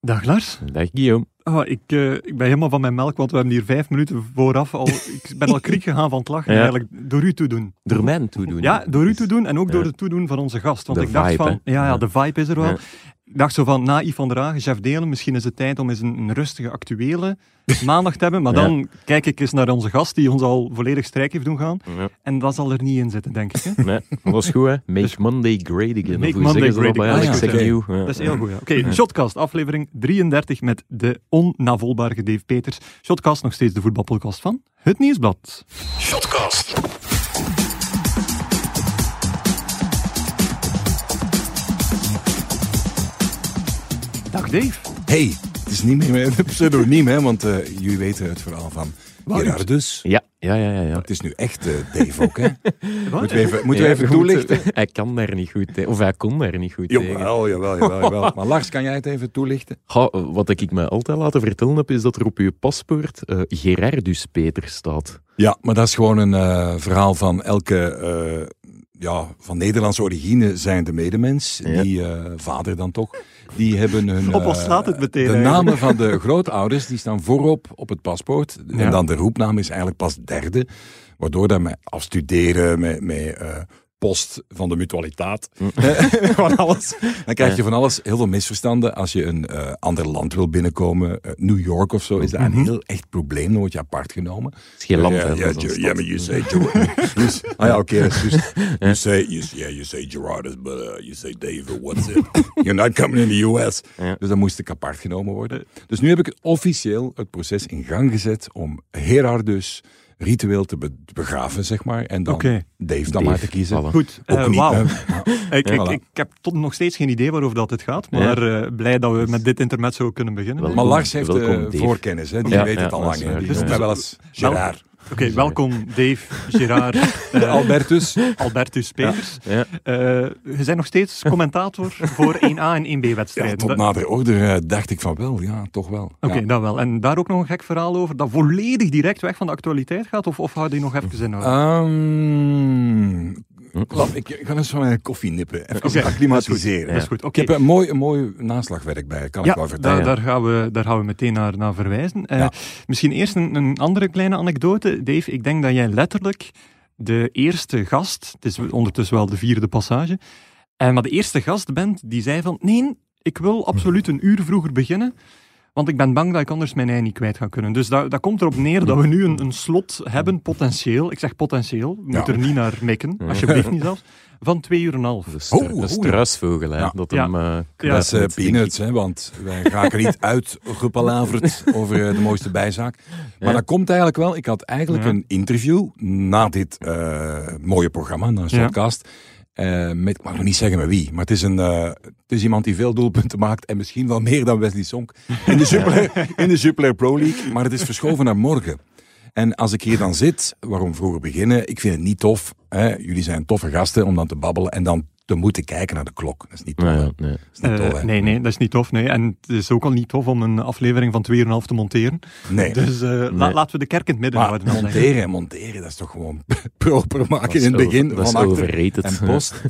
Dag Lars. Dag Guillaume. Oh, ik, uh, ik ben helemaal van mijn melk, want we hebben hier vijf minuten vooraf al... ik ben al kriek gegaan van het lachen, ja. eigenlijk door u toedoen. Door mij toedoen. Ja, door u toedoen en ook ja. door het toedoen van onze gast. Want de ik dacht vibe, van, ja, Ja. de vibe is er wel. Ik dacht zo van, na Yves van der Hagen, Jeff Delen, misschien is het tijd om eens een, een rustige, actuele maandag te hebben. Maar Ja. dan kijk ik eens naar onze gast, die ons al volledig strijk heeft doen gaan. Ja. En dat zal er niet in zitten, denk ik. Hè? Nee, maar dat is goed, hè? Make Dus- Monday great again. Make of hoe Monday great again. Alex Ah, ja, Agnew? Ja. Dat is heel goed. ja. Oké, Shotcast, aflevering 33 met de onnavolbare Dave Peters. Shotcast, nog steeds de voetbalpodcast van Het Nieuwsblad. Shotcast. Dave. Hey, het is niet meer een pseudoniem, hè, want eh, jullie weten het verhaal van. Gerardus. Ja, ja, ja. ja, ja. Het is nu echt eh, Dave ook, hè? Moeten we even, moeten we Ja, even je moet- toelichten? Hij kan daar niet goed tegen. Of hij kon daar niet goed tegen. Jawel, jawel, jawel, jawel. Maar Lars, kan jij het even toelichten? Goh, wat ik me altijd laten vertellen heb, is dat er op uw paspoort eh, Gerardus Peter staat. Ja, maar dat is gewoon een eh, verhaal van elke eh, ja, van Nederlandse origine zijnde medemens. Ja. Die eh, vader dan toch. Die hebben hun... Op ons eh, slaat het meteen De eigenlijk. namen van de grootouders, die staan voorop op het paspoort. Ja. En dan de roepnaam is eigenlijk pas derde. Waardoor dat met afstuderen, met, met eh, post van de mutualiteit, van alles. Dan krijg je van alles heel veel misverstanden. Als je een eh, ander land wil binnenkomen, eh, New York of zo, is dat een Mhm. heel echt probleem. Dan word je apart genomen. Het is geen land, Ja, ja, dat maar you say Gerard. ah ja, oké, dat. You say, you, yeah, you say Gerardus, but uh, you say David, what's it? You're not coming in the US. Dus dan moest ik apart genomen worden. Dus nu heb ik officieel het proces in gang gezet om Gerardus ritueel te be- begraven, zeg maar. En dan Oké. Dave dan Dave, maar te kiezen. Goed, eh, wauw. Maar- Ik, ik, Voilà. ik heb tot nog steeds geen idee waarover dat het gaat, maar eh, blij dat we met dit intermezzo kunnen beginnen. Wel- Maar Lars heeft Welkom, eh, Dave. voorkennis, hè. die Ja, weet ja, het al lang. Die Dus noemt mij wel eens Gerard. Oké, welkom Dave, Gerard, eh, Albertus. Albertus Peters. Ja. Eh, je bent nog steeds commentator voor 1A en 1B Ja, wedstrijden. tot nader order eh, dacht ik van wel, ja, toch wel. Oké, Ja. dat wel. En daar ook nog een gek verhaal over, dat volledig direct weg van de actualiteit gaat, of, of hou je die nog even in houden? Ehm, laat- ik ik ga eens van mijn koffie nippen. Even Oké, acclimatiseren. dat is goed. Oké. Ik heb een mooi, een mooi naslagwerk bij, kan Ja, ik wel vertellen. daar, daar, gaan we, daar gaan we meteen naar, naar verwijzen. Eh, Ja. Misschien eerst een, een andere kleine anekdote. Dave, ik denk dat jij letterlijk de eerste gast, het is ondertussen wel de vierde passage, eh, maar de eerste gast bent die zei van, nee, ik wil absoluut een uur vroeger beginnen, want ik ben bang dat ik anders mijn ei niet kwijt ga kunnen. Dus dat, dat komt erop neer dat we nu een, een slot hebben, potentieel, ik zeg potentieel, Ja. moeten er niet naar mikken, alsjeblieft niet zelfs, van twee uur en een half. De, stru- Oh, ja. struisvogel, hè. Ja. Dat Ja. hem eh, Ja. Dat is eh, peanuts, hè, want wij raken niet uitgepalaverd over eh, de mooiste bijzaak. Maar Ja. dat komt eigenlijk wel. Ik had eigenlijk Ja. een interview na dit eh, mooie programma, na een Ja. Eh, ik mag nog niet zeggen met wie, maar het is, een, eh, het is iemand die veel doelpunten maakt en misschien wel meer dan Wesley Sonk in de Jupiler, in de Jupiler Pro League. Maar het is verschoven naar morgen. En als ik hier dan zit, waarom vroeger beginnen? Ik vind het niet tof. Hè? Jullie zijn toffe gasten om dan te babbelen en dan te moeten kijken naar de klok. Dat is niet tof. Nee, hè. ja, nee. Dat is niet Eh, tof, nee, nee, dat is niet tof. Nee. En het is ook al niet tof om een aflevering van 2,5 te monteren. Nee. Dus eh, la- laten we de kerk in het midden Maar houden. denk ik. monteren, monteren, dat is toch gewoon proper maken Dat in het begin over- dat is van achter overrated. en post.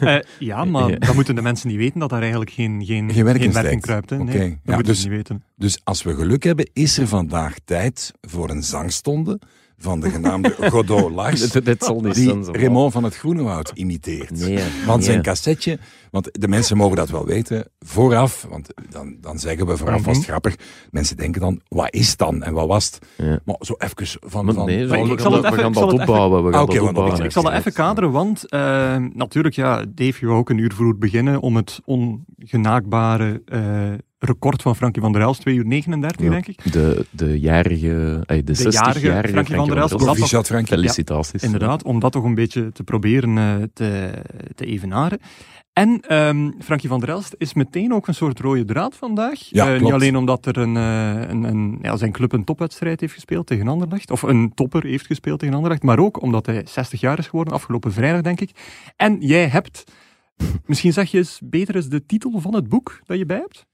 Eh, ja, maar Ja. dan moeten de mensen niet weten dat daar eigenlijk geen, geen, Geen werk in werk in steekt. kruipt. Hè. Nee, dat Ja, moeten dus- ze niet weten. Dus als we geluk hebben, is er vandaag tijd voor een zangstonde van de genaamde Godot Lars. Dit, dit zal niet Die zijn. zo. Raymond van het Groenewoud imiteert. Nee, Want nee. zijn cassetje, want de mensen mogen dat wel weten, vooraf, want dan, dan zeggen we vooraf vast grappig. Mensen denken dan, wat is het dan en wat was het? Ja. Maar zo even van... Maar van nee, we, ik we zal gaan, het we dat het opbouwen. We gaan oké, dat want dat opbouwen. Ik zal dat even kaderen, want eh, natuurlijk, ja, Dave, je wou ook een uur vroeger beginnen om het ongenaakbare eh, record van Frankie van der Elst, 2 uur 39, Ja. denk ik. De, de jarige, eh, de 60-jarige jarige Frankie van der Elst. Frankie. Felicitaties. Inderdaad, om dat toch een beetje te proberen eh, te, te evenaren. En ehm Frankie van der Elst is meteen ook een soort rode draad vandaag. Ja, Eh, niet alleen omdat er een, een, een, ja, zijn club een topwedstrijd heeft gespeeld tegen Anderlecht, of een topper heeft gespeeld tegen Anderlecht, maar ook omdat hij 60 jaar is geworden, afgelopen vrijdag denk ik. En jij hebt, misschien zeg je eens beter eens de titel van het boek dat je bij hebt?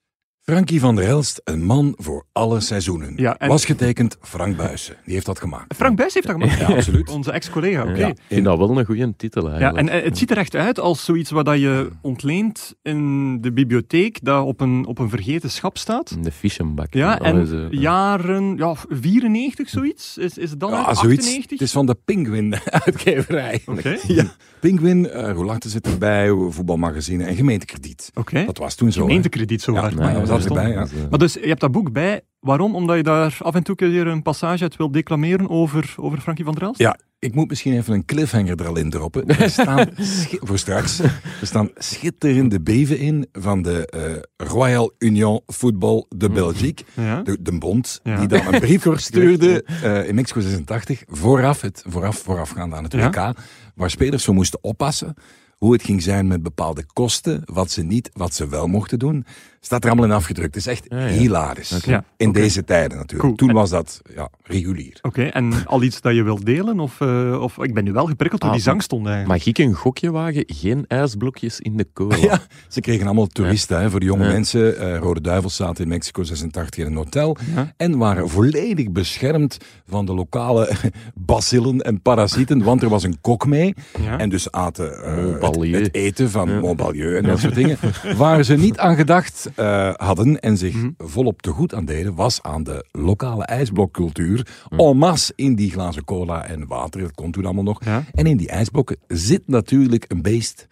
Frankie van der Elst, een man voor alle seizoenen. Ja, en- Was getekend Frank Buijsen. Die heeft dat gemaakt. Frank Buijs heeft dat gemaakt? Ja, absoluut. Onze ex-collega, oké. Ja, Ja, ik vind dat wel een goede titel eigenlijk. en eh, het ziet er echt uit als zoiets wat dat je ontleent in de bibliotheek, dat op een, op een vergeten schap staat. De Fischenbak. Ja, en is, eh, jaren, ja, 94 zoiets? Is, is het dan Ja, uit? zoiets. 98? Het is van de Penguin-uitgeverij. Oké, Ja, Penguin, eh Roulette zit erbij, voetbalmagazine en gemeentekrediet. oké. Dat was toen zo. Gemeentekrediet zo Ja, maar ja, ja. Maar dus, je hebt dat boek bij. Waarom? Omdat je daar af en toe een keer een passage uit wil declameren over, over Frankie van der Elst? Ja, ik moet misschien even een cliffhanger er al in droppen. Er staan, voor straks, er staan schitterende beven in van de eh, Royal Union Football de Belgique. Ja. De, de bond, Ja. die dan een brief stuurde eh, in Mexico 86, vooraf, het, vooraf, voorafgaand aan het Ja. WK, waar spelers zo moesten oppassen hoe het ging zijn met bepaalde kosten, wat ze niet, wat ze wel mochten doen. Staat er allemaal in afgedrukt. Het is echt Ja, ja. hilarisch. In deze tijden natuurlijk. Cool. Toen En- was dat ja, regulier. Oké, en al iets dat je wilt delen? Of, eh, of ik ben nu wel geprikkeld door Ah, die zangstond eigenlijk. Mag ik een gokje wagen? Geen ijsblokjes in de cola. Ja, ze kregen allemaal toeristen hè, voor de jonge mensen. Eh, Rode Duivels zaten in Mexico 86 in een hotel. En waren volledig beschermd van de lokale bacillen en parasieten. Want er was een kok mee. En dus aten eh, het, het eten van. Montbalieu en dat soort dingen. Waar ze niet aan gedacht eh, hadden en zich Mhm. volop te goed aan deden, was aan de lokale ijsblokcultuur. En masse in die glazen cola en water, dat kon toen allemaal nog. Ja. En in die ijsblokken zit natuurlijk een beest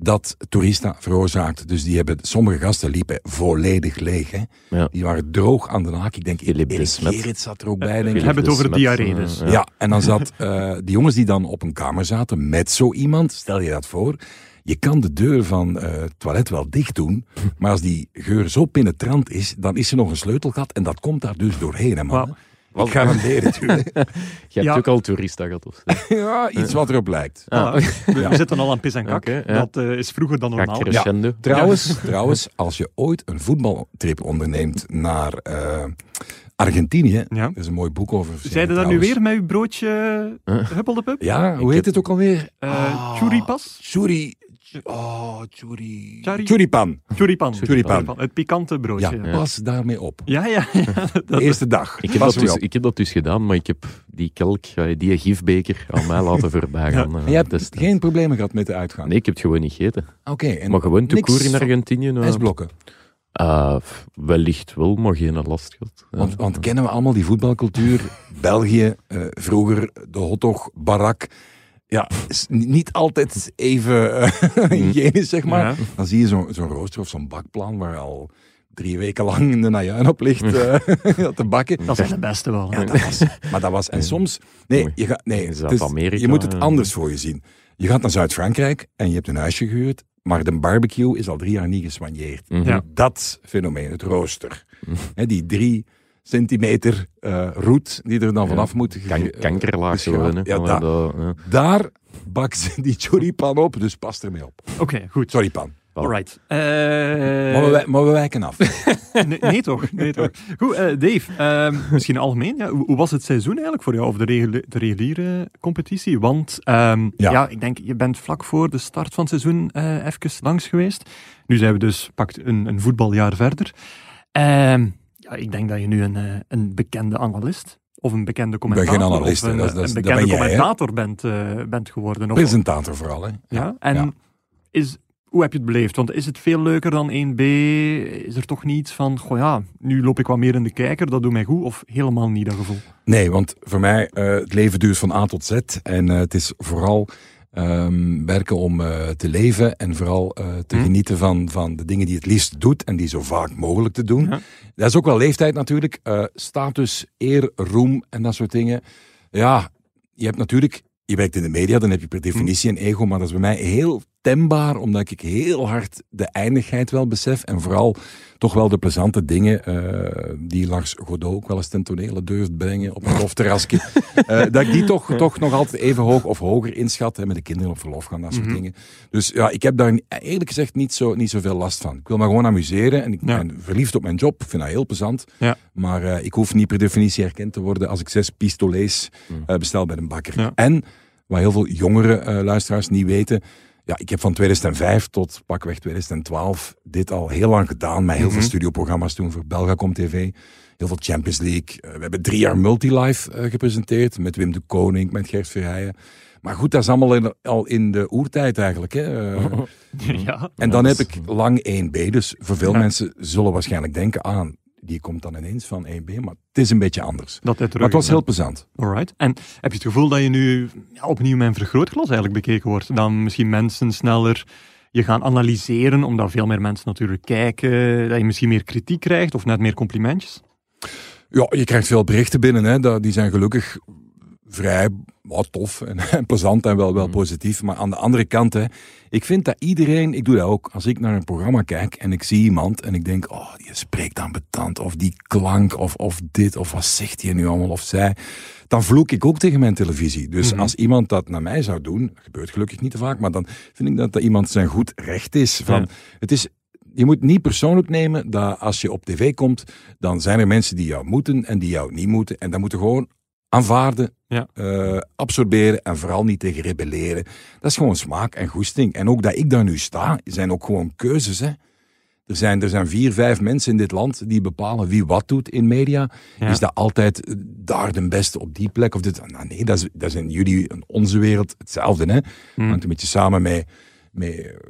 dat toerista veroorzaakt. Dus die hebben, sommige gasten liepen volledig leeg. Hè. Ja. Die waren droog aan de haak. Ik denk, de. Gerrit zat er ook bij, denk We ik. hebben het over Smet, diarree eh, dus. Ja. en dan zat eh, die jongens die dan op een kamer zaten met zo iemand, stel je dat voor. Je kan de deur van eh, het toilet wel dicht doen, maar als die geur zo penetrant is, dan is er nog een sleutelgat en dat komt daar dus doorheen, hè, man. Wauw. Ik garandeer het u. Je hebt Ja. ook al toerista gehad, of zo? ja, iets wat erop lijkt. Ah, we, we zitten al aan pis en kak. Ja. Dat eh, is vroeger dan normaal. crescendo. Trouwens, trouwens, als je ooit een voetbaltrip onderneemt naar eh, Argentinië, Ja. er is een mooi boek over. Zeiden dat nu weer met uw broodje Huppeldepup? Ja, hoe Ik heet heb- het ook alweer? Eh Ah. churipas? Churi. Oh, churi. Chari- Churipan. Churipan. Churipan. Het pikante broodje. Ja, Ja, pas daarmee op. ja. ja, ja. De eerste dag. Ik heb, Pas dat dus, ik heb dat dus gedaan, maar ik heb die kelk, eh, die gifbeker aan mij laten voorbij gaan. eh, En je hebt destijds. geen problemen gehad met de uitgang? Nee, ik heb het gewoon niet gegeten. Oké. en Maar gewoon te koer in Argentinië. eh, IJsblokken. eh, wellicht wel, maar geen last gehad. Ja. Want, want kennen we allemaal die voetbalcultuur? België, eh, vroeger de hotdog, barak. Ja, is ni- niet altijd even eh, hygiënisch, zeg maar. Ja. Dan zie je zo'n zo'n rooster of zo'n bakplan waar al drie weken lang in de najuin op ligt eh, te bakken. Dat is de beste wel. Ja, dat was, maar dat was... En soms... Nee, je, gaat, nee je moet het eh. anders voor je zien. Je gaat naar Zuid-Frankrijk en je hebt een huisje gehuurd, maar de barbecue is al drie jaar niet geswanjeerd. Mhm. Ja. Dat fenomeen, het rooster. Hè, die drie centimeter eh roet die er dan Ja. vanaf moet. Kan, kankerlaag zo, ja, daar- dat, ja. Daar bak ze die choripan op, dus pas ermee op. Oké, goed. Sorry, pan. Alright. Eh, Maar we, maar we wijken af. nee, nee toch? Nee, toch. Goed, eh, Dave, ehm, misschien algemeen. Ja, hoe, hoe was het seizoen eigenlijk voor jou, of de, de reguliere competitie? Want ehm, Ja. ja. ik denk, je bent vlak voor de start van het seizoen eh even langs geweest. Nu zijn we dus, pakt een, een voetbaljaar verder. Ehm, ja, ik denk dat je nu een, eh, een bekende analist of een bekende commentator geen analist, of een, Dat is- dat is- een dat bekende ben jij, hè. commentator bent, eh, bent geworden. Of, Presentator vooral, hè. ja, en ja. Is, hoe heb je het beleefd? Want is het veel leuker dan 1B? Is er toch niet van, goh ja, nu loop ik wat meer in de kijker, dat doet mij goed? Of helemaal niet dat gevoel? Nee, want voor mij, eh, het leven duurt van A tot Z. En eh, het is vooral ehm, werken om eh, te leven en vooral eh, te Hm. genieten van, van de dingen die het liefst doet en die zo vaak mogelijk te doen. Ja. Dat is ook wel leeftijd natuurlijk. Eh, status, eer, roem en dat soort dingen. Ja, je hebt natuurlijk, je werkt in de media, dan heb je per definitie een ego, maar dat is bij mij heel tembaar, omdat ik heel hard de eindigheid wel besef en vooral toch wel de plezante dingen eh, die Lars Godot ook wel eens ten tonele durft brengen op een lofterrasje, eh, dat ik die toch, toch nog altijd even hoog of hoger inschat, hè, met de kinderen op verlof gaan, dat soort Mhm. dingen. Dus ja, ik heb daar eerlijk gezegd niet, zo, niet zoveel last van. Ik wil me gewoon amuseren en ik Ja. ben verliefd op mijn job, ik vind dat heel plezant. Ja. Maar eh, ik hoef niet per definitie herkend te worden als ik zes pistolets Mm. bestel bij een bakker. Ja. En, wat heel veel jongere luisteraars niet weten, ja, ik heb van 2005 tot pakweg 2012 dit al heel lang gedaan. Met heel veel Mhm. studioprogramma's toen voor Belgacom TV. Heel veel Champions League. Eh, we hebben drie jaar Multilife eh, gepresenteerd. Met Wim de Koning, met Gert Verheijen. Maar goed, dat is allemaal in- al in de oertijd eigenlijk. Hè. Eh, ja. en dan heb ik lang 1B. Dus voor veel Ja. mensen zullen waarschijnlijk denken aan... Die komt dan ineens van 1B, maar het is een beetje anders. Dat het Maar het was heel plezant. Alright. En heb je het gevoel dat je nu ja, opnieuw met een vergrootglas eigenlijk bekeken wordt? Dan misschien mensen sneller je gaan analyseren, omdat veel meer mensen natuurlijk kijken, dat je misschien meer kritiek krijgt of net meer complimentjes? Ja, je krijgt veel berichten binnen. Hè. Dat- Die zijn gelukkig vrij wat tof en, en plezant en wel, wel Mhm. positief. Maar aan de andere kant, hè, ik vind dat iedereen, ik doe dat ook, als ik naar een programma kijk en ik zie iemand en ik denk, oh, die spreekt aan betand, of die klank, of, of dit, of wat zegt hij nu allemaal, of zij. Dan vloek ik ook tegen mijn televisie. Dus Mhm. als iemand dat naar mij zou doen, dat gebeurt gelukkig niet te vaak, maar dan vind ik dat dat iemand zijn goed recht is. Van, Ja. Het is je moet niet persoonlijk nemen dat als je op tv komt, dan zijn er mensen die jou moeten en die jou niet moeten. En dan moeten gewoon aanvaarden, Ja. eh, absorberen en vooral niet tegen rebelleren. Dat is gewoon smaak en goesting. En ook dat ik daar nu sta, zijn ook gewoon keuzes. Hè. Er, zijn, er zijn vier, vijf mensen in dit land die bepalen wie wat doet in media. Ja. Is dat altijd eh, daar de beste op die plek? Of dit? Nou, nee, dat is, dat is in jullie, in onze wereld hetzelfde. Hè. Hangt een beetje samen met,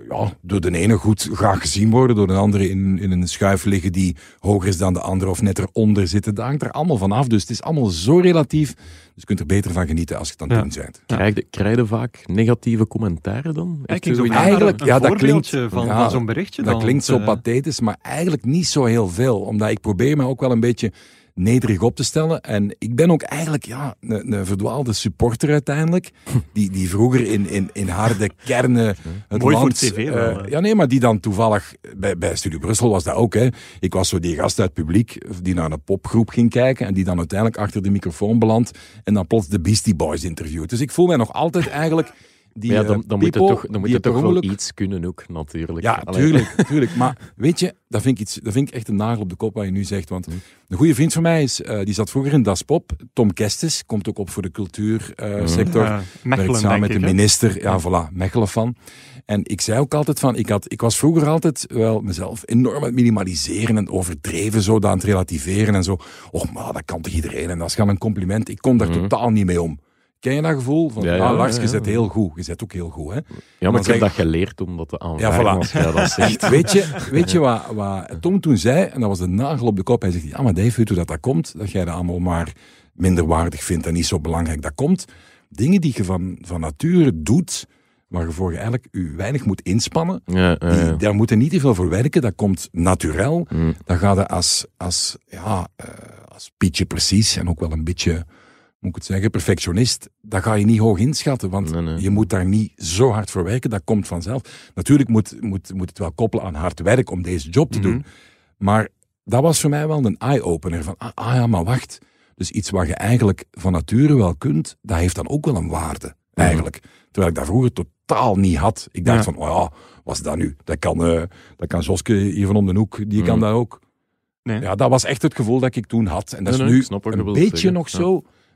ja, door de ene goed graag gezien worden, door de andere in, in een schuif liggen die hoger is dan de andere of net eronder zitten. Dat hangt er allemaal van af. Dus het is allemaal zo relatief. Dus je kunt er beter van genieten als je het dan Ja. doen bent. Krijg je, krijg je vaak negatieve commentaren dan? Eigenlijk- een ja, dat klinkt- van, ja, van zo'n berichtje. Dat dan, klinkt zo eh, pathetisch, maar eigenlijk niet zo heel veel. Omdat ik probeer me ook wel een beetje nederig op te stellen. En ik ben ook eigenlijk ja, een, een verdwaalde supporter uiteindelijk. Die, die vroeger in, in, in harde kernen het Mooi voor land... tv wel, eh, ja, nee, maar die dan toevallig... Bij, bij Studio Brussel was dat ook. Hè. Ik was zo die gast uit het publiek die naar een popgroep ging kijken. En die dan uiteindelijk achter de microfoon belandt. En dan plots de Beastie Boys interviewt. Dus ik voel mij nog altijd eigenlijk... Die, ja, dan, eh, dan moet je toch, dan moet je toch wel iets kunnen ook, natuurlijk. ja, Allee. tuurlijk, tuurlijk. Maar weet je, dat vind, ik iets, dat vind ik echt een nagel op de kop wat je nu zegt. Want Hm. een goede vriend van mij is, eh, die zat vroeger in Das Pop. Tom Kestes, komt ook op voor de cultuursector. eh, Mechelen, Werkt samen denk met de ik, minister. Ja, voilà, Mechelen van. En ik zei ook altijd van, ik, had, ik was vroeger altijd wel mezelf enorm aan het minimaliseren en overdreven, zo aan het relativeren en zo. Och, maar dat kan toch iedereen en dat is gewoon een compliment. Ik kom daar Mhm. totaal niet mee om. Ken je dat gevoel? Van, Ja, ja, ah, Lars, ja, je zet heel goed. Je zet ook heel goed, hè? Ja, Dan maar ik heb ik- dat geleerd om dat te aanvaarden. Ja, voilà. dat zegt. Weet je, weet je wat, wat Tom toen zei? En dat was de nagel op de kop. Hij zegt, ja, maar Dave, weet je hoe dat, dat komt? Dat jij dat allemaal maar minder waardig vindt en niet zo belangrijk. Dat komt, dingen die je van, van nature doet, waarvoor je eigenlijk je weinig moet inspannen, Ja, ja, die, daar moet je niet te veel voor werken. Dat komt naturel. Mm. Dan ga je als, als, ja, eh, als Pietje precies en ook wel een beetje, moet ik het zeggen, perfectionist, dat ga je niet hoog inschatten, want Nee, nee. je moet daar niet zo hard voor werken, dat komt vanzelf. Natuurlijk moet, moet, moet het wel koppelen aan hard werk om deze job te Mhm. doen, maar dat was voor mij wel een eye-opener, van ah, ah ja, maar wacht, dus iets wat je eigenlijk van nature wel kunt, dat heeft dan ook wel een waarde, eigenlijk. Terwijl ik dat vroeger totaal niet had. Ik dacht Ja. van, oh ja, wat is dat nu? Dat kan, eh dat kan Joske hier van om de hoek, die kan Mhm. dat ook. Nee. Ja, dat was echt het gevoel dat ik toen had. En dat Nee, is nu een beetje zeggen. nog Ja.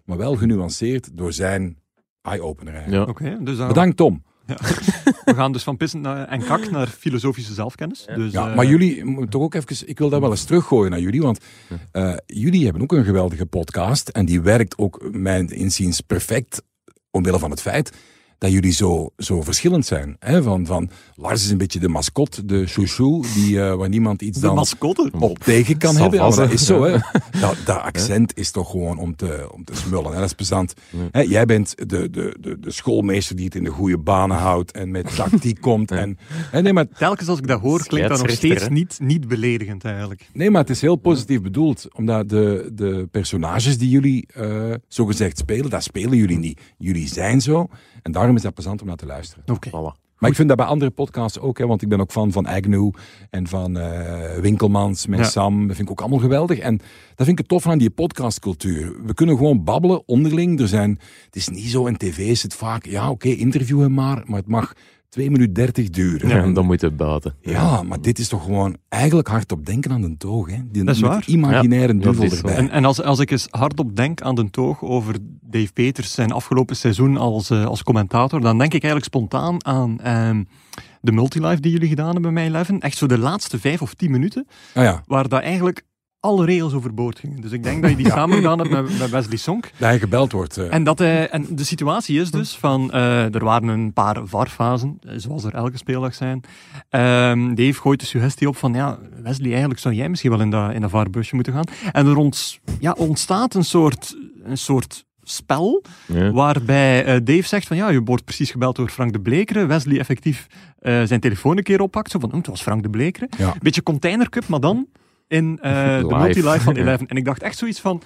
Maar wel genuanceerd door zijn eye-opener eigenlijk. Ja. Oké, dus dan- Bedankt Tom. we gaan dus van pissen naar, en kak naar filosofische zelfkennis. Dus, Ja, eh, maar jullie moeten toch ook even, ik wil dat wel eens teruggooien naar jullie, want eh, jullie hebben ook een geweldige podcast en die werkt ook mijn inziens perfect omwille van het feit dat jullie zo, zo verschillend zijn. Hè? Van, van, Lars is een beetje de mascotte, de chouchou, die, eh, waar niemand iets de dan mascotte. op tegen kan hebben. Ja, dat is zo, hè. Dat, dat accent is toch gewoon om te, om te smullen. Hè. Dat is plezant. Hè, jij bent de, de, de, de schoolmeester die het in de goede banen houdt en met tactiek komt. En, hè, nee, maar, Telkens als ik dat hoor, klinkt dat nog steeds niet, niet beledigend eigenlijk. nee, maar het is heel positief bedoeld. Omdat de, de personages die jullie eh zogezegd spelen, dat spelen jullie niet. Jullie zijn zo. En daarom is dat plezant om naar te luisteren. Oké. Voilà. Maar ik vind dat bij andere podcasts ook, hè, want ik ben ook fan van Agnew en van eh, Winkelmans met Ja. Sam. Dat vind ik ook allemaal geweldig. En dat vind ik het tof aan die podcastcultuur. We kunnen gewoon babbelen onderling. Er zijn, het is niet zo, in tv is het vaak, ja oké, interviewen maar, maar het mag 2 minuten 30 duren. Ja, en dan moet het buiten. Ja, maar dit is toch gewoon eigenlijk hardop denken aan de toog. Hè? Die, Dat is waar. imaginaire Ja, duvel erbij. En, en als, als ik eens hardop denk aan de toog over Dave Peters zijn afgelopen seizoen als, eh, als commentator, dan denk ik eigenlijk spontaan aan ehm, de multilife die jullie gedaan hebben bij Eleven. Echt zo de laatste vijf of tien minuten, Ah ja, waar dat eigenlijk alle regels overboord gingen. Dus ik denk dat je die samen gedaan hebt met, met Wesley Sonk. dat hij gebeld wordt. eh. En, dat hij, en de situatie is dus van, eh, er waren een paar VAR-fasen, eh, zoals er elke speeldag zijn. Ehm, Dave gooit de suggestie op van, ja, Wesley, eigenlijk zou jij misschien wel in dat, in dat VAR-busje moeten gaan. En er ont, ja, ontstaat een soort, een soort spel, Ja. waarbij eh, Dave zegt van, ja, je wordt precies gebeld door Frank de Blekeren. Wesley effectief eh, zijn telefoon een keer oppakt, zo van, hm, het was Frank de Blekeren. Ja. Een beetje Container Cup, maar dan in eh, de Live. multi-live van Eleven. En ik dacht echt zoiets van,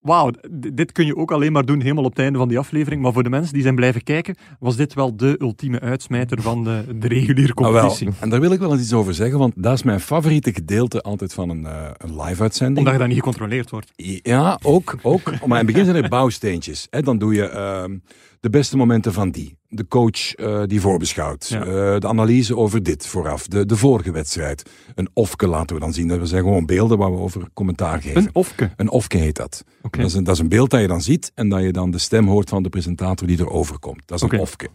wauw, dit kun je ook alleen maar doen helemaal op het einde van die aflevering. Maar voor de mensen die zijn blijven kijken, was dit wel de ultieme uitsmijter van de, de reguliere Ah, competitie. En daar wil ik wel eens iets over zeggen, want dat is mijn favoriete gedeelte altijd van een, eh, een live-uitzending. Omdat je dat niet gecontroleerd wordt. Ja, ook. ook. Maar in het begin zijn er bouwsteentjes. Hè. Dan doe je ehm, de beste momenten van die. De coach eh, die voorbeschouwt. Ja. Eh, de analyse over dit vooraf. De, de vorige wedstrijd. Een ofke laten we dan zien. Dat zijn gewoon beelden waar we over commentaar geven. Een ofke. Een ofke heet dat. Dat, is een, dat is een beeld dat je dan ziet en dat je dan de stem hoort van de presentator die erover komt. Dat is een ofke.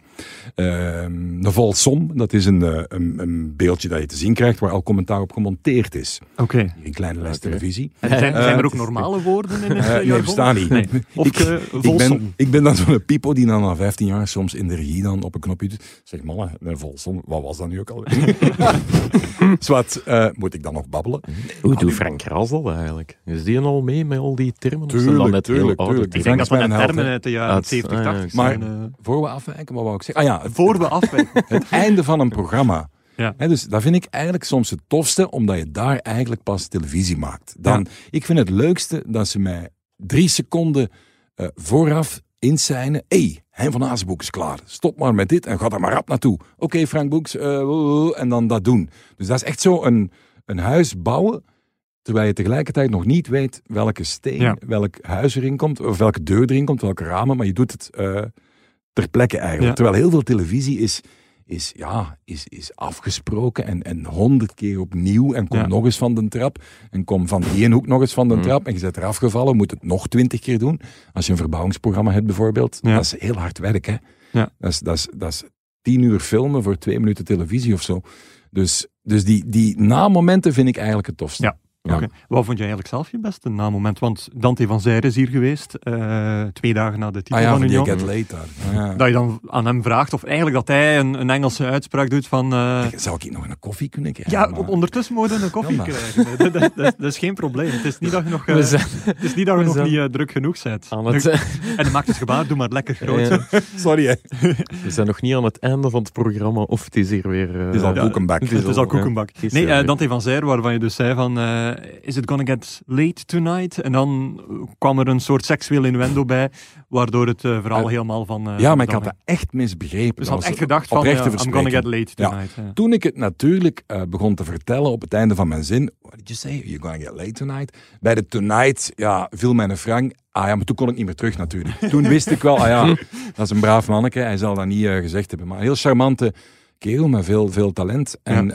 Ehm de volsom, dat is een, eh, een, een beeldje dat je te zien krijgt waar al commentaar op gemonteerd is. Oké. In kleine lijst televisie. En zijn, zijn er ook normale woorden in het uh, nee, bestaan niet. Nee. Ofke, Ik volsom. ben, ik ben dan zo'n pipo die dan na 15 jaar soms in de regie dan op een knopje doet. Zeg, mannen, een volsom, wat was dat nu ook al? Zwat, eh, moet ik dan nog babbelen? Hoe doet Frank Ras dat eigenlijk? Is die al mee met al die termen? Tuurlijk, net heel tuurlijk, oude tuurlijk. Ik denk dat mijn net termen uit de jaren Uit- 70, ah, ja, 80 Maar- zijn. eh, Voor we afwijken, wat wou ik zeggen? Ah ja, het, voor we afwijken. het einde van een programma. Ja. Hè, dus dat vind ik eigenlijk soms het tofste, omdat je daar eigenlijk pas televisie maakt. Dan, Ik vind het leukste dat ze mij drie seconden eh, vooraf insijnen. Hé, hey, Hein van Azenboek is klaar. Stop maar met dit en ga daar maar rap naartoe. Oké, Frank Boeks, eh, en dan dat doen. Dus dat is echt zo een, een huis bouwen, terwijl je tegelijkertijd nog niet weet welke steen, Ja. welk huis erin komt, of welke deur erin komt, welke ramen, maar je doet het eh, ter plekke eigenlijk. Ja. Terwijl heel veel televisie is, is, ja, is, is afgesproken en, en honderd keer opnieuw en kom Ja. nog eens van de trap en kom van die hoek nog eens van de Mhm. trap en je bent eraf gevallen, moet het nog twintig keer doen. Als je een verbouwingsprogramma hebt bijvoorbeeld, Ja. dat is heel hard werk. Hè? Ja. Dat, is, dat, is, dat is tien uur filmen voor twee minuten televisie of zo. Dus, dus die, die na-momenten vind ik eigenlijk het tofste. Ja. Ja. Wat vond jij eigenlijk zelf je beste na-moment? Want Dante van Zijre is hier geweest, eh, twee dagen na de titel Ah ja, van Union. Get Late daar. Ja. Dat je dan aan hem vraagt, of eigenlijk dat hij een, een Engelse uitspraak doet van... eh, Zou ik nog een koffie kunnen krijgen? ja, Maar- op- ondertussen moet je een koffie Ja, krijgen. dat, dat, dat- dat is geen probleem. Het is niet dat je nog, eh, zijn het is niet, dat je nog zijn- niet druk genoeg bent. het, En hij maakt het gebaar, doe maar lekker groot. Sorry, hè. we zijn nog niet aan het einde van het programma, of het is hier weer... Het is al koekenbak. het is al koekenbak. Nee. Dante van Zijre, waarvan je dus zei van... eh, is it gonna get late tonight? En dan kwam er een soort seksueel innuendo bij, waardoor het eh, verhaal Eh, helemaal van... Ja, maar ik had dat echt misbegrepen. Dus Dat had echt gedacht van, I'm gonna get late tonight. Ja. Toen ik het natuurlijk begon te vertellen op het einde van mijn zin, what did you say? You're gonna get late tonight? Bij de tonight, ja, viel mijn frank. Ah ja, maar toen kon ik niet meer terug natuurlijk. Toen wist ik wel, ah ja, dat is een braaf manneke. Hij zal dat niet gezegd hebben. Maar een heel charmante kerel met veel, veel talent. En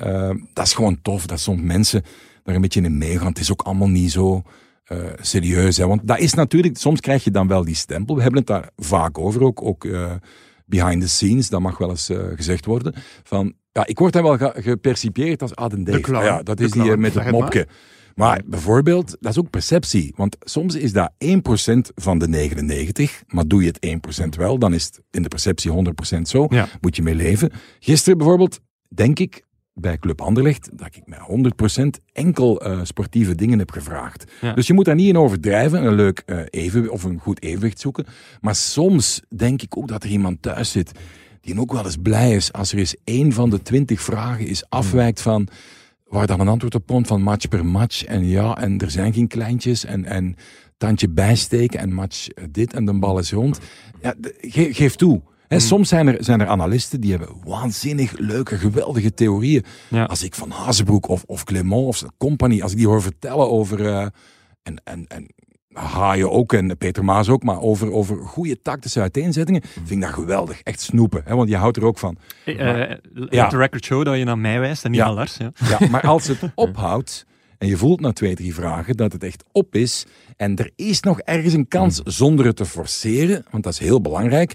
dat is gewoon tof dat soms mensen daar een beetje in meegaan. Het is ook allemaal niet zo eh, serieus. Hè? Want dat is natuurlijk, soms krijg je dan wel die stempel. We hebben het daar vaak over, ook, ook eh, behind the scenes, dat mag wel eens eh, gezegd worden. Van, ja, ik word dan wel ge- gepercipieerd als Adam Dave. clown. Ja, dat De is die met het mopje. Maar bijvoorbeeld, dat is ook perceptie. Want soms is dat 1% van de 99, maar doe je het 1% wel, dan is het in de perceptie 100% zo. Ja. Moet je mee leven. Gisteren bijvoorbeeld, denk ik, bij Club Anderlecht, dat ik met 100% enkel eh, sportieve dingen heb gevraagd. Ja. Dus je moet daar niet in overdrijven, een leuk eh, even of een goed evenwicht zoeken. Maar soms denk ik ook dat er iemand thuis zit die ook wel eens blij is als er eens één van de twintig vragen is afwijkt van waar dan een antwoord op komt van match per match. En ja, en er zijn geen kleintjes en, en tandje bijsteken en match eh, dit en de bal is rond. Ja, ge- geef toe. Hè, Soms zijn er, zijn er analisten die hebben waanzinnig leuke, geweldige theorieën. Ja. Als ik van Hazebroek of, of Clement of Company, als ik die hoor vertellen over... eh, en, en, en Haaien ook en Peter Maas ook, maar over, over goede tactische uiteenzettingen vind ik dat geweldig. Echt snoepen, hè, want je houdt er ook van. Eh, Maar- eh, Ja. the record show dat je naar mij wijst en niet Ja. naar Lars. Ja. Ja, maar als het ophoudt en je voelt na twee, drie vragen dat het echt op is en er is nog ergens een kans zonder het te forceren, want dat is heel belangrijk,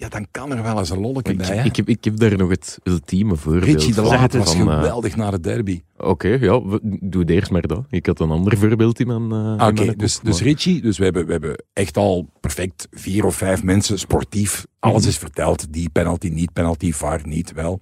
ja, dan kan er wel eens een lolletje bij. hè. ik, heb, ik heb daar nog het ultieme voorbeeld Richie de. Laat was van, eh, geweldig na de derby. Oké, ja, we- doe het eerst maar dat. Ik had een ander voorbeeld in mijn, eh, Oké, dus, dus Richie, dus we hebben, we hebben echt al perfect vier of vijf mensen sportief. Alles is verteld. Die penalty, niet penalty, VAR, niet, wel.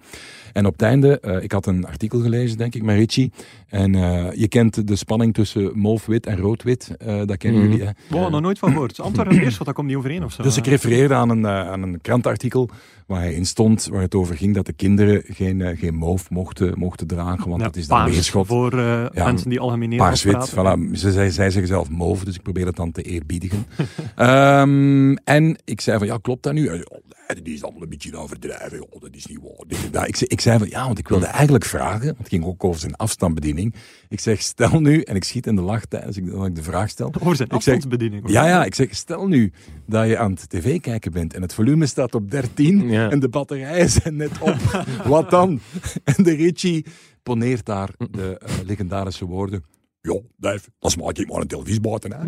En op het einde, eh, ik had een artikel gelezen, denk ik, met Richie. En eh, je kent de spanning tussen mauve-wit en rood-wit. eh, dat kennen Mhm. jullie, hè? Wow, nog nooit van gehoord. Antwoord en Beerschot, dat komt niet overeen of zo. Dus ik refereerde aan een, aan een krantartikel waar hij in stond, waar het over ging dat de kinderen geen, geen mauve mochten, mochten dragen, want Ja, het is dan paars beerschot. Voor eh, Ja, mensen die algemeen Nederlands Paars-wit, voilà. Ze, zij, zij zeggen zelf mauve, dus ik probeer het dan te eerbiedigen. Ehm, en ik zei van, ja, klopt dat nu? Dat is allemaal een beetje overdrijven. Oh, dat is niet waar. Dat. Ik, zei, ik zei van, ja, want ik wilde eigenlijk vragen, want het ging ook over zijn afstandsbediening. Ik zeg, stel nu, en ik schiet in de lach tijdens ik, dat ik de vraag stel. Over zijn zeg- afstandsbediening. Ja, ja, ik zeg, stel nu dat je aan het tv kijken bent en het volume staat op 13 Ja. en de batterijen zijn net op. Wat dan? En de Richie poneert daar de eh, legendarische woorden. Ja, Dave, dat maak ik maar een televisie buiten. Hè?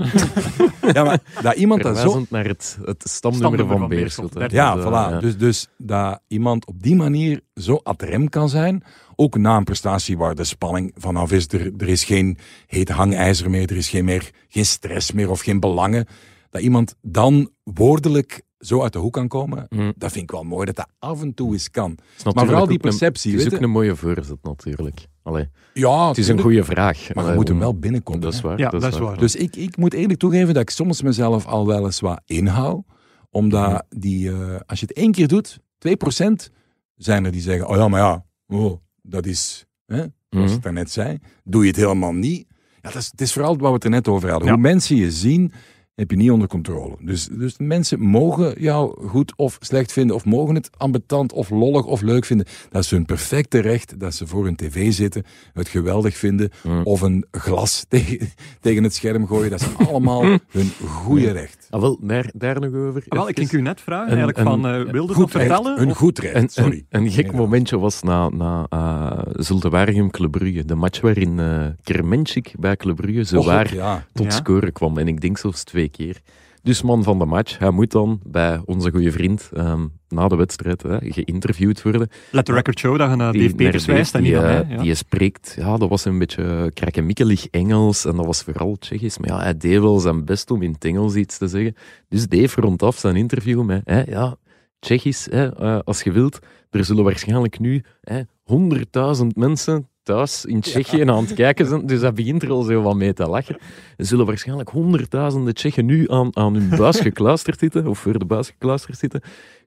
ja, maar dat iemand dat zo... Naar het, het stamnummer Stamnummer van van Beerschot. Ja, Dus, voilà. eh, ja. Dus, dus dat iemand op die manier zo ad rem kan zijn, ook na een prestatie waar de spanning vanaf is, er, er is geen heet hangijzer meer, er is geen, meer, geen stress meer of geen belangen, dat iemand dan woordelijk zo uit de hoek kan komen, Mm. dat vind ik wel mooi, dat dat af en toe eens kan. Maar vooral die perceptie, Het is ook een mooie voorzet natuurlijk. Allee, Ja, het is een goede vraag. maar je Allee, moet hem om- wel binnenkomen. Dat is hè. waar. Ja, dat is waar. Dus ik, ik moet eerlijk toegeven dat ik soms mezelf al wel eens wat inhoud. Omdat Mhm. die, eh, als je het één keer doet, 2% zijn er die zeggen, oh ja, maar ja, oh, dat is, hè, zoals Mhm. ik daarnet zei, doe je het helemaal niet. Ja, dat is, het is vooral wat we het er net over hadden. Ja. Hoe mensen je zien, heb je niet onder controle. Dus, dus mensen mogen jou goed of slecht vinden, of mogen het ambetant of lollig of leuk vinden. Dat is hun perfecte recht dat ze voor hun tv zitten, het geweldig vinden, of een glas tegen, tegen het scherm gooien. Dat is allemaal hun goede recht. Ah, wel, daar, daar nog over. Ah, wel, ik ging u net vragen, Een- eigenlijk een- van, eh wilde Goed recht, vertellen? of- goed recht, Een, sorry. een, een gek Ja. momentje was na, na uh, Zulte Waregem Club Brugge. De match waarin uh, Kermenschik bij Club Brugge zo Och, waar ja. tot Ja. scoren kwam. En ik denk zelfs twee keer. Dus man van de match, hij moet dan bij onze goede vriend ehm, na de wedstrijd hè, geïnterviewd worden. Let the record show dat je naar Dave Peters wijst en niet die, naar eh, mij. Ja. Die spreekt, ja, dat was een beetje krakkemikkelig Engels en dat was vooral Tsjechisch. Maar ja, hij deed wel zijn best om in het Engels iets te zeggen. Dus Dave rondaf zijn interview met, hè, ja, Tsjechisch, hè, eh, als je wilt. Er zullen waarschijnlijk nu hè, 100.000 mensen thuis in Tsjechië aan het kijken zijn. Dus hij begint er al zo wat mee te lachen. Er zullen waarschijnlijk honderdduizenden Tsjechen nu aan, aan hun buis gekluisterd zitten, of voor de buis gekluisterd zitten.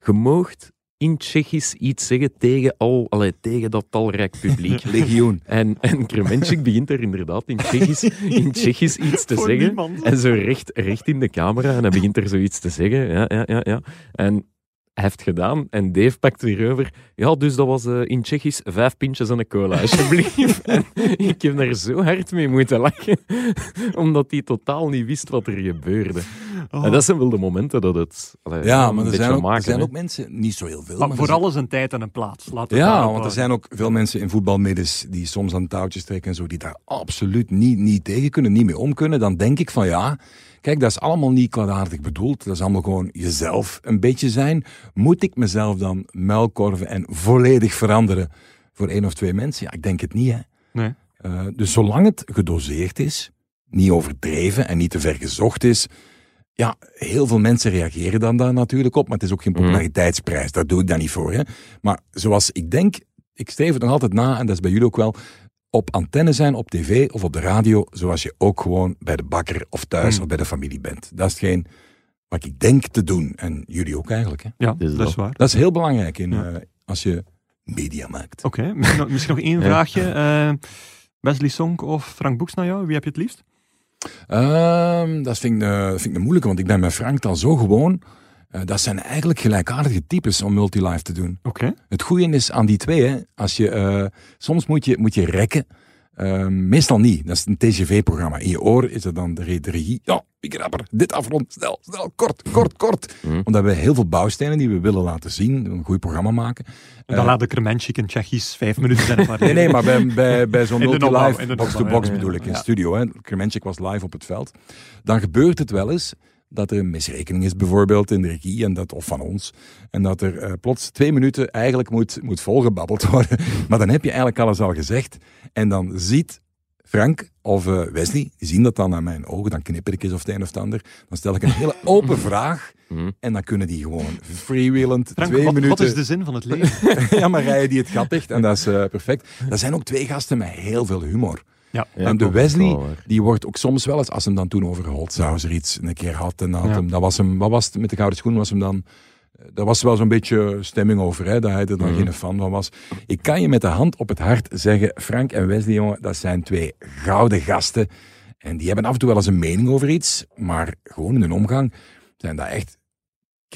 Je moogt in Tsjechisch iets zeggen tegen, al, allee, tegen dat talrijk publiek. Legioen. En, en Kremenchik begint er inderdaad in Tsjechisch, in Tsjechisch iets te Voor zeggen. niemand. En zo recht, recht in de camera. En hij begint er zoiets te zeggen. Ja, ja, ja, ja. En heeft gedaan. En Dave pakt weer over. Ja, dus dat was eh, in Tsjechisch vijf pintjes en een cola, alsjeblieft. en ik heb daar zo hard mee moeten lachen. Omdat hij totaal niet wist wat er gebeurde. Oh. En dat zijn wel de momenten dat het allee, Ja, een maar er zijn, ook, maken, er zijn ook mensen, niet zo heel veel. Maar maar voor zijn- alles een tijd en een plaats. We Ja, want er zijn ook veel mensen in voetbalmiddens die soms aan touwtjes trekken en zo, die daar absoluut niet, niet tegen kunnen, niet mee om kunnen. Dan denk ik van ja, kijk, dat is allemaal niet kwaadaardig bedoeld. Dat is allemaal gewoon jezelf een beetje zijn. Moet ik mezelf dan muilkorven en volledig veranderen voor één of twee mensen? Ja, ik denk het niet, hè. Nee. Eh, dus zolang het gedoseerd is, niet overdreven en niet te ver gezocht is. Ja, heel veel mensen reageren dan daar natuurlijk op, maar het is ook geen Mhm. populariteitsprijs. Daar doe ik dan niet voor. Hè. Maar zoals ik denk, ik streef het nog altijd na, en dat is bij jullie ook wel, op antenne zijn, op tv of op de radio, zoals je ook gewoon bij de bakker of thuis Mhm. of bij de familie bent. Dat is hetgeen wat ik denk te doen. En jullie ook eigenlijk. Hè. Ja, Is dat is waar. Dat is heel belangrijk in, Ja. eh, als je media maakt. Oké, misschien, nog- misschien nog één Ja. vraagje. Eh, Wesley Sonk of Frank Boeks naar jou? Wie heb je het liefst? Ehm, dat vind ik, een, vind ik een moeilijke, want ik ben met Frank dan zo gewoon. Eh, dat zijn eigenlijk gelijkaardige types om multilife te doen. Oké. Het goede is aan die twee, hè, als je, eh, soms moet je, moet je rekken Ehm, meestal niet. Dat is een TGV-programma. In je oor is er dan de re- de regie. Ja, ik rapper, dit afrond, snel, snel, kort, kort, kort. Mhm. Omdat we heel veel bouwstenen die we willen laten zien, een goed programma maken. En dan Eh, laat de Kremenchik in Tsjechisch vijf minuten zijn. of Nee, nee, maar bij, bij, bij zo'n multi-live, de box-to-box ja, bedoel ja, ik, in ja. studio. Hè. Kremenchik was live op het veld. Dan gebeurt het wel eens dat er een misrekening is bijvoorbeeld in de regie, en dat, of van ons. En dat er eh, plots twee minuten eigenlijk moet, moet volgebabbeld worden. Maar dan heb je eigenlijk alles al gezegd. En dan ziet Frank of eh, Wesley, die zien dat dan aan mijn ogen, dan knipper ik eens of het een of het ander. Dan stel ik een hele open vraag Mhm. en dan kunnen die gewoon freewheelend Frank, twee wat, minuten... wat is de zin van het leven? ja, maar rijden die het gat dicht en dat is eh, perfect. Dat zijn ook twee gasten met heel veel humor. Ja. Ja, en de Wesley, die wordt ook soms wel eens, als hem dan toen over Holtzhauser iets een keer had, en had Ja. hem, dat was hem, wat was het met de gouden schoen, was hem dan, daar was wel zo'n beetje stemming over, hè, dat hij er dan Mhm. geen fan van was. Ik kan je met de hand op het hart zeggen, Frank en Wesley, jongen, dat zijn twee gouden gasten. En die hebben af en toe wel eens een mening over iets, maar gewoon in hun omgang zijn dat echt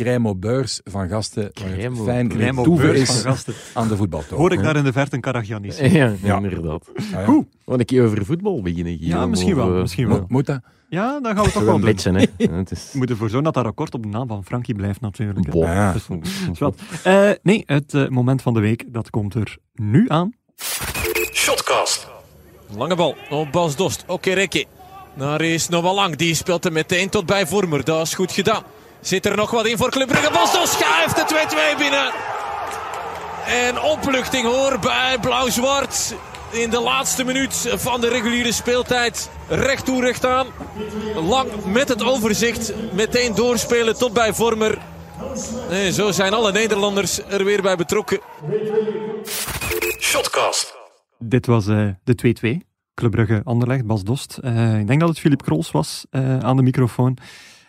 crème van gasten Crème fijn. Crème is van gasten. aan de voetbaltoon. Hoor ik daar in de verte een Karagianis? Ja, Ja. inderdaad. Ah, ja. Goed. Want een keer over voetbal beginnen, Ja, Guillaume, misschien wel, eh, misschien ja. wel. Moet, moet dat? Ja, dan gaan we het toch wel een doen. beetje, hè. Ja, het is... We moeten ervoor zorgen dat dat akkoord op de naam van Frankie blijft natuurlijk. Ja. Dus. Eh, nee, het eh, moment van de week, dat komt er nu aan. Shotcast. Lange bal op Bas Dost. Oké, Ricky. Daar is Noah Lang. Die speelt hem meteen tot bij Vormer. Dat is goed gedaan. Zit er nog wat in voor Club Brugge. Bas Dost schuift de 2-2 binnen. En opluchting hoor bij Blauw-Zwart. In de laatste minuut van de reguliere speeltijd. Recht toe, recht aan. Lang met het overzicht. Meteen doorspelen tot bij Vormer. En zo zijn alle Nederlanders er weer bij betrokken. Shotcast. Dit was eh, de 2-2. Club Brugge Anderlecht, Bas Dost. Eh, ik denk dat het Philip Krols was eh, aan de microfoon.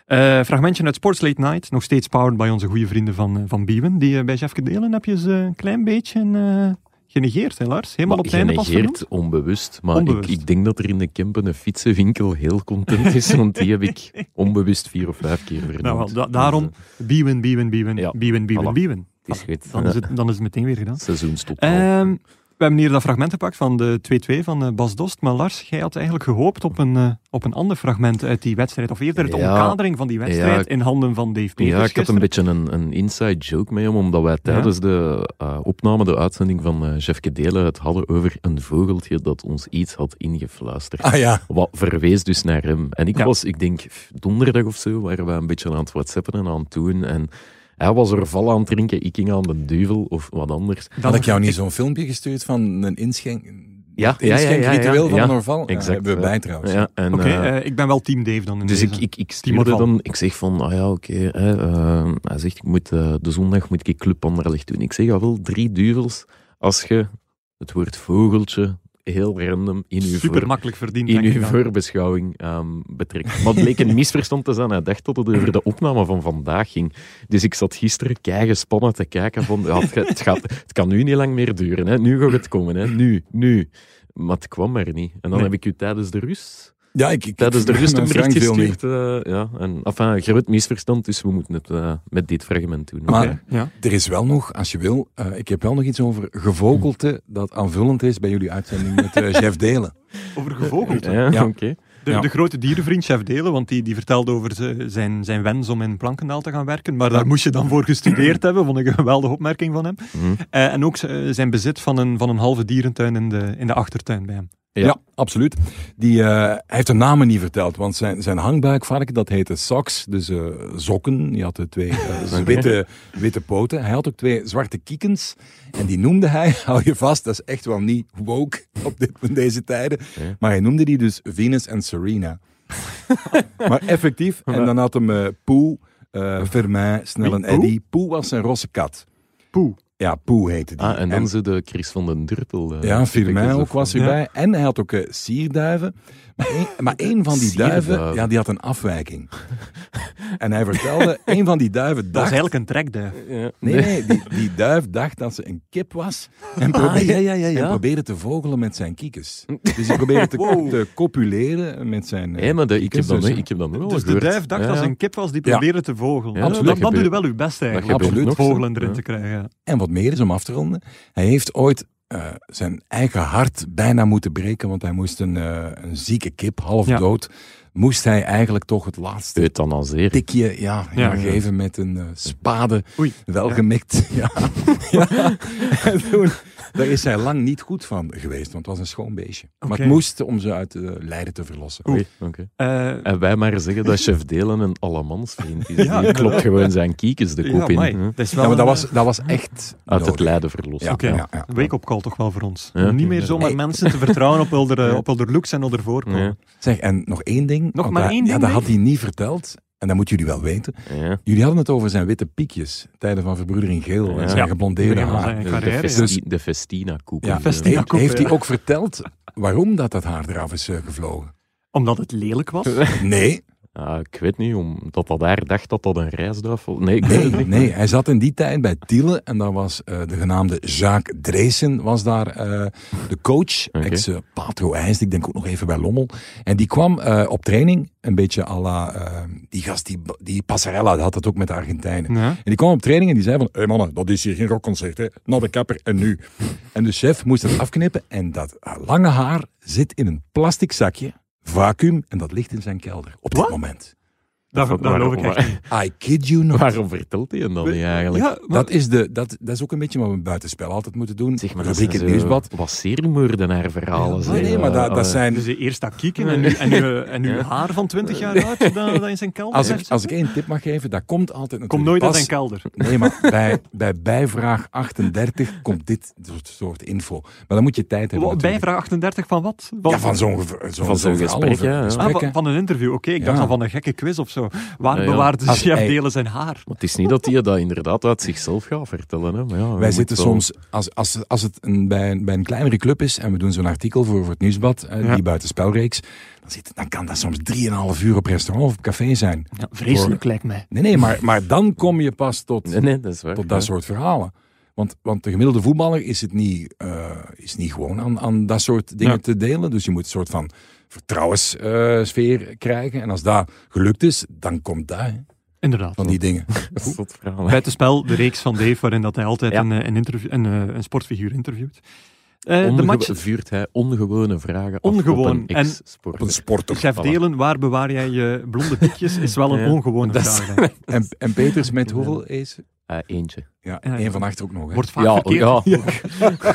Eh, fragmentje uit Sports Late Night. Nog steeds powered bij onze goede vrienden van, eh, van Biewen. Die eh, bij Jeffke Delen heb je ze een klein beetje eh, genegeerd, hè Lars? Helemaal op het einde pas genegeerd, onbewust. Maar Onbewust. Ik, ik denk dat er in de Kempen een fietsenwinkel heel content is, want die heb ik onbewust vier of vijf keer vernoemd. Nou, da- daarom Biewen, Biewen, Biewen, Ja, Biewen, Biewen, voilà. Biewen. Is goed. Dan is, het, dan is het meteen weer gedaan. Seizoenstotaal. Ehm, we hebben hier dat fragment gepakt van de 2-2 van eh, Bas Dost. Maar Lars, jij had eigenlijk gehoopt op een, eh, op een ander fragment uit die wedstrijd. Of eerder de Ja. omkadering van die wedstrijd Ja. in handen van Dave Peters. Ja, ik had een gisteren. beetje een, een inside joke mee hem, omdat wij tijdens de eh, opname, de uitzending van Jeffke Delen, het hadden over een vogeltje dat ons iets had ingefluisterd. Ah ja. Wat verwees dus naar hem. En ik Ja. was, ik denk, donderdag of zo, waren we een beetje aan het whatsappen en aan het doen. En hij was er val aan het drinken, ik ging aan de duvel of wat anders. Had ik jou niet zo'n filmpje gestuurd van een inschenk... Ja, ja, ja, ja, inschenkritueel ja. van Ja, een Orval? Ja, exact, hebben bij trouwens. Oké, eh, eh, ik ben wel team Dave dan in Dus deze. ik, ik, ik stuurde dan, ik zeg van, ah ja, oké. hè, eh, hij zegt, ik moet, de zondag moet ik Club Anderlecht doen. Ik zeg, ja wel, drie duvels als je het woord vogeltje heel random in uw, Super voor, makkelijk verdiend. in uw voorbeschouwing ehm, betrekt. Maar het bleek een misverstand te zijn. Hij dacht dat het over de opname van vandaag ging. Dus ik zat gisteren keigespannen te kijken van, ja, het, het, gaat, het kan nu niet lang meer duren. Hè. Nu gaat het komen, hè. nu, nu. Maar het kwam er niet. En dan Nee. heb ik u tijdens de rust Ja, ik, ik, Tijdens de rust een bericht gestuurd. eh, ja, en, enfin, groot misverstand, dus we moeten het eh, met dit fragment doen. Maar- Oké, ja. Er is wel nog, als je wil, eh, ik heb wel nog iets over gevogelte dat aanvullend is bij jullie uitzending met eh Jeff Delen. Over gevogeld. hè. ja, Ja. oké. De, Ja. de grote dierenvriend Chef Delen, want die, die vertelde over zijn, zijn wens om in Plankendaal te gaan werken. Maar daar moest je dan voor gestudeerd hebben, vond ik een geweldige opmerking van hem. Mhm. Eh, en ook zijn bezit van een, van een halve dierentuin in de, in de achtertuin bij hem. Ja. Ja, absoluut. Die, eh, hij heeft de namen niet verteld, want zijn, zijn hangbuikvarken, dat heette socks, dus eh, zokken. Die had de twee eh, witte, witte poten. Hij had ook twee zwarte kiekens en die noemde hij, hou je vast, dat is echt wel niet woke op dit, in deze tijden, maar hij noemde die dus Venus en Serena. maar effectief, en dan had hem Poe, Vermeij, Snel en? Eddy. Poe was zijn rosse kat. Poe. Ja, Poe heette die. Ah, en dan zo de Chris van den Durpel. eh, Ja, Firmijn ook was Ja. erbij. En hij had ook eh, sierduiven. Maar één van die duiven, ja, die had een afwijking. en hij vertelde, één van die duiven Dat dacht... is eigenlijk een trekduif. Ja. Nee, nee, die, die duif dacht dat ze een kip was. En probeerde, Ah, ja, ja, ja, en probeerde te vogelen met zijn kiekes. Dus hij probeerde te, Wow. te copuleren met zijn eh, Hé, maar de- ik, heb dat, Dus, ik heb dat nog wel Dus de duif dacht Ja, dat ze een kip was die Ja. probeerde te vogelen. Absoluut. dan, dan doe je wel je best eigenlijk. Absoluut. Vogelen erin ja. te krijgen. En wat meer is om af te ronden, hij heeft ooit eh, zijn eigen hart bijna moeten breken, want hij moest een, eh, een zieke kip, half Ja. dood, moest hij eigenlijk toch het laatste Euthanaseer. tikje ja, ja, Ja. geven met een eh, spade, Oei. welgemikt. Ja. Ja. En toen, daar is hij lang niet goed van geweest, want het was een schoon beestje. Maar het moest om ze uit de lijden te verlossen. Oei. Eh, En wij maar zeggen dat chef Delen een allemansvriend is. Ja, Die klopt gewoon zijn kiekjes de kop ja, in. Dat is wel Ja, maar dat was, dat was echt Uit het lijden verlossen. Ja, Oké. ja, ja. Een wake-up call toch wel voor ons. Ja. Om niet meer zomaar mensen te vertrouwen op hun, Ja. op looks en hun voorkomen. Ja. Zeg, en nog één ding. Nog maar dat- één Ja, ding, dat had hij niet verteld. En dat moeten jullie wel weten. Ja. Jullie hadden het over zijn witte piekjes. Tijden van verbroedering geel. Ja. En zijn geblondeerde haar. De, carrière, de, festi- de Festina-koep. Ja, Festina heeft, hij ook verteld waarom dat, dat haar eraf is eh, gevlogen? Omdat het lelijk was. Nee, Ah, ik weet niet, omdat dat daar dacht dat dat een reisduif was. Nee, ik weet nee, het niet. nee. Hij zat in die tijd bij Tiele en daar was eh, de genaamde Jacques Dreesen was daar eh, de coach. Oké. Ex-Patro IJs, ik denk ook nog even bij Lommel. En die kwam eh, op training, een beetje à la eh, die gast, die, die Passarella, die had dat ook met de Argentijnen. Ja. En die kwam op training en die zei van, hé mannen, dat is hier geen rockconcert, hè. Naar de kapper en nu. En de chef moest het afknippen en dat lange haar zit in een plastic zakje, vacuüm, en dat ligt in zijn kelder op dit moment. Dat, dat geloof ik echt niet. I kid you not. Waarom vertelt hij hem dan niet eigenlijk? Ja, maar- Dat is, de, dat, dat is ook een beetje wat we buitenspel altijd moeten doen. Zeg maar, dat Rubriek het zo nieuwsblad. Wat seriemoordenaar verhalen Ja, zijn. nee, maar dat, Eh, dat eh, zijn... Dus je eerst dat kieken en, nu, en, uw, en uw Ja. haar van 20 jaar oud dat, dat in zijn kelder Als ik, als ik één tip mag geven, dat komt altijd natuurlijk Komt nooit uit pas- zijn kelder. Nee, maar bij, bij bijvraag 38 komt dit soort, soort info. Maar dan moet je tijd hebben Wat, natuurlijk. Bijvraag 38 van wat? Ja, van zo'n zo'n Van zo'n verhaal gesprek, ja, ja. Ah, van, van een interview, oké. Ik dacht Ja. al van een gekke quiz of zo. Waar Ja, ja. bewaart de Als- chef. Delen zijn haar? Maar het is niet dat hij dat inderdaad uit zichzelf gaat vertellen. Hè. Maar ja, Wij zitten wel- soms, als, als, als het een, bij, een, bij een kleinere club is en we doen zo'n artikel voor, voor het nieuwsblad, eh, Ja. die buitenspelreeks, dan, zit, dan kan dat soms 3,5 uur op restaurant of op café zijn. Ja, vreselijk lijkt mij. Nee, nee, maar, maar dan kom je pas tot, Nee, nee, dat waar. tot dat soort verhalen. Want, want de gemiddelde voetballer is het niet, eh, is niet gewoon aan, aan dat soort dingen Ja. te delen. Dus je moet een soort van vertrouwenssfeer krijgen. En als dat gelukt is, dan komt dat hè, Inderdaad. van die dingen. Dat is verhaal. hè. Buitenspel, de reeks van Dave, waarin dat hij altijd Ja. een, eh, een, interview, een, eh, een sportfiguur interviewt. Eh, de match, vuurt hij ongewone vragen Ongewoon. op een En- een sporter. chef. Delen, waar bewaar jij je blonde piekjes, is wel een Ja, ongewone dat is- vraag. En, en Peters met hoeveel ace? Ah, eentje. Ja, Ja. één van achter ook nog. Hè. Wordt vaak Ja, verkeerd.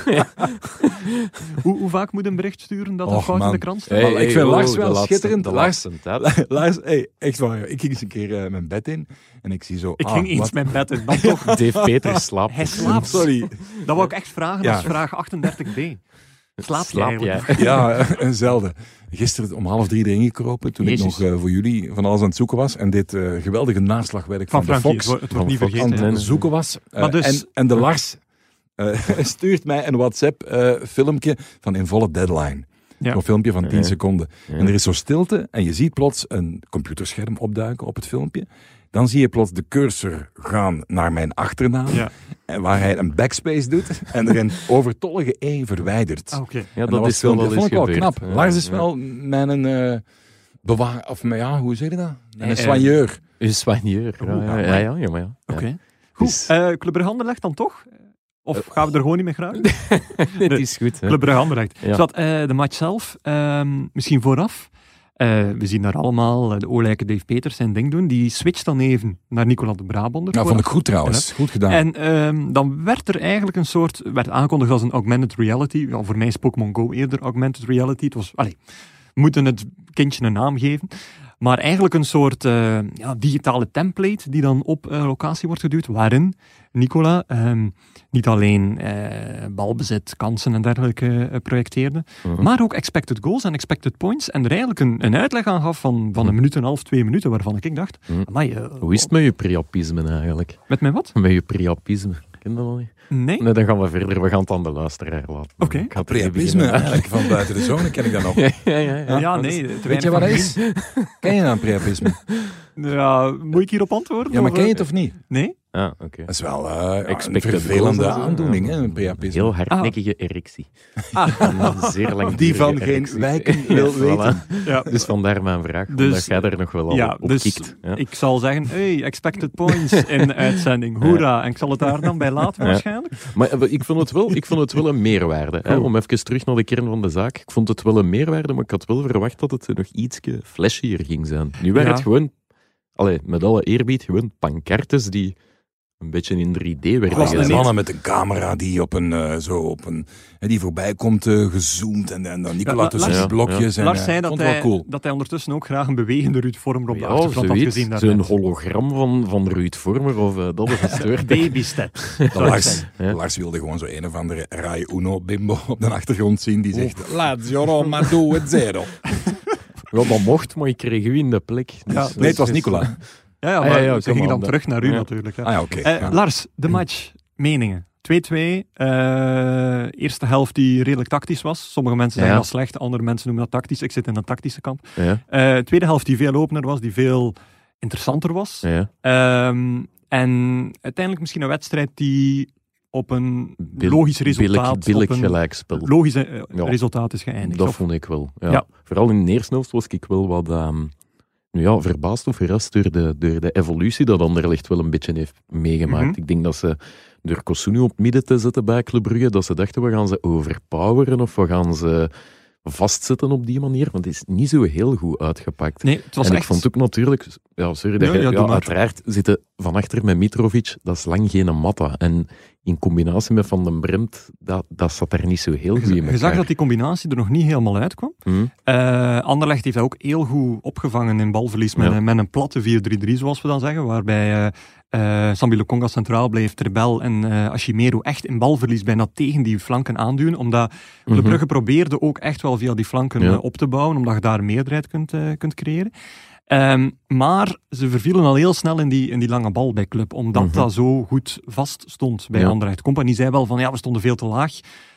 ja. Hoe, hoe vaak moet een bericht sturen dat een fout in de krant staat? Hey, ik vind oh, Lars wel laatste- schitterend. Lars-. Lars, hey, echt waar. Ik ging eens een keer eh, mijn bed in en ik zie zo... Ik ah, ging eens wat- mijn bed in, dan toch. Dave Peters slaapt. Hij slaapt. Sorry. Dat wou ik echt vragen Ja. als vraag 38b. Slaap, Slaap jij eigenlijk? Ja, een zelden. Gisteren om half drie erin gekropen toen Jezus. ik nog eh, voor jullie van alles aan het zoeken was. En dit eh, geweldige naslagwerk van, Van de Frankie, Fox het wordt niet vergeten. aan het zoeken was. Eh, Maar dus- en, en de Lars eh, stuurt mij een WhatsApp-filmpje van in volle deadline. Ja. Zo'n filmpje van 10 Ja. seconden. Ja. En er is zo stilte en je ziet plots een computerscherm opduiken op het filmpje. Dan zie je plots de cursor gaan naar mijn achternaam. Ja. En waar hij een backspace doet en er een overtollige E verwijdert. Ah, oké. Ja, En dat was is wel eens vond ik wel knap. Ja, Lars is ja. wel mijn eh bewaar... Of ja, hoe zeg je dat? Mijn Eh, soigneur. Een soigneur. Ja, ja, ja, ja, ja, maar ja. Oké. Goed. Dus- Eh Club Brugge Anderlecht dan toch? Of gaan we er gewoon niet meer graag? Het is goed. Hè. Club Brugge Anderlecht. Ja. Zodat, eh, de match zelf, ehm, misschien vooraf. Eh, we zien daar allemaal eh, de oorlijke Dave Peters zijn ding doen. Die switcht dan even naar Nicola de Brabander. Nou, vond ik goed trouwens. Goed gedaan. En ehm, dan werd er eigenlijk een soort, werd aangekondigd als een augmented reality. Ja, voor mij is Pokémon Go eerder augmented reality. Het was, allee, moeten het kindje een naam geven. Maar eigenlijk een soort eh, ja, digitale template die dan op eh, locatie wordt geduwd, waarin Nicola ehm, niet alleen eh, balbezit, kansen en dergelijke projecteerde, Mhm. maar ook expected goals en expected points. En er eigenlijk een, een uitleg aan gaf van, van een minuut en een half, twee minuten, waarvan ik dacht, Mhm. Hoe is het met je priapisme eigenlijk? met mijn wat? Met je priapisme. Ken dat wel niet? Nee? Nee, dan gaan we verder. We gaan het aan de luisteraar laten. Oké. Ik Priapisme, eigenlijk van buiten de zone ken ik dat nog. Ja, ja, ja. ja. Nee. te Weet je wat dat is? Ken je nou priapisme? Ja, moet ik hierop antwoorden? Ja, maar of, ken je eh, het of niet? Nee? Ja, oké. Dat is wel eh, ja, een vervelende aandoening, hè, een. Heel hardnekkige erectie. Ah. Een zeer lang Die van geen wijken wil weten. Ja. Dus vandaar mijn vraag, Dus- omdat jij er nog wel al Ja, op dus kikt. Ja. ik zal zeggen, hey, expected points in de uitzending. Hoera. En ik zal het daar dan bij laten Ja. waarschijnlijk. Maar eh, ik vond het wel, ik vond het wel een meerwaarde. Hè? Om even terug naar de kern van de zaak. Ik vond het wel een meerwaarde, maar ik had wel verwacht dat het nog ietsje flashier ging zijn. Nu Ja. het gewoon, allee, met alle eerbied, gewoon pancartes die een beetje in 3D werden Het was een gezet. mannen met een camera die op een, eh, zo op een, hè, die voorbij komt eh, gezoomd en, en dan Nicola Ja, tussen Lars- blokjes. En, Lars eh, zei dat hij, wel cool. dat hij ondertussen ook graag een bewegende Ruud Vormer op de Ja, achtergrond had gezien. Zo'n hologram van, van Ruud Vormer of uh, dat is gestoord. Baby steps. Lars, zeggen. Ja. Lars wilde gewoon zo een of andere Rai Uno bimbo op de achtergrond zien die zegt Lazio Roma doe het zero. Ja, dat mocht, maar ik kreeg u in de plek. Dus, Ja, Nee, het was dus- Nicola. Ja, ja, Ah, ja, ja, ze gingen dan terug naar u natuurlijk. Ah. Eh. Lars, de match. Meningen. 2-2. eh, eerste helft die redelijk tactisch was. Sommige mensen zeggen Ja. dat slecht, andere mensen noemen dat tactisch. Ik zit in dat tactische kamp. Eh, tweede helft die veel opener was, die veel interessanter was. Ehm, en uiteindelijk misschien een wedstrijd die op een Bil- logisch resultaat, Billig, billig op een gelijkspel. logisch resultaat is geëindigd. Dat Of- vond ik wel. Ja. Vooral in de eerste helft was ik wel wat ehm, ja, verbaasd of verrast door de, door de evolutie dat Anderlecht wel een beetje heeft meegemaakt. Mhm. Ik denk dat ze door Kosunu op het midden te zetten bij Club Brugge, dat ze dachten we gaan ze overpoweren of we gaan ze vastzetten op die manier, want het is niet zo heel goed uitgepakt. Nee, het was en echt... ik vond ook natuurlijk, ja, sorry, dat Ja, ja, ja, uiteraard zitten van achter met Mitrovic, dat is lang geen matta. En in combinatie met Van den Bremt, dat, dat zat er niet zo heel goed in Je zag dat die combinatie er nog niet helemaal uitkwam. Hm? Eh Anderlecht heeft dat ook heel goed opgevangen in balverlies met, met een platte 4-3-3, zoals we dan zeggen, waarbij eh eh Sambi Lokonga centraal bleef, Terbel en eh Ashimero echt in balverlies bijna tegen die flanken aanduwen, omdat Mhm. Brugge probeerde ook echt wel via die flanken Ja. eh, op te bouwen, omdat je daar een meerderheid kunt, kunt creëren. Ehm, maar ze vervielen al heel snel in die, in die lange bal bij Club, omdat Mhm. dat zo goed vast stond bij Ja. Anderlecht. Compagnie zei wel van, ja, we stonden veel te laag.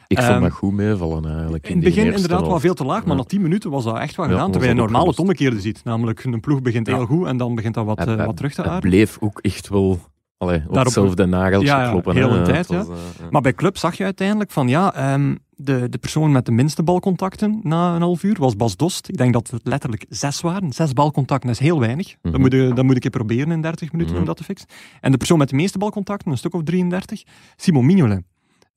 Ik vond Ehm, dat goed meevallen eigenlijk. In het begin inderdaad wel veel te laag, maar Ja. na 10 minuten was dat echt wel Ja, gedaan. was terwijl je normaal het omgekeerde ziet. Namelijk, een ploeg begint heel Ja. goed en dan begint dat wat, Het- eh, het- wat terug te Het aarden. bleef ook echt wel allee, op Daarop- hetzelfde nageltje Ja, kloppen. heel hè. een tijd, Het was, ja. eh, ja. Maar bij Club zag je uiteindelijk van ja, ehm, de, de persoon met de minste balcontacten na een half uur was Bas Dost. Ik denk dat het letterlijk zes waren. Zes balcontacten is heel weinig. Mhm. dat, moet je, dat moet ik keer proberen in 30 minuten Mhm. om dat te fixen. En de persoon met de meeste balcontacten, een stuk of 33, Simon Mignolet.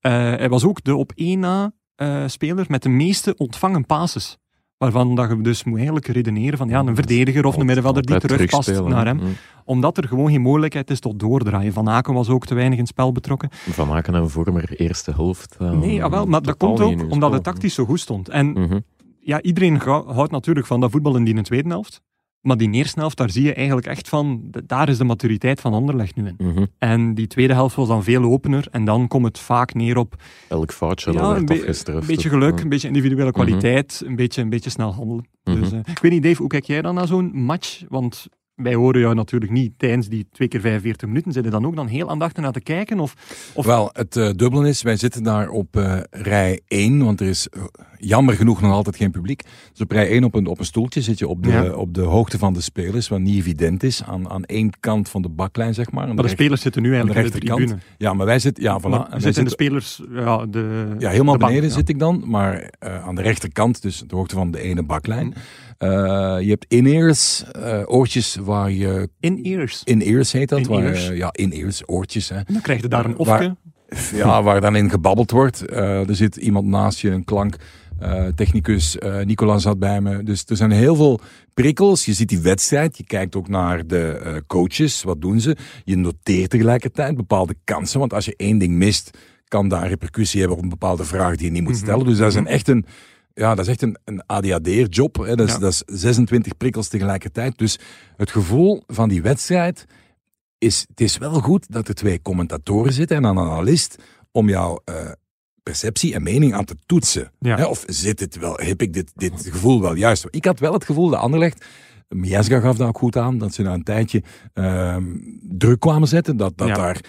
Eh, hij was ook de op één na eh, speler met de meeste ontvangen passes. Waarvan dat je dus moet eigenlijk redeneren van ja, een verdediger of een middenvelder die terugpast naar hem. Mm. Omdat er gewoon geen mogelijkheid is tot doordraaien. Van Aken was ook te weinig in het spel betrokken. Van Aken en Vormer eerste helft. eh, Nee, jawel, maar dat komt ook omdat het tactisch zo goed stond. En Mhm. ja, iedereen houdt natuurlijk van dat voetbal in die tweede helft. Maar die eerste helft, daar zie je eigenlijk echt van, daar is de maturiteit van Anderlecht nu in. Mhm. En die tweede helft was dan veel opener en dan komt het vaak neer op Elk foutje ja, dat een, werd be- afgestraft. een beetje geluk, ja. een beetje individuele Mhm. kwaliteit, een, beetje, een beetje snel handelen. Mhm. Dus, eh, ik weet niet, Dave, hoe kijk jij dan naar zo'n match? Want wij horen jou natuurlijk niet tijdens die twee keer 45 minuten. Zitten dan ook dan heel aandachtig naar te kijken? Of, of Wel, het eh dubbele is, wij zitten daar op eh, rij 1, want er is eh, jammer genoeg nog altijd geen publiek. Dus op rij 1 op een, op een stoeltje zit je op de, Ja. op de hoogte van de spelers, wat niet evident is, aan, aan één kant van de baklijn, zeg maar. Maar de spelers zitten nu eigenlijk aan in de rechterkant. Ja, maar wij zitten, ja, voilà. Maar zitten de spelers, ja, de, Ja, helemaal de bank, beneden ja. zit ik dan, maar aan de rechterkant, dus de hoogte van de ene baklijn. Eh, je hebt in-ears, eh, oortjes waar je... In-ears. In-ears heet dat. Waar, eh, ja, in-ears, oortjes. Hè. Dan krijg je daar een Waar- ofje. Ja, waar dan in gebabbeld wordt. Eh, er zit iemand naast je, een klank. eh, technicus eh Nicola zat bij me. Dus er zijn heel veel prikkels. Je ziet die wedstrijd. Je kijkt ook naar de eh, coaches. Wat doen ze? Je noteert tegelijkertijd bepaalde kansen. Want als je één ding mist, kan een repercussie hebben op een bepaalde vraag die je niet moet Mhm. stellen. Dus dat is een, echt een, ja, dat is echt een, een ADHD-job. hè. Dat, is- Ja. dat is 26 prikkels tegelijkertijd. Dus het gevoel van die wedstrijd is, het is wel goed dat er twee commentatoren zitten en een analist om jouw eh, perceptie en mening aan te toetsen. Ja. Of zit het wel, heb ik dit, dit gevoel wel juist? Ik had wel het gevoel dat Anderlecht, Miesga gaf dat ook goed aan, dat ze na een tijdje ehm, druk kwamen zetten, dat, dat Ja. daar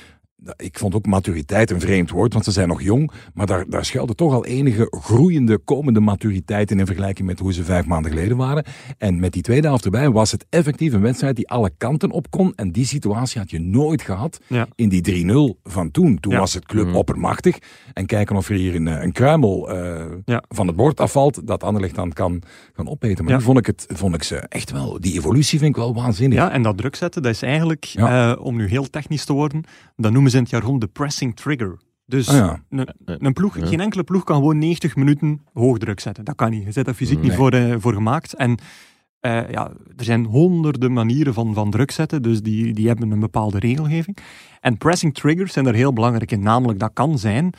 ik vond ook maturiteit een vreemd woord, want ze zijn nog jong. Maar daar, daar schuilde toch al enige groeiende, komende maturiteit in in vergelijking met hoe ze vijf maanden geleden waren. En met die tweede helft erbij was het effectief een wedstrijd die alle kanten op kon. En die situatie had je nooit gehad Ja. in die 3-0 van toen. Toen Ja. was het club Mhm. oppermachtig. En kijken of er hier een, eh, een kruimel eh, Ja. van het bord afvalt, dat Anderlecht dan kan, kan opeten. Maar Ja. nu vond ik, het, vond ik ze echt wel, die evolutie vind ik wel waanzinnig. Ja, en dat druk zetten, dat is eigenlijk, Ja. eh, om nu heel technisch te worden, dat noemen ze in het jargon de pressing trigger. Dus Ah, ja. een, een ploeg, Ja. geen enkele ploeg kan gewoon 90 minuten hoogdruk zetten. Dat kan niet. Je zit daar fysiek niet voor, eh, voor gemaakt. En eh, ja, er zijn honderden manieren van, van druk zetten, dus die, die hebben een bepaalde regelgeving. En pressing triggers zijn er heel belangrijk in. Namelijk, dat kan zijn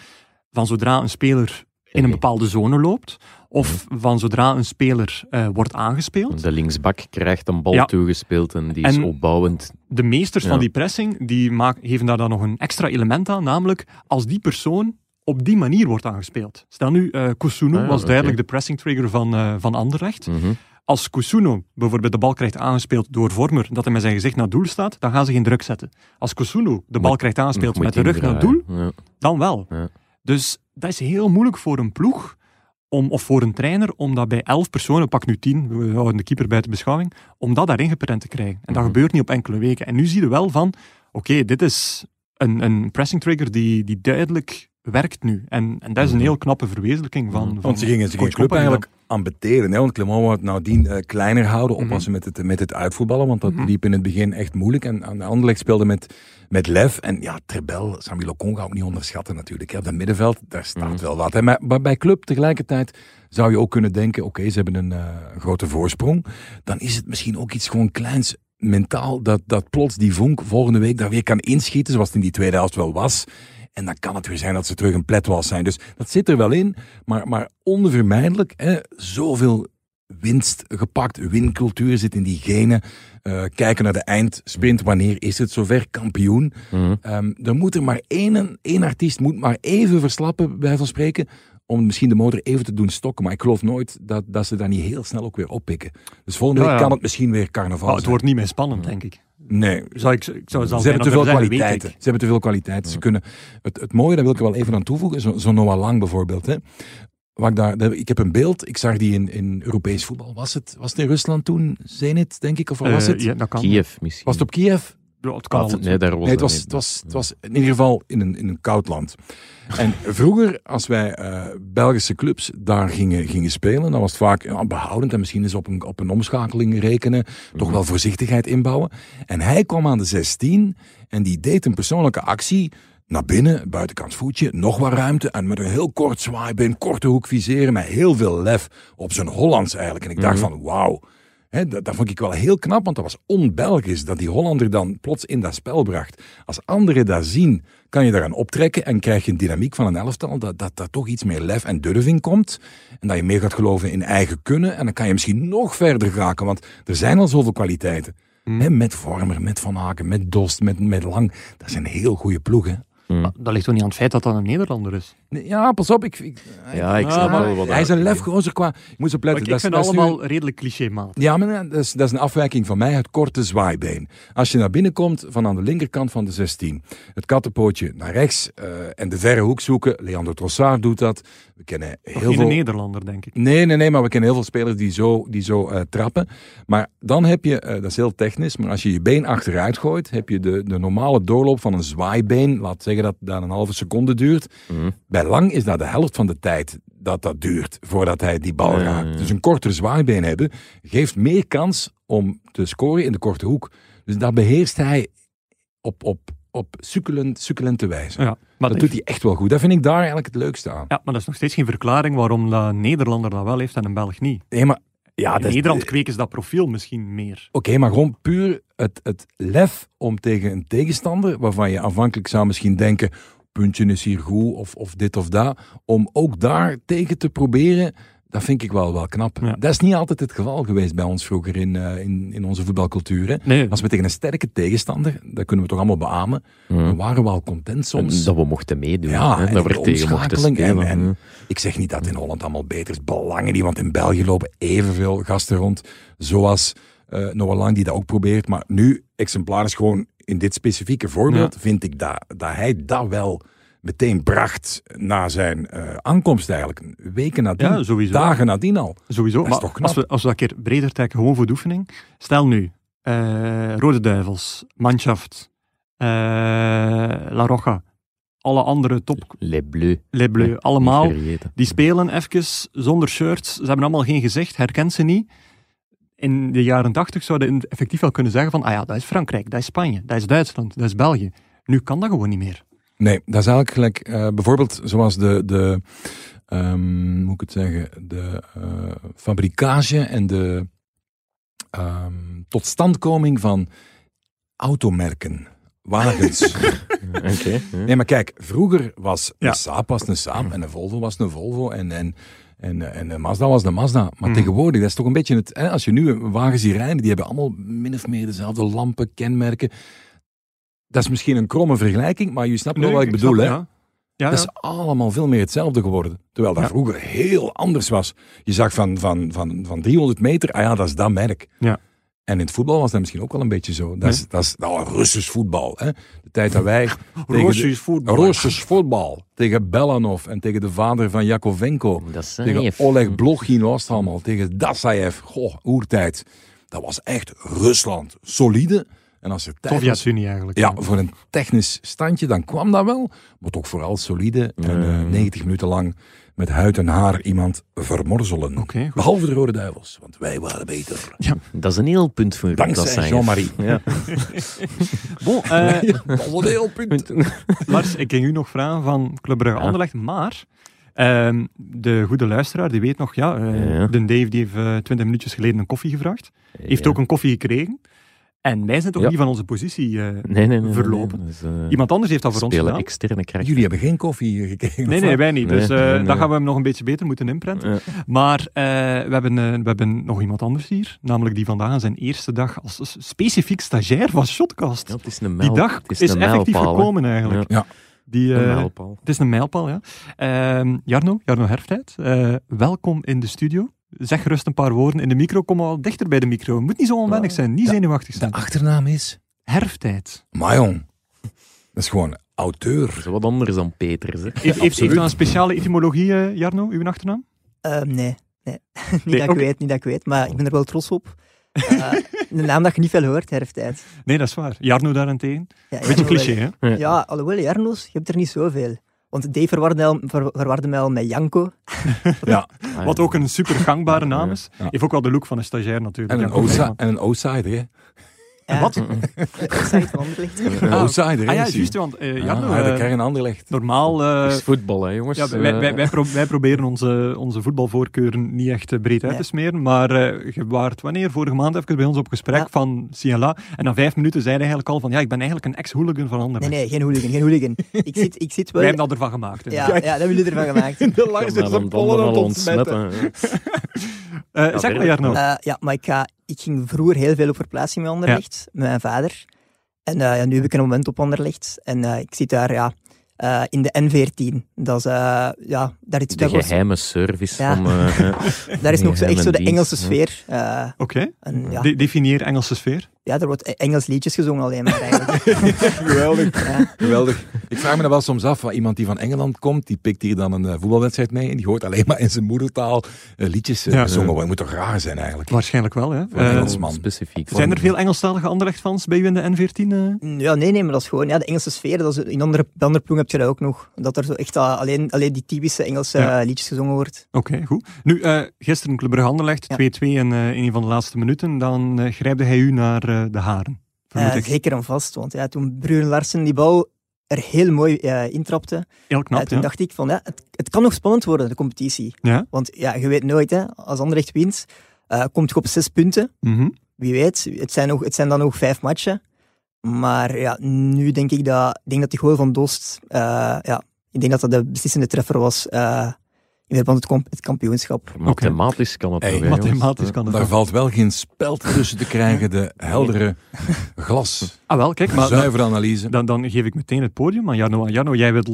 van zodra een speler in een bepaalde zone loopt, of van zodra een speler eh, wordt aangespeeld. De linksbak krijgt een bal Ja. toegespeeld en die is En- opbouwend. de meesters Ja. van die pressing, die maak, geven daar dan nog een extra element aan, namelijk als die persoon op die manier wordt aangespeeld. Stel nu, eh Kusunu Ah ja, was duidelijk de pressing trigger van, eh van Anderlecht. Mhm. Als Kusunu bijvoorbeeld de bal krijgt aangespeeld door Vormer, dat hij met zijn gezicht naar het doel staat, dan gaan ze geen druk zetten. Als Kusunu de bal Moet- krijgt aangespeeld met de rug naar het doel. Ja. dan wel. Ja. Dus dat is heel moeilijk voor een ploeg, om, of voor een trainer, om dat bij elf personen, pak nu tien, we houden de keeper buiten beschouwing, om dat daarin geprent te krijgen. En dat Mhm. gebeurt niet op enkele weken. En nu zie je wel van, oké, dit is een, een pressing trigger die, die duidelijk werkt nu. En, en dat is een Mhm. heel knappe verwezenlijking van, Mhm. van Want ze gingen, ze gingen coach club eigenlijk ambeteren. Hè? Want Clement wou het nadien eh, kleiner houden, Mhm. oppassen met, het, met het uitvoetballen. Want dat liep in het begin echt moeilijk. En aan de Anderlecht speelde met, met lef. En ja, Trebel, Samuel Ocon gaat ook niet onderschatten natuurlijk. Hè? Op dat middenveld, daar staat wel wat. Hè? Maar, maar bij club tegelijkertijd zou je ook kunnen denken... Oké, ze hebben een eh, grote voorsprong. Dan is het misschien ook iets gewoon kleins mentaal... Dat, dat plots die vonk volgende week daar weer kan inschieten... zoals het in die tweede helft wel was... En dan kan het weer zijn dat ze terug een pletwals zijn. Dus dat zit er wel in, maar, maar onvermijdelijk. Hè, zoveel winst gepakt, wincultuur zit in die genen. Eh, kijken naar de eindsprint, wanneer is het zover? Kampioen. Mhm. Ehm er moet er maar één, één artiest moet maar even verslappen, bij van spreken, om misschien de motor even te doen stokken. Maar ik geloof nooit dat, dat ze daar niet heel snel ook weer oppikken. Dus volgende Ja, week ja. kan het misschien weer carnaval Oh, het zijn. wordt niet meer spannend, denk ik. Nee, Zou ik, ik zou ze hebben te veel kwaliteiten. Ze hebben te veel kwaliteiten. Ze kunnen, het, het mooie, daar wil ik er wel even aan toevoegen, zo, zo Noah Lang bijvoorbeeld. Hè. Wat ik, daar, ik heb een beeld, ik zag die in, in Europees voetbal. Was het, was het in Rusland toen? Zenit, denk ik? Of was Eh, het? ja, dat kan. Kiev misschien. Was het op Kiev? Het kan altijd. nee, daar was Nee, het dat was, het, was, het was in ieder geval in een, in een koud land. En vroeger, als wij eh, Belgische clubs daar gingen, gingen spelen, dan was het vaak ja, behoudend en misschien eens op een, op een omschakeling rekenen, toch wel voorzichtigheid inbouwen. En hij kwam aan de 16 en die deed een persoonlijke actie naar binnen, buitenkant voetje, nog wat ruimte en met een heel kort zwaaibeen, korte hoek viseren, met heel veel lef op zijn Hollands eigenlijk. En ik dacht Mhm. van, wauw. Hè, dat, dat vond ik wel heel knap, want dat was on-Belgisch dat die Hollander dan plots in dat spel bracht. Als anderen dat zien, kan je daaraan optrekken en krijg je een dynamiek van een elftal dat, dat, dat toch iets meer lef en durving komt. En dat je meer gaat geloven in eigen kunnen. En dan kan je misschien nog verder geraken, want er zijn al zoveel kwaliteiten. Hmm. Hè, met Vormer, met Van Aken, met Dost, met, met Lang. Dat zijn heel goede ploegen. Mhm. Dat ligt toch niet aan het feit dat dat een Nederlander is? Ja, pas op. Ik, ik, Ja, ik snap maar wel wat hij is een lefgozer qua... Moet op letten. ik, ik dat is- vind dat nu- allemaal redelijk clichémaat. Ja, maar dat is, dat is een afwijking van mij, het korte zwaaibeen. Als je naar binnen komt van aan de linkerkant van de 16, het kattenpootje naar rechts eh, en de verre hoek zoeken. Leandro Trossard doet dat. We kennen heel geen veel... Nederlander, denk ik. Nee, nee, nee, maar we kennen heel veel spelers die zo, die zo eh, trappen. Maar dan heb je, eh, dat is heel technisch, maar als je je been achteruit gooit, heb je de, de normale doorloop van een zwaaibeen. Laat zeggen dat dat een halve seconde duurt. Mhm. Bij Lang is dat de helft van de tijd dat dat duurt voordat hij die bal raakt. Dus een korter zwaaibeen hebben geeft meer kans om te scoren in de korte hoek. Dus dat beheerst hij op, op, op succulent, succulente wijze. Ja, maar, dat doet hij echt wel goed. Dat vind ik daar eigenlijk het leukste aan. ja, maar dat is nog steeds geen verklaring waarom een Nederlander dat wel heeft en een Belg niet. Nee, maar ja, In Nederland kweken ze dat profiel misschien meer. Oké, maar gewoon puur het, het lef om tegen een tegenstander, waarvan je aanvankelijk zou misschien denken, puntje is hier goed, of, of dit of dat, om ook daar tegen te proberen, dat vind ik wel, wel knap. Ja. Dat is niet altijd het geval geweest bij ons vroeger in, eh, in, in onze voetbalcultuur. Hè. Nee, Als we tegen een sterke tegenstander, dat kunnen we toch allemaal beamen, Mhm. dan waren we al content soms. Dat we mochten meedoen. Ja, hè, en dat we er tegen mochten en- spelen. en-. Ik zeg niet dat in Holland allemaal beter is. Belangen niet, want in België lopen evenveel gasten rond. Zoals eh Noah Lang, die dat ook probeert. Maar nu exemplarisch gewoon in dit specifieke voorbeeld vind ik dat, dat hij dat wel meteen bracht na zijn eh, aankomst eigenlijk. Weken nadien, Ja, dagen nadien al. Sowieso. Dat is maar toch knap? Als we, als we dat een keer breder trekken, gewoon voor de oefening. Stel nu, eh, Rode Duivels, Mannschaft, eh, La Roja, alle andere top, Les Bleus. Les Bleus, allemaal, die spelen even zonder shirts. Ze hebben allemaal geen gezicht, herkent ze niet. In de jaren tachtig zouden we effectief wel kunnen zeggen van, ah ja, dat is Frankrijk, dat is Spanje, dat is Duitsland, dat is België. Nu kan dat gewoon niet meer. Nee, dat is eigenlijk gelijk, eh, bijvoorbeeld zoals de, de ehm, hoe moet ik het zeggen, de eh, fabricage en de ehm, totstandkoming van automerken, wagens. Oké. ja. nee, maar kijk, vroeger was Ja. een Saab was een Saab en een Volvo was een Volvo en, en, en, en een Mazda was een Mazda. Maar Mhm. tegenwoordig, dat is toch een beetje het, hè, als je nu wagens ziet rijden, die hebben allemaal min of meer dezelfde lampen, kenmerken. Dat is misschien een kromme vergelijking, maar je snapt wel Nee, wat ik bedoel, snap- hè? Ja, ja, Dat ja. is allemaal veel meer hetzelfde geworden. Terwijl dat Ja. vroeger heel anders was. Je zag van, van, van, van 300 meter, ah ja, dat is dat merk. Ja. En in het voetbal was dat misschien ook wel een beetje zo. Dat is, dat is nou, Russisch voetbal. Hè? De tijd dat wij Russisch de, voetbal. Russisch voetbal tegen Belanov en tegen de vader van Jakovenko. Dat is Tegen. Oleg Blochin was het allemaal. Tegen Dasaev. Goh, oertijd. Dat was echt Rusland. Solide. En als er tijd Sovjet-Unie eigenlijk. ja, voor een technisch standje, dan kwam dat wel. Maar toch vooral solide en eh, Mm. 90 minuten lang met huid en haar iemand vermorzelen. Behalve de Rode Duivels, want wij waren beter. Dat is een heel punt voor Dankzij dat zijn. Jean-Marie. Ja. Bon, eh, Dat was een heel punt. Lars, ik ging u nog vragen van Club Brugge Ja. Anderlecht, maar ehm, de goede luisteraar, die weet nog, ja, eh, Ja. de Dave die heeft eh, 20 minuutjes geleden een koffie gevraagd. Heeft Ja. ook een koffie gekregen. En wij zijn toch Ja. niet van onze positie eh, Nee, nee, nee, nee, verlopen. nee. Dus, eh, Iemand anders heeft dat voor ons gedaan. externe. Jullie hebben geen koffie gekregen. Nee, nee, wij niet. Nee, dus eh, nee, nee. dat gaan we hem nog een beetje beter moeten inprenten. Ja. Maar eh, we, hebben, we hebben nog iemand anders hier, namelijk die vandaag aan zijn eerste dag als specifiek stagiair van Shotcast. Ja, het is een die dag het is, is een effectief gekomen eigenlijk. Ja. Die, Een eh, mijlpaal. Het is een mijlpaal, ja. Ehm, Jarno, Jarno Herftijd, eh, welkom in de studio. Zeg gerust een paar woorden in de micro. Kom al dichter bij de micro. Het moet niet zo onwennig zijn, niet Ja. zenuwachtig De zijn. achternaam is Herftijd. Mayon. Dat is gewoon auteur. Dat is wat anders dan Peters. Hè. Heeft, heeft, heeft dat een speciale etymologie, eh, Jarno, uw achternaam? Ehm, nee, nee. niet Nee, dat weet, niet dat ik weet, maar ik ben er wel trots op. Eh, een naam dat je niet veel hoort, herftijd. Nee, dat is waar. Jarno daarentegen. Ja, Beetje Jarno wel. cliché, hè? Ja, alhoewel, Jarno's, je hebt er niet zoveel. Want Dave verwarde, al- ver- verwarde mij al met Janko. Ja. Wat ook een super gangbare naam is. Ja. Heeft ook wel de look van een stagiair natuurlijk. Een, en een outsider, hè? Ja, Wat? van Anderlecht. Een Ah, outsider, Ah ja, juist, want eh, Jarno, Ah, de eh, kern Anderlecht. normaal... eh, Het is voetbal, hè, jongens. Ja, wij, Eh, wij, wij, pro- wij proberen onze, onze voetbalvoorkeuren niet echt eh, breed uit te Nee. smeren, maar eh, je waart wanneer? Vorige maand even bij ons op gesprek Ja. van Ciala. En na vijf minuten zei hij eigenlijk al van ja, ik ben eigenlijk een ex-hooligan van Nee, Anderlecht. nee, geen hooligan, geen hooligan. Ik zit, ik zit wel... Wij hebben dat ervan gemaakt. hè. ja, ja, dat hebben jullie ervan gemaakt. De kan langs dat is dan een dan pollen het ontsmetten. Eh, zeg maar. Jarno. Eh, ja, maar ik, ga, ik ging vroeger heel veel op verplaatsing met Anderlecht, met mijn vader. En eh, ja, nu heb ik een moment op Anderlecht. En eh, ik zit daar ja, eh, in de N14. Dat is, eh, ja, daar is, De geheime service Ja. van... daar is nog zo echt zo de Engelse dienst, sfeer. eh, Oké, en, ja, De- definieer Engelse sfeer. Ja, er wordt Engels liedjes gezongen alleen maar eigenlijk. Geweldig. Ja. Geweldig. Ik vraag me dan wel soms af, van iemand die van Engeland komt, die pikt hier dan een eh, voetbalwedstrijd mee en die hoort alleen maar in zijn moedertaal eh, liedjes eh, Ja. gezongen worden. moet toch raar zijn eigenlijk? Waarschijnlijk wel. Hè? Voor een Engelsman. Specifiek. zijn er veel Engelstalige Anderlecht-fans bij u in de N14? eh? Ja, nee, nee, maar dat is gewoon ja, de Engelse sfeer. Dat is, in andere, andere ploegen heb je dat ook nog. Dat er zo echt ah, alleen, alleen die typische Engelse Ja. liedjes gezongen wordt. Oké, goed. Nu, eh, gisteren Club Brugge Anderlecht, 2-2 Ja. in, in een van de laatste minuten. Dan grijpte hij u naar eh, de haren. Ik. zeker en vast. Want ja, toen Bruren Larsen die bal er heel mooi eh, intrapte, Heel knap, eh, toen ja. dacht ik van ja, het, het kan nog spannend worden, de competitie. Ja. Want ja, je weet nooit, hè, als Anderlecht wint, komt je op zes punten. Mhm. Wie weet, het zijn, nog, het zijn dan nog vijf matchen. Maar ja, nu denk ik dat, denk dat die goal van Dost, ja, ik denk dat dat de beslissende treffer was in verband met het, kamp- het kampioenschap. Mathematisch kan het Hey, jongens? Mathematisch kan het Daar wel. valt wel geen speld tussen te krijgen, de heldere glas. Ah wel, kijk, maar dan, Zuivere analyse. dan, dan geef ik meteen het podium aan Jarno. Jarno, jij wilt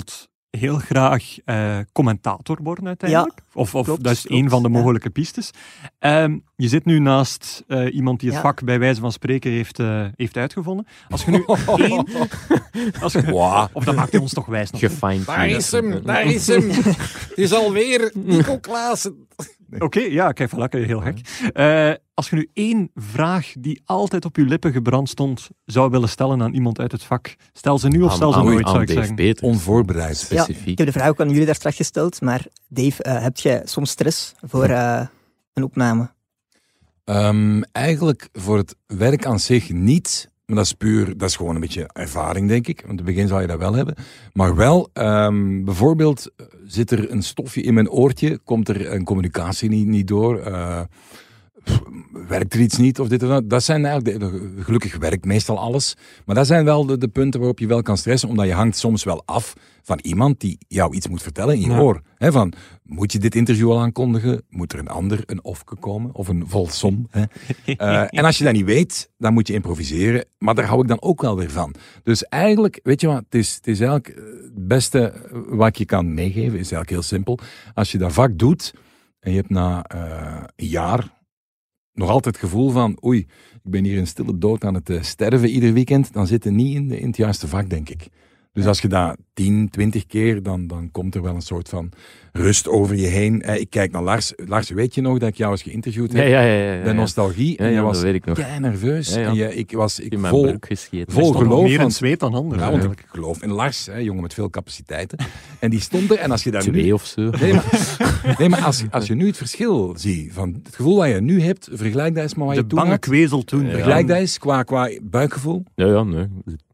heel graag eh, commentator worden uiteindelijk. of of klopt, dat is klopt, een van de ja. mogelijke pistes. Ehm, je zit nu naast eh, iemand die het Ja. vak bij wijze van spreken heeft, eh, heeft uitgevonden. Als je nu één... Als je, Wow. Of dat maakt hij ons toch wijs nog. Daar is hem, daar is hem. Het is alweer Nico Klaassen. Oké, ja, kijk, voilà, heel gek. Als je nu één vraag die altijd op je lippen gebrand stond, zou willen stellen aan iemand uit het vak, stel ze nu of stel ze aan, nooit, aan zou ik Dave zeggen. Peters. Onvoorbereid. Ja, Specifiek. ik heb de vraag ook aan jullie daar straks gesteld, maar Dave, eh, heb jij soms stress voor eh, een opname? Ehm, eigenlijk voor het werk aan zich niet. Maar dat is puur, dat is gewoon een beetje ervaring, denk ik. Want in het begin zal je dat wel hebben. Maar wel, ehm, bijvoorbeeld, eh, zit er een stofje in mijn oortje, komt er een communicatie niet, niet door, eh, pff, werkt er iets niet of dit of dat. Dat zijn eigenlijk, de, gelukkig werkt meestal alles. Maar dat zijn wel de, de punten waarop je wel kan stressen, omdat je hangt soms wel af van iemand die jou iets moet vertellen in je Ja. oor. Van, moet je dit interview al aankondigen? Moet er een ander, een ofke komen? Of een vol som? Hè? Eh, en als je dat niet weet, dan moet je improviseren. Maar daar hou ik dan ook wel weer van. Dus eigenlijk, weet je wat, het is, het is eigenlijk eh, het beste eh, wat ik je kan meegeven, is eigenlijk heel simpel. Als je dat vak doet en je hebt na een jaar nog altijd het gevoel van, oei, ik ben hier in stille dood aan het eh, sterven ieder weekend, dan zit je niet in, de, in het juiste vak, denk ik. Dus als je dat 10, 20 keer, dan, dan komt er wel een soort van rust over je heen. Eh, ik kijk naar Lars. Lars, weet je nog dat ik jou eens geïnterviewd heb? ja, ja. ja, ja. bij Nostalgie. Ja, en je ja, was dat weet ik nog. kei nerveus. Ja, ja. En je, ik was ik In mijn vol, vol geloof. meer in zweet dan anderen. ja, want ik geloof in Lars, hè, jongen met veel capaciteiten. En die stond er. En als je daar Twee nu... of zo. Nee, maar, nee, maar als, als je nu het verschil ziet, van het gevoel wat je nu hebt, vergelijk dat eens met wat je De toen bange had. kwezel toen. Vergelijk dat eens qua, qua buikgevoel. Ja, ja, nee.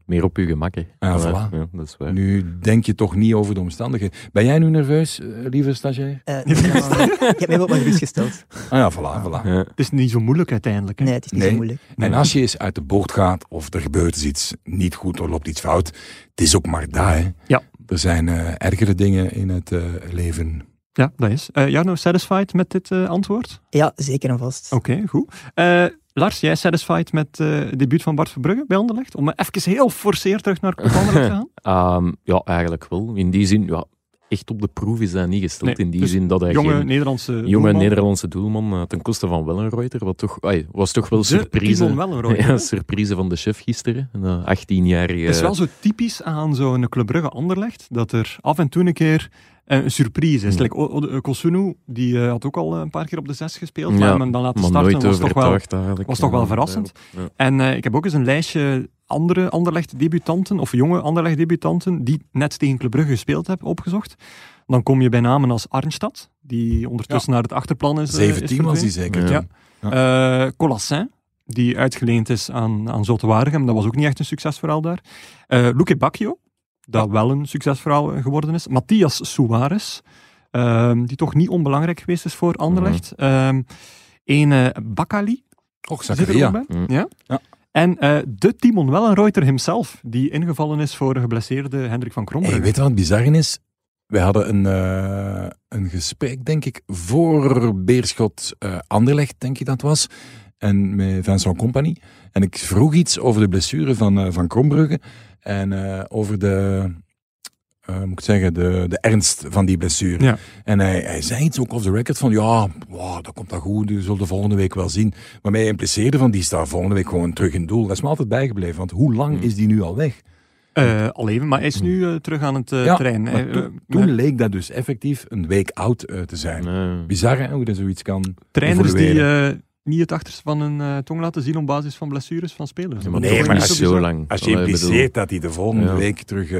Meer op je gemak, hè. Ja, Ja, voilà. ja, dat is waar. Nu denk je toch niet over de omstandigheden. Ben jij nu nerveus, eh, lieve stagiair? Eh, nou, ik heb mij wel op mijn gerust gesteld. Ah ja, voilà, voilà. Ja. Het is niet zo moeilijk uiteindelijk. hè. Nee, het is niet Nee. zo moeilijk. En als je eens uit de boord gaat, of er gebeurt iets niet goed, of loopt iets fout, het is ook maar dat, hè. Ja. Er zijn eh, ergere dingen in het eh, leven. Ja, dat is. Eh ja, nou satisfied met dit eh, antwoord? Ja, zeker en vast. Oké, goed. Eh, Lars, jij satisfied met eh, het debuut van Bart Verbrugge bij Anderlecht? Om even heel forceerd terug naar Anderlecht te gaan? Ehm, ja, eigenlijk wel. In die zin, ja, echt op de proef is hij niet gesteld. Nee, in die dus zin dat hij Jonge geen Nederlandse jonge doelman. Nederlandse doelman eh, ten koste van Wellenreuter, wat toch, ai, was toch wel De surprise. Ja, surprise van de chef gisteren. Een 18-jarige... Het is wel zo typisch aan zo'n Club Brugge Anderlecht, dat er af en toe een keer eh, een surprise is. Like, O- Kosunu, die eh, had ook al een paar keer op de zes gespeeld, Ja, maar hem dan laten maar starten was toch wel... was toch wel verrassend. ja. En eh, ik heb ook eens een lijstje andere Anderlecht-debutanten, of jonge Anderlecht-debutanten, die net tegen Club Brugge gespeeld hebben, opgezocht. Dan kom je bij namen als Arnstad, die ondertussen naar het achterplan is, eh, is 17 was die verdwenen. zeker. Ja. Eh, Colassin, die uitgeleend is aan, aan Zotte Waregem. Dat was ook niet echt een succesverhaal daar. Eh Luque Bacchio, dat wel een succesverhaal eh, geworden is. Matthias Suarez, ehm, die toch niet onbelangrijk geweest is voor Anderlecht. Ehm Ene Bakali, Och, er Zakaria. bij. Mm. Ja. Ja. En eh, de Timon Wellenreuter himself, die ingevallen is voor de geblesseerde Hendrik van Krombrugge. Hey, weet je wat het bizar is? Wij hadden een, eh, een gesprek, denk ik, voor Beerschot eh Anderlecht, denk ik dat was. En met Vincent Compagnie. En ik vroeg iets over de blessure van, van Krombrugge. En eh, over de, eh, moet ik zeggen, de, de ernst van die blessure. Ja. En hij, hij zei iets ook off the record van, ja, wow, dat komt dat goed, je zult de volgende week wel zien. Maar mij impliceerde van, die staat volgende week gewoon terug in doel. Dat is me altijd bijgebleven, want hoe lang Hmm. is die nu al weg? Eh, al even, maar hij is nu eh, terug aan het eh, Ja, terrein. toen, leek dat dus effectief een week oud te zijn. Nee. Bizar hè, hoe dat zoiets kan trainers die niet het achterste van hun eh, tong laten zien op basis van blessures van spelers. Ja, maar Nee, maar niet als zo lang. Als je impliceert dat hij de volgende Ja. week terug...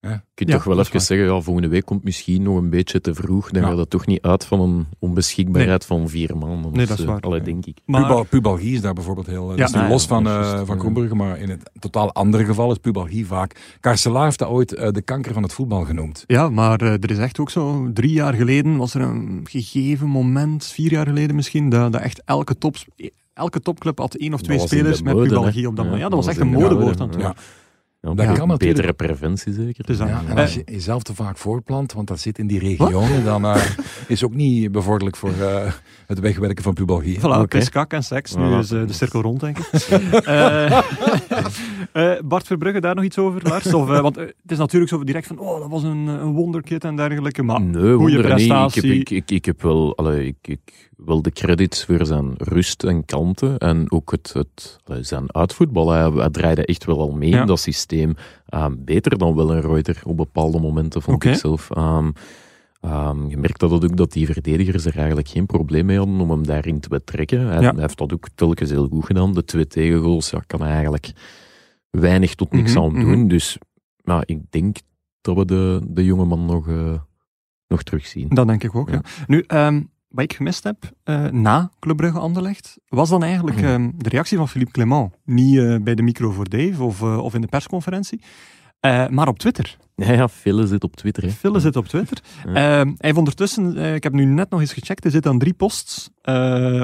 eh, Je kunt Ja, toch wel even zeggen, ja, volgende week komt misschien nog een beetje te vroeg. Dan Ja. gaat dat toch niet uit van een onbeschikbaarheid van vier maanden. Nee, of dat is zo. waar. Allee, Ja. denk ik. Maar Pubal, pubalgie is daar bijvoorbeeld heel... eh, Ja. dat is nu Ah, los ja, van, eh juist, van ja. Maar in het totaal andere geval is pubalgie vaak... Carcelaar heeft dat ooit eh, de kanker van het voetbal genoemd. Ja, maar er is echt ook zo, drie jaar geleden was er een gegeven moment, vier jaar geleden misschien, dat, dat echt elke, tops, elke topclub had één of twee spelers met mode, pubalgie op dat Ja, moment. Ja, dat was echt een modewoord mode, aan het ja. worden. Ja, Dat kan natuurlijk. Betere preventie zeker. Dus dan- Ja, en als je jezelf te vaak voortplant, want dat zit in die regionen, dan eh, is ook niet bevorderlijk voor eh, het wegwerken van pubalgie. Voilà, pis, kak en seks. Nu Voilà. is eh, de cirkel rond, denk ik. Bart Verbrugge, daar nog iets over, Lars? Of, want het is natuurlijk zo direct van, oh, dat was een, een wonderkid en dergelijke. Maar Nee, wonder niet. Ik heb, prestatie. ik, ik, ik heb wel, allee, ik, ik wil de credits voor zijn rust en kalmte en ook het, het, zijn uitvoetbal. Hij, hij draaide echt wel al mee Ja. in dat systeem. Ehm, beter dan wel een Reuter op bepaalde momenten, vond ik zelf. Ehm, ehm, je merkt dat ook dat die verdedigers er eigenlijk geen probleem mee hadden om hem daarin te betrekken. Hij, Ja. hij heeft dat ook telkens heel goed gedaan. De twee tegengoals ja, kan hij eigenlijk weinig tot niks Mhm, aan mhm. doen. Dus ja, ik denk dat we de, de jongeman nog, eh, nog terugzien. Dat denk ik ook, ja. Ja. Nu, wat ik gemist heb eh, na Club Brugge Anderlecht, was dan eigenlijk ehm, de reactie van Philippe Clement. Niet eh, bij de micro voor Dave of, eh, of in de persconferentie, maar op Twitter. Ja, ja, Phil zit op Twitter. Hè. Phil zit op Twitter. Ja. Ehm, hij heeft ondertussen, ik heb nu net nog eens gecheckt, er zitten aan drie posts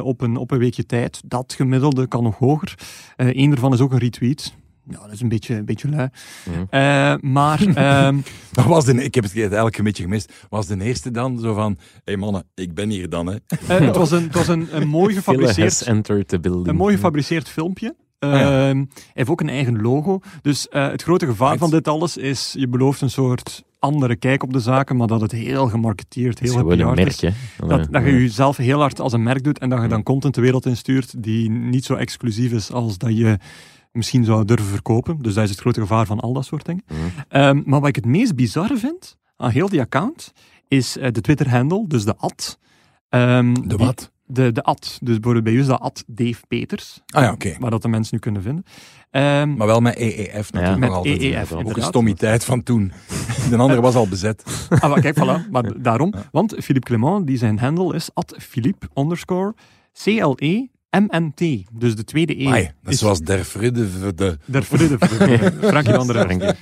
op, een, op een weekje tijd. Dat gemiddelde kan nog hoger. Eén daarvan is ook een retweet. Ja, dat is een beetje, een beetje lui. Ja. Eh, maar ehm, Dat was de, ik heb het eigenlijk een beetje gemist. Was de eerste dan zo van, hé hey mannen, ik ben hier dan. Hè. eh, het was een, het was een, een mooi gefabriceerd. Een mooi gefabriceerd filmpje. ja. Ehm, hij heeft ook een eigen logo. Dus eh, het grote gevaar Right. van dit alles is, je belooft een soort andere kijk op de zaken, maar dat het heel gemarketeerd, is heel een merk, is. hè. Dat, dat je jezelf heel hard als een merk doet en dat je dan Ja. content de wereld instuurt die niet zo exclusief is als dat je misschien zou durven verkopen. Dus dat is het grote gevaar van al dat soort dingen. Ja. Ehm, maar wat ik het meest bizarre vind aan heel die account, is eh, de Twitter-handle, dus de ad. Ehm, De die- wat? De, de ad. Dus bijvoorbeeld bij u is dat ad Dave Peters Ah ja, oké. waar dat de mensen nu kunnen vinden. Ehm, Maar wel met EEF natuurlijk Ja. nog altijd. EEF, ook een stommiteit van toen. De andere was al bezet. ah, maar kijk, voilà. Maar daarom. Want Philippe Clement, die zijn handle is at Philippe underscore CLE MNT. Dus de tweede E. Amai, dat is zoals der Vrede de... Der Vrede. Frankie van der. Frankie.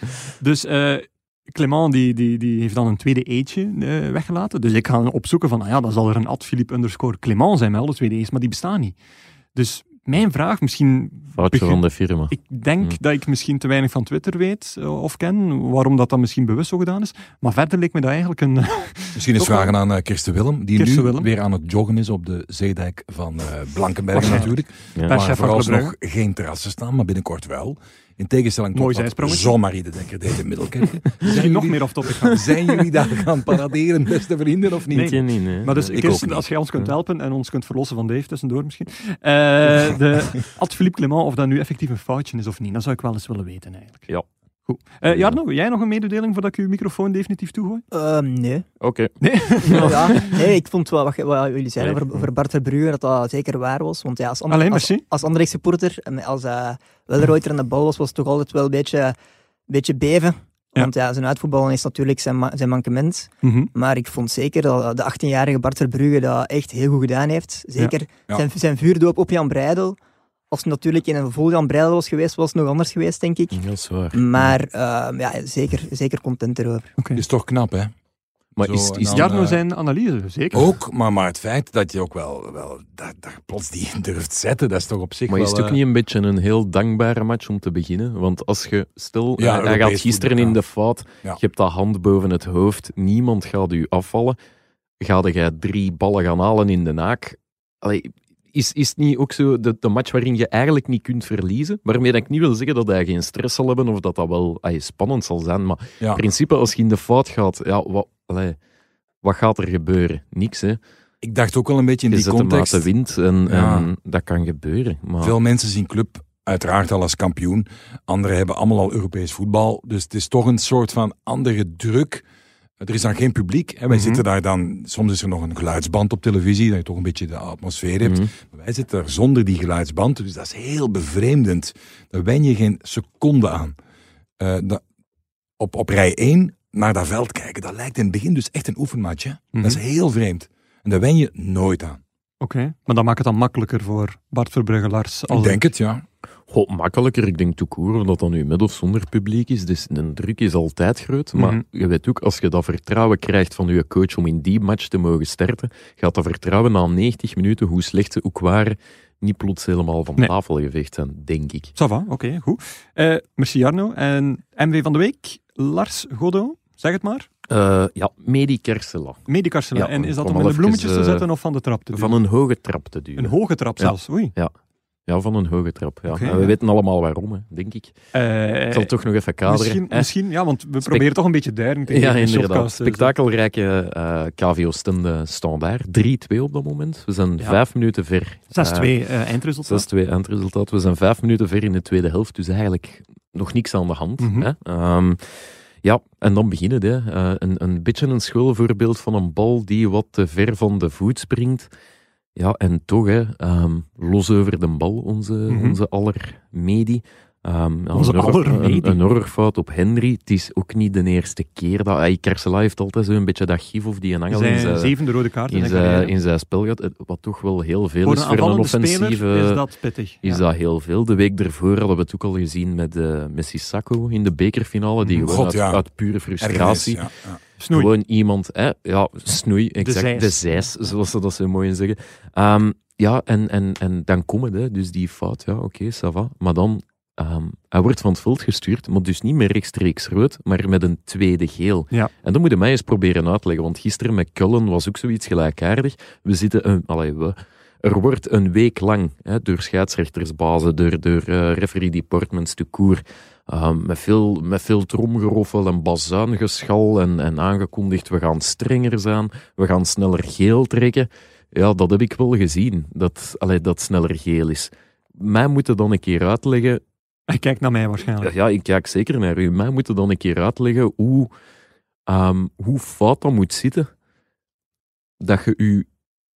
Dus eh, Clement die, die, die heeft dan een tweede e'tje eh, weggelaten. Dus ik ga opzoeken van, ah ja, dan zal er een at Philippe underscore Clement zijn met alle tweede e's, maar die bestaan niet. Dus mijn vraag, misschien... Foutje begin- van de firma. Ik denk Hmm. dat ik misschien te weinig van Twitter weet eh, of ken, waarom dat dan misschien bewust zo gedaan is. Maar verder leek me dat eigenlijk een... Misschien eens Toch wel. vragen aan eh, Kirsten Willem, die Kirsten nu Willem. weer aan het joggen is op de zeedijk van eh, Blankenberg natuurlijk. Ja. Waar van vooralsnog geen terrassen staan, maar binnenkort wel. In tegenstelling Mooi tot wat zijsprongetje. Jean-Marie de Dekker deed in. Misschien nog meer off topic gaan. Zijn jullie daar gaan paraderen, beste vrienden, of niet? Nee. Weet je niet? Maar dus. Ik Kirsten, als jij ons kunt helpen en ons kunt verlossen van Dave tussendoor misschien. Eh, de Ad Philippe Clement, of dat nu effectief een foutje is of niet, dat zou ik wel eens willen weten eigenlijk. Ja. Goed. Eh Jarno, jij nog een mededeling voordat ik uw microfoon definitief toegooi? Ehm, nee. Oké. ja, nee, ik vond wel wat, jullie zeiden Nee. over, over Bart Verbrugge, dat dat zeker waar was. Want ja, als, ander, Alleen, als, als Anderlecht supporter, en als uh, Welleroyter aan de bal was, was het toch altijd wel een beetje, een beetje beven. Want ja, zijn uitvoetballen is natuurlijk zijn, ma- zijn mankement. Mhm. Maar ik vond zeker dat de 18-jarige Bart Verbrugge dat echt heel goed gedaan heeft. Zeker Ja. Zijn, zijn vuurdoop op Jan Breidel. Als het natuurlijk in een vol Jan Breidel was geweest, was het nog anders geweest, denk ik. Dat is waar. Maar ehm, ja, zeker, zeker content erover. Oké. Is toch knap, hè? Maar Zo, is, is dan, Jarno eh, zijn analyse, zeker. Ook, maar, maar het feit dat je ook wel, wel daar, daar plots die in durft zetten, dat is toch op zich Maar wel... is het ook eh, niet een beetje een heel dankbare match om te beginnen? Want als je, stel, Ja, hij- gaat gisteren in de fout, Ja. je hebt dat hand boven het hoofd, niemand gaat u afvallen. Ga jij drie ballen gaan halen in de naak? Allee, is, is het niet ook zo de, de match waarin je eigenlijk niet kunt verliezen? Waarmee dat ik niet wil zeggen dat hij geen stress zal hebben of dat dat wel allee, spannend zal zijn. Maar Ja. in principe, als je in de fout gaat, ja, wat, allee, wat gaat er gebeuren? Niks, hè. Ik dacht ook wel een beetje in Je die context... de wind en, Ja. en dat kan gebeuren. Maar... Veel mensen zien club uiteraard al als kampioen. Anderen hebben allemaal al Europees voetbal. Dus het is toch een soort van andere druk. Er is dan geen publiek. Hè. Wij Mhm. zitten daar dan... Soms is er nog een geluidsband op televisie, dat je toch een beetje de atmosfeer hebt. Mhm. Maar Wij zitten er zonder die geluidsband. Dus dat is heel bevreemdend. Daar wen je geen seconde aan. Eh, dat, op, op rij 1 naar dat veld kijken, dat lijkt in het begin dus echt een. Mhm. Dat is heel vreemd. En daar wen je nooit aan. Oké, maar dat maakt het dan makkelijker voor Bart Verbrugge, Lars. als- Ik denk het, ja. Goh, makkelijker. Ik denk toekoer, of dat dan nu met of zonder publiek is. Dus de druk is altijd groot. Maar Mhm. je weet ook, als je dat vertrouwen krijgt van je coach om in die match te mogen starten, gaat dat vertrouwen na 90 minuten, hoe slecht ze ook waren, niet plots helemaal van Nee. tafel geveegd zijn, denk ik. Ça va, oké, goed. Eh, merci Jarno. En MV van de Week, Lars Godot, zeg het maar. Eh, ja, Medi Kersela. Medicarsela. Ja, en is dat om in de bloemetjes te eh, zetten of van de trap te doen? Van een hoge trap te duwen. Een hoge trap Ja. zelfs, oei. Ja, van een hoge trap. Ja. En we ja. weten allemaal waarom, hè, denk ik. Eh, Ik zal toch nog even kaderen. misschien, misschien, ja, want we proberen toch een beetje duiding te geven. Ja, in inderdaad. shotcast, dus, Spectakelrijke eh KVO Stende standaard. 3-2 op dat moment. We zijn Ja. vijf minuten ver. eh, 6-2 eh, eindresultaat. 6-2 eindresultaat. We zijn vijf minuten ver in de tweede helft, dus eigenlijk nog niks aan de hand. Mhm. hè. Ehm, ja, en dan beginnen het. hè. Eh, een, een beetje een schoolvoorbeeld van een bal die wat te ver van de voet springt. Ja, en toch, hè, ehm, los over de bal, onze, Mhm. onze aller medi. Ehm, ja, Onze een horror- aller medi. Een, een horrorfout op Henry. Het is ook niet de eerste keer dat... Hij Kersela heeft altijd zo'n beetje dat gif of die een angel in zijn zijn, zevende rode kaart in zijn zijn, in zijn spel gaat. Wat toch wel heel veel Voor is voor een offensieve... is dat pittig. Is ja. dat heel veel. De week ervoor hadden we het ook al gezien met uh, Messi Sacco in de bekerfinale. Die Mhm. gewoon uit, ja. uit pure frustratie. Ja. Snoei. Gewoon iemand, hè, ja, snoei, exact. De zeis, zoals ze dat zo mooi zeggen. Ehm, ja, en, en, en dan hè. dus die fout, ja, oké, ça va. Maar dan, ehm, hij wordt van het veld gestuurd, maar dus niet meer rechtstreeks rood, maar met een tweede geel. Ja. En dan moet je mij eens proberen uitleggen, want gisteren met Cullen was ook zoiets gelijkaardig. We zitten, een, allee, we, er wordt een week lang hè, door scheidsrechtersbazen, door, door eh, referee departments te koer, Ehm, met, veel, met veel tromgeroffel en bazuingeschal en, en aangekondigd, we gaan strenger zijn, we gaan sneller geel trekken. Ja, dat heb ik wel gezien, dat, allee, dat sneller geel is. Mij moeten dan een keer uitleggen, Hij kijkt naar mij waarschijnlijk. ja, ik kijk zeker naar u, mij moeten dan een keer uitleggen hoe, ehm, hoe fout dat moet zitten, dat je u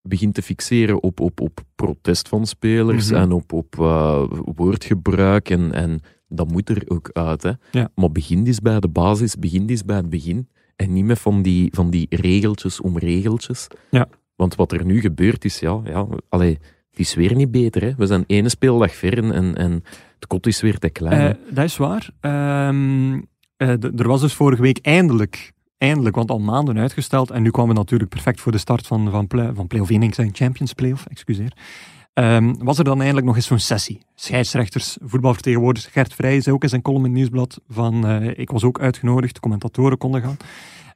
begint te fixeren op, op, op protest van spelers Mhm. en op, op eh, woordgebruik en, en dat moet er ook uit. Hè. Ja. Maar begin eens bij de basis, begin eens bij het begin. En niet met van die, van die regeltjes om regeltjes. Ja. Want wat er nu gebeurt is, ja, ja allee, het is weer niet beter. Hè. We zijn ene speeldag ver en, en, het kot is weer te klein. Eh, dat is waar. Ehm, eh, er was dus vorige week eindelijk, eindelijk, want al maanden uitgesteld. En nu kwamen we natuurlijk perfect voor de start van, van, play, van Play-off 1, ik zei Champions Play-off, excuseer. Ehm, was er dan eindelijk nog eens zo'n sessie. Scheidsrechters, voetbalvertegenwoordigers, Gert Vrij zei ook in zijn column in het Nieuwsblad van, eh, ik was ook uitgenodigd, commentatoren konden gaan.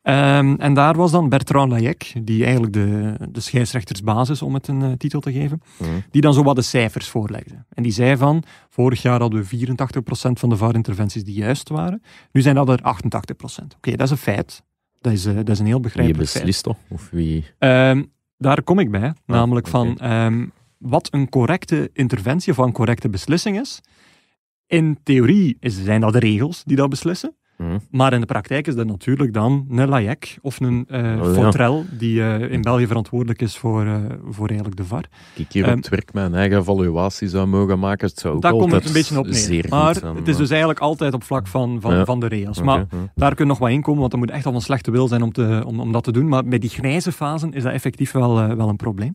Ehm, en daar was dan Bertrand Layek, die eigenlijk de, de scheidsrechtersbasis om het een eh, titel te geven, Mhm. die dan zo wat de cijfers voorlegde. En die zei van, vorig jaar hadden we 84% van de VAR-interventies die juist waren. Nu zijn dat er 88%. Oké, dat is een feit. Dat is, eh, dat is een heel Wie begrijpelijk feit. beslist dat? Of wie... Ehm, daar kom ik bij. namelijk oké. van ehm, wat een correcte interventie of een correcte beslissing is. In theorie zijn dat de regels die dat beslissen. Mhm. Maar in de praktijk is dat natuurlijk dan een Layek of een eh Oh, ja. Fortrel, die eh, in België verantwoordelijk is voor, eh, voor eigenlijk de VAR. Ik hier Ehm, op het werk mijn eigen evaluatie zou mogen maken, het zou Daar komt het een beetje op neer. Maar zijn, het is dus eigenlijk altijd op vlak van, van, Ja. van de regels. Maar ja. daar kun je nog wat in komen, want dat moet echt al een slechte wil zijn om, te, om, om dat te doen. Maar bij die grijze fasen is dat effectief wel, eh, wel een probleem.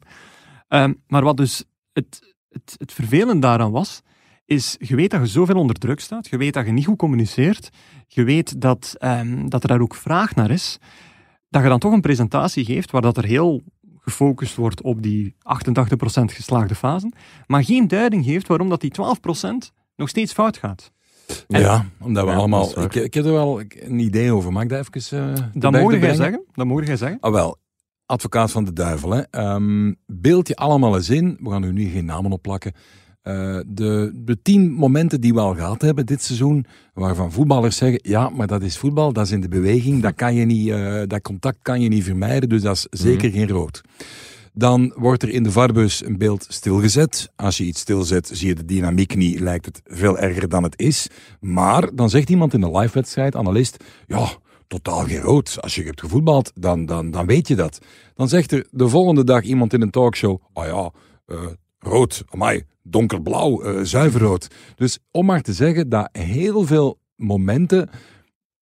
Ehm, maar wat dus het, het, het vervelend daaraan was, is je weet dat je zoveel onder druk staat, je weet dat je niet goed communiceert, je weet dat, ehm, dat er daar ook vraag naar is, dat je dan toch een presentatie geeft waar dat er heel gefocust wordt op die 88% geslaagde fasen, maar geen duiding geeft waarom dat die 12% nog steeds fout gaat. En- Ja, omdat we Ja, allemaal... Ik, ik heb er wel een idee over. Mag ik dat even uh, Dat mogen jij zeggen. Dat mogen jij zeggen. Ah, wel, advocaat van de duivel. Hè. Ehm, beeld je allemaal eens in, we gaan er nu geen namen opplakken, eh, de, de tien momenten die we al gehad hebben dit seizoen, waarvan voetballers zeggen, ja, maar dat is voetbal, dat is in de beweging, dat, kan je niet, eh, dat contact kan je niet vermijden, dus dat is zeker geen rood. Dan wordt er in de varbus een beeld stilgezet. Als je iets stilzet, zie je de dynamiek niet, lijkt het veel erger dan het is. Maar dan zegt iemand in een live-wedstrijd, analist, ja, totaal geen rood. Als je hebt gevoetbald, dan, dan, dan weet je dat. Dan zegt er de volgende dag iemand in een talkshow, ah ja, eh, rood, amai, donkerblauw, eh zuiverrood. Dus om maar te zeggen dat heel veel momenten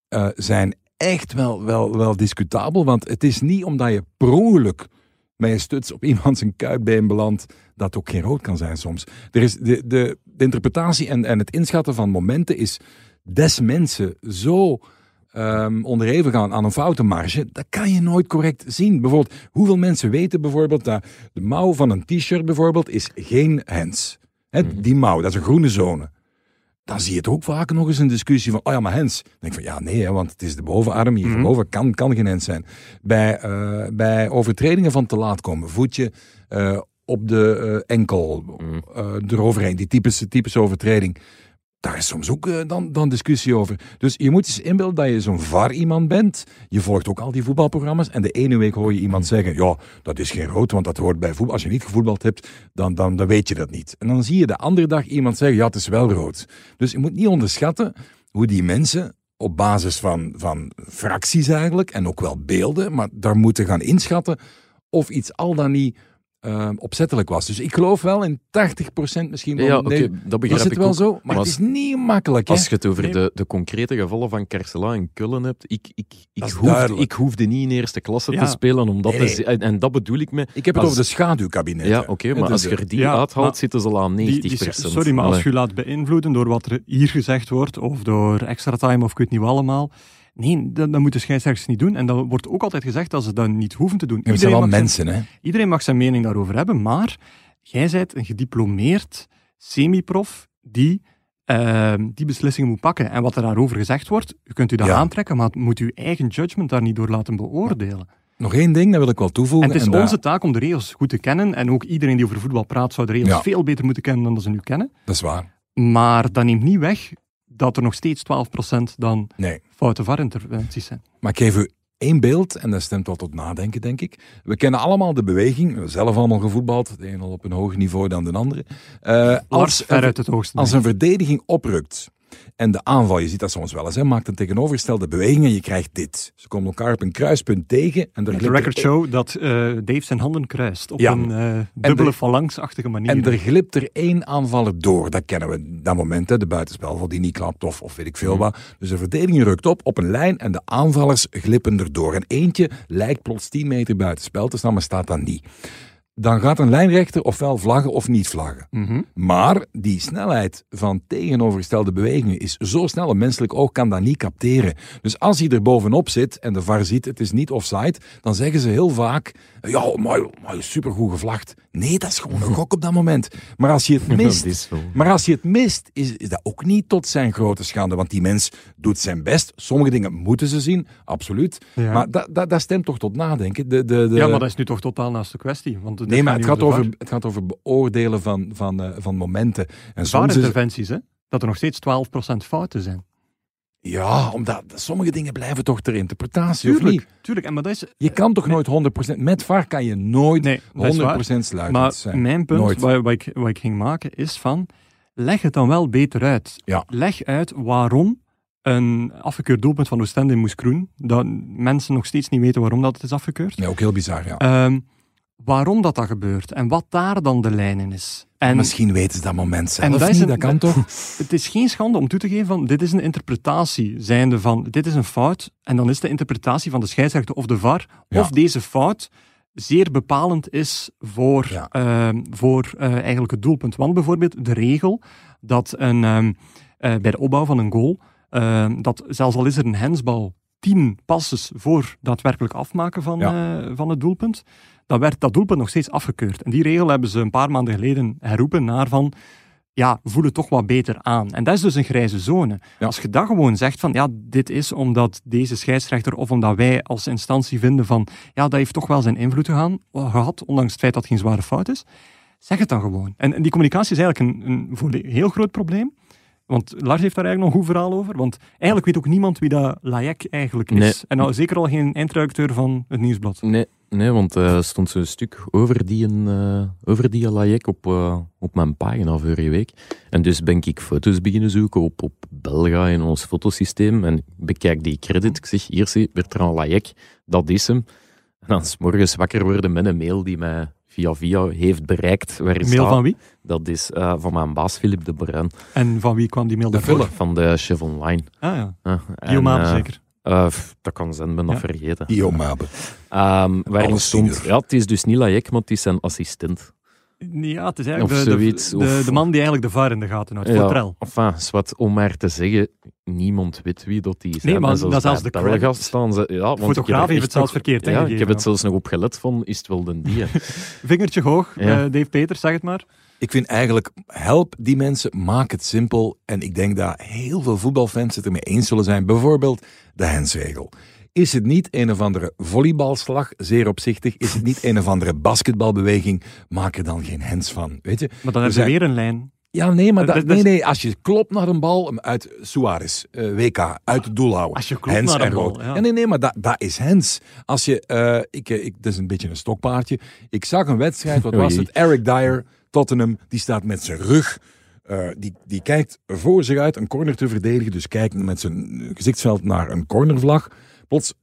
eh, zijn echt wel, wel, wel discutabel. Want het is niet omdat je per met je stuts op iemand zijn kuitbeen belandt, dat ook geen rood kan zijn soms. Er is de, de, de interpretatie en, en het inschatten van momenten is des mensen zo ehm onderhevig aan, aan een foutenmarge, dat kan je nooit correct zien. Bijvoorbeeld, hoeveel mensen weten bijvoorbeeld dat de mouw van een t-shirt bijvoorbeeld is geen hens. Mhm. Die mouw, dat is een groene zone. Dan zie je het ook vaak nog eens een discussie van, oh ja, maar hens. Dan denk ik van, ja, nee, hè, want het is de bovenarm, hier Mhm. boven kan, kan geen hens zijn. Bij, eh, bij overtredingen van te laat komen, voetje eh, op de eh, enkel, Mhm. eroverheen, die typische, typische overtreding. Daar is soms ook eh, dan, dan discussie over. Dus je moet eens inbeelden dat je zo'n VAR iemand bent. Je volgt ook al die voetbalprogramma's. En de ene week hoor je iemand zeggen: Ja, dat is geen rood, want dat hoort bij voetbal. Als je niet gevoetbald hebt, dan, dan, dan weet je dat niet. En dan zie je de andere dag iemand zeggen: Ja, het is wel rood. Dus je moet niet onderschatten hoe die mensen op basis van, van fracties eigenlijk, en ook wel beelden, maar daar moeten gaan inschatten of iets al dan niet eh, opzettelijk was. Dus ik geloof wel in 80% misschien wel. Ja, nee, dat dat begrijp is het ik wel ook. zo, maar, Maar het is niet makkelijk. Hè? Als je het over Nee. de, de concrete gevallen van Carcela en Kullen hebt, ik, ik, ik, hoefde, ik hoefde niet in eerste klasse Ja. te spelen. Omdat Nee, te en, en dat bedoel ik me. Ik heb het over de schaduwkabinetten. Ja, oké, maar als je er die Ja, uithaalt, zitten ze al aan 90%. Die- die- sorry, maar als je je laat beïnvloeden door wat er hier gezegd wordt, of door extra time, of ik weet niet wat allemaal. Nee, dat, dat moeten scheidsrechters niet doen. En dat wordt ook altijd gezegd dat ze dat niet hoeven te doen. Ja, zijn wel mag zijn- mensen, hè? iedereen mag zijn mening daarover hebben, maar jij bent een gediplomeerd semi-prof die ehm, die beslissingen moet pakken. En wat er daarover gezegd wordt, u kunt u dat Ja. aantrekken, maar moet uw eigen judgment daar niet door laten beoordelen. Nog één ding, dat wil ik wel toevoegen. En het is onze taak om de regels goed te kennen. En ook iedereen die over voetbal praat, zou de regels Ja. veel beter moeten kennen dan dat ze nu kennen. Dat is waar. Maar dat neemt niet weg dat er nog steeds 12% dan Nee. foute VAR-interventies zijn. Maar ik geef u één beeld, en dat stemt wel tot nadenken, denk ik. We kennen allemaal de beweging. We hebben zelf allemaal gevoetbald. De een al op een hoger niveau dan de andere. Lars als, veruit het hoogste. als een verdediging oprukt en de aanval, je ziet dat soms wel eens, hè, maakt een tegenovergestelde beweging en je krijgt dit. Ze komen elkaar op een kruispunt tegen en er de er- record show dat eh, Dave zijn handen kruist op Ja. een eh, dubbele phalanxachtige manier. En er glipt er één aanvaller door. Dat kennen we, dat moment, hè, de buitenspel, die niet klapt of, of weet ik veel wat. Dus de verdediging rukt op op een lijn en de aanvallers glippen erdoor. En eentje lijkt plots 10 meter buitenspel te staan, maar staat dan niet. Dan gaat een lijnrechter ofwel vlaggen of niet vlaggen. Mhm. Maar die snelheid van tegenovergestelde bewegingen is zo snel, een menselijk oog kan dat niet capteren. Dus als hij er bovenop zit en de VAR ziet, het is niet offside, dan zeggen ze heel vaak, ja, maar, maar supergoed gevlacht. Nee, dat is gewoon een gok op dat moment. Maar als je het mist, maar als je het mist, is, is dat ook niet tot zijn grote schande. Want die mens doet zijn best. Sommige dingen moeten ze zien, absoluut. Ja. Maar dat, dat, dat stemt toch tot nadenken. De, de, de, ja, maar dat is nu toch totaal naast de kwestie. Want nee, maar het gaat, over, het gaat over beoordelen van, van, eh, van momenten. En soms is, VAR-interventies, hè? Dat er nog steeds 12% fouten zijn. Ja, omdat sommige dingen blijven toch ter interpretatie, of niet? Tuurlijk, tuurlijk. En maar dat is, Je kan toch nooit 100%... Met VAR kan je nooit nee, dat is 100% waar. sluitend Maar zijn. mijn punt wat, wat, ik, wat ik ging maken is van, leg het dan wel beter uit. Ja. Leg uit waarom een afgekeurd doelpunt van Oostende in Moeskroen, dat mensen nog steeds niet weten waarom dat het is afgekeurd, Nee, ook heel bizar, ja. Ehm, waarom dat dat gebeurt en wat daar dan de lijn in is. En Misschien weten ze dat moment zelf en dat niet, een- dat kan toch? het is geen schande om toe te geven van dit is een interpretatie, zijnde van dit is een fout en dan is de interpretatie van de scheidsrechter of de VAR Ja. of deze fout zeer bepalend is voor, Ja. ehm, voor eh, eigenlijk het doelpunt. Want bijvoorbeeld de regel dat een, ehm, eh, bij de opbouw van een goal, ehm, dat zelfs al is er een hensbal tien passes voor daadwerkelijk afmaken van, eh, van het doelpunt, dan werd dat doelpunt nog steeds afgekeurd. En die regel hebben ze een paar maanden geleden herroepen naar van ja, voel het toch wat beter aan. En dat is dus een grijze zone. Ja. Als je dat gewoon zegt van, ja, dit is omdat deze scheidsrechter of omdat wij als instantie vinden van, ja, dat heeft toch wel zijn invloed gegaan, gehad, ondanks het feit dat het geen zware fout is, zeg het dan gewoon. En, en die communicatie is eigenlijk een, een volle- heel groot probleem. Want Lars heeft daar eigenlijk nog een goed verhaal over. Want eigenlijk weet ook niemand wie dat Layek eigenlijk is. Nee. En nou, zeker al geen eindredacteur van het Nieuwsblad. Nee, nee want eh, er stond zo'n stuk over die, eh over die Layek op, eh, op mijn pagina vorige week. En dus ben ik foto's beginnen zoeken op, op Belga in ons fotosysteem. En ik bekijk die credit. Ik zeg, hier zie Bertrand Layek, dat is hem. En dan 's morgens wakker worden met een mail die mij via via heeft bereikt. Waarin Mail staat- van wie? Dat is eh, van mijn baas Philip de Bruin, En van wie kwam die mail De daarvoor? Van de Chef Online. Ah ja, Uh, Guillaume Abe zeker. eh, dat kan zijn, ben dat Ja. vergeten. Io Mabe. Ehm, waarin stond, ja, het is dus niet Layek, maar het is zijn assistent. Ja, het is eigenlijk de, de, zoiets, de, of- de man die eigenlijk de VAR in de gaten houdt. Ja. Enfin, zwart, om maar te zeggen, niemand weet wie dat die is. Nee, hè. maar zelfs dat is de Belgast credits. staan ze... Ja, want ik heb fotograaf heeft echt het zelfs nog- verkeerd Ja, ik heb het zelfs nog op gelet van, is het wel de die? Vingertje hoog, Ja. eh, Dave Peters, zeg het maar. Ik vind eigenlijk, help die mensen, maak het simpel. En ik denk dat heel veel voetbalfans het ermee eens zullen zijn. Bijvoorbeeld de hensregel. Is het niet een of andere volleybalslag, zeer opzichtig? Is het niet een of andere basketbalbeweging? Maak er dan geen hens van, weet je? Maar dan hebben ze zijn- weer een lijn. Ja, nee, maar Dat- nee, nee, als je klopt naar een bal uit Suarez, eh, WK, uit het doel houden. Als je klopt hens naar een en bal, rood. ja. nee, nee, maar dat, dat is hens. Als je, eh, ik, eh, ik, dat is een beetje een stokpaardje. Ik zag een wedstrijd, wat was het? Eric Dyer, Tottenham, die staat met zijn rug. die, die kijkt voor zich uit een corner te verdedigen. Dus kijkt met zijn gezichtsveld naar een cornervlag.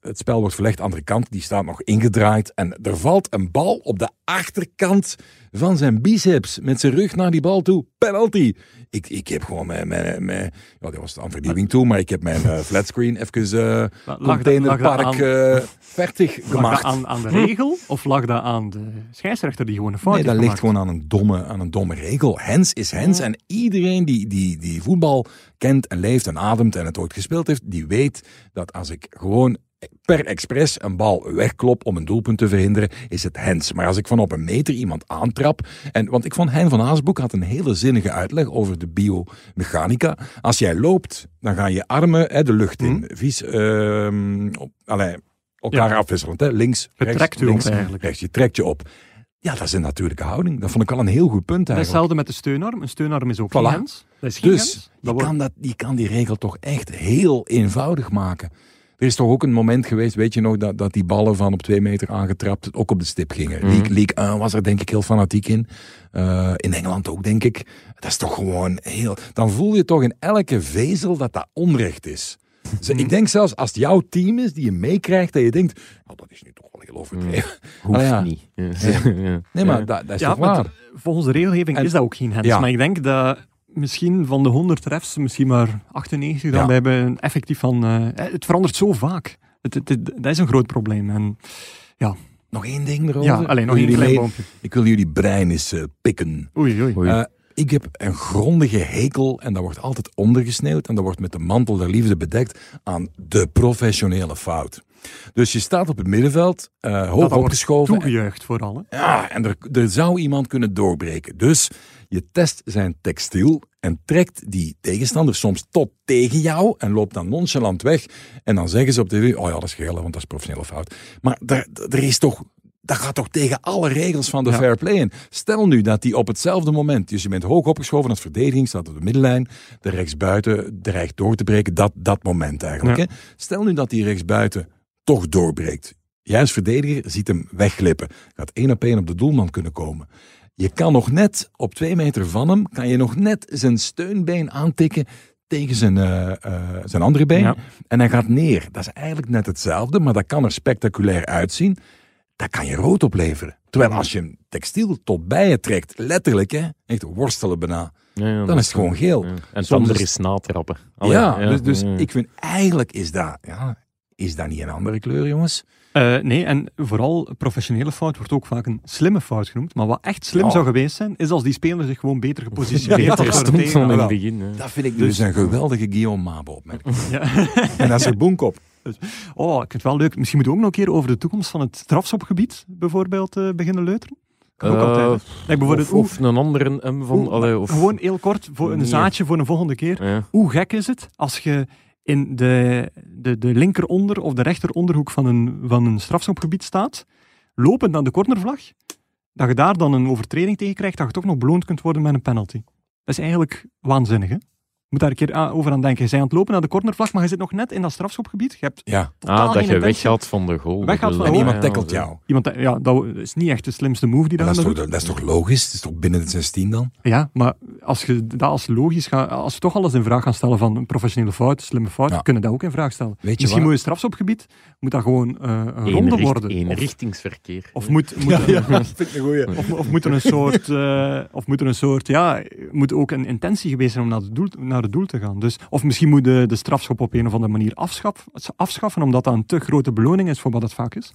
Het spel wordt verlegd, andere kant, die staat nog ingedraaid. En er valt een bal op de achterkant van zijn biceps. Met zijn rug naar die bal toe. Penalty. Ik, ik heb gewoon mijn, mijn, mijn ja, dat was aan vernieuwing toe, maar ik heb mijn eh, flatscreen even dat containerpark aan- eh fertig Lag gemaakt. dat aan, aan de regel of lag dat aan de scheidsrechter die gewoon een fout Nee, dat ligt gewoon aan een domme, aan een domme regel. Hens is hens. Ja. En iedereen die, die, die voetbal kent en leeft en ademt en het ooit gespeeld heeft, die weet dat als ik gewoon per expres een bal wegklop om een doelpunt te verhinderen, is het hens. Maar als ik van op een meter iemand aantrap, en, want ik vond Hein van Haasbroek had een hele zinnige uitleg over de biomechanica. Als jij loopt, dan gaan je armen hè, de lucht in. Vies, ehm, op, elkaar Ja. afwisselend. Hè? Links, rechts, trekt op eigenlijk. rechts. Je trekt je op. Ja, dat is een natuurlijke houding. Dat vond ik al een heel goed punt eigenlijk. hetzelfde met de steunarm. Een steunarm is ook Voilà. hens. Dat is Dus hens. je Dat wordt- kan, dat, je kan die regel toch echt heel eenvoudig maken. Er is toch ook een moment geweest, weet je nog, dat, dat die ballen van op twee meter aangetrapt ook op de stip gingen. Mhm. League 1 was er denk ik heel fanatiek in. Eh, in Engeland ook, denk ik. Dat is toch gewoon heel... Dan voel je toch in elke vezel dat dat onrecht is. Dus ik denk zelfs als het jouw team is die je meekrijgt, dat je denkt, oh, dat is nu toch wel heel overdreven. Hoeft Ah, ja. niet. Ja. Nee, maar Ja. dat, dat is ja, toch maar waar? volgens de regelgeving En- is dat ook geen hens. Ja. Maar ik denk dat misschien van de 100 refs, misschien maar 98 dan Ja. we hebben effectief van... eh, het verandert zo vaak. Het, het, het- dat is een groot probleem. En, Nog één ding erover. ja, alleen nog één klein boompje. Ik wil jullie brein eens eh, pikken. Oei, oei. Eh, ik heb een grondige hekel, en dat wordt altijd ondergesneeuwd, en dat wordt met de mantel der liefde bedekt, aan de professionele fout. Dus je staat op het middenveld, eh, Dat hoog wordt opgeschoven. Toegejuicht vooral. Hè. Ja, en er, er zou iemand kunnen doorbreken. Dus je test zijn textiel en trekt die tegenstander soms tot tegen jou en loopt dan nonchalant weg. En dan zeggen ze op tv, oh ja, dat is geel, want dat is professionele fout. Maar er is toch... Dat gaat toch tegen alle regels van de Ja. fair play in. Stel nu dat die op hetzelfde moment, dus je bent hoog opgeschoven als verdediging, staat op de middenlijn, de rechtsbuiten dreigt door te breken, dat, dat moment eigenlijk. Ja. Hè? Stel nu dat die rechtsbuiten toch doorbreekt. Jij als verdediger ziet hem wegglippen. Gaat één op één op de doelman kunnen komen. Je kan nog net, op twee meter van hem, kan je nog net zijn steunbeen aantikken tegen zijn, eh, eh, zijn andere been. Ja. En hij gaat neer. Dat is eigenlijk net hetzelfde, maar dat kan er spectaculair uitzien. Dat kan je rood opleveren. Terwijl als je een textiel tot bij je trekt, letterlijk, hè, echt worstelen bijna. Ja, ja, Dan is het gewoon geel. En Soms andere is- natrappen. Allee, ja, dus, dus ik vind eigenlijk is dat, ja, is dat niet een andere kleur, jongens? Eh, nee, en vooral professionele fout wordt ook vaak een slimme fout genoemd. Maar wat echt slim Ja. zou geweest zijn, is als die speler zich gewoon beter gepositioneerd Ja, had. Stond van in het begin. hè. Dat vind ik dus, een geweldige Guillaume Mabo opmerking. En dat is er boenkop. Oh, ik vind het wel leuk. Misschien moeten we ook nog een keer over de toekomst van het strafschopgebied bijvoorbeeld eh, beginnen leuteren. Kan ook Eh, altijd. hè. Like bijvoorbeeld, Of, of een andere M van... allee, of, Gewoon heel kort, voor een Nee. zaadje voor een volgende keer. Ja. Hoe gek is het als je in de, de, de linkeronder of de rechteronderhoek van een, van een strafschopgebied staat, lopend naar de cornervlag, dat je daar dan een overtreding tegen krijgt, dat je toch nog beloond kunt worden met een penalty. Dat is eigenlijk waanzinnig, hè? Moet daar een keer aan- over aan denken. Je bent aan het lopen naar de cornervlag, maar je zit nog net in dat strafschopgebied. Je hebt Ja. totaal Ah, dat geen je weggaat van de goal. Weggaat van En de iemand tackelt jou. Iemand, ja, dat is niet echt de slimste move die Maar dat dat, is doet. toch, dat is toch logisch? Het is toch binnen het 16 dan? Ja, maar als je dat als logisch gaat, als we toch alles in vraag gaan stellen van een professionele fout, slimme fout, Ja. kunnen dat ook in vraag stellen. Weet je Misschien moet je strafschopgebied, moet dat gewoon eh, een ronde worden. Of, Eenrichtingsverkeer. of moet, een. Of, of moet er een soort, eh, of moet er een soort, ja, moet ook een intentie geweest zijn om naar het doel, naar het doel te gaan. Dus, of misschien moet de, de strafschop op een of andere manier afschaf, afschaffen, omdat dat een te grote beloning is voor wat het vaak is.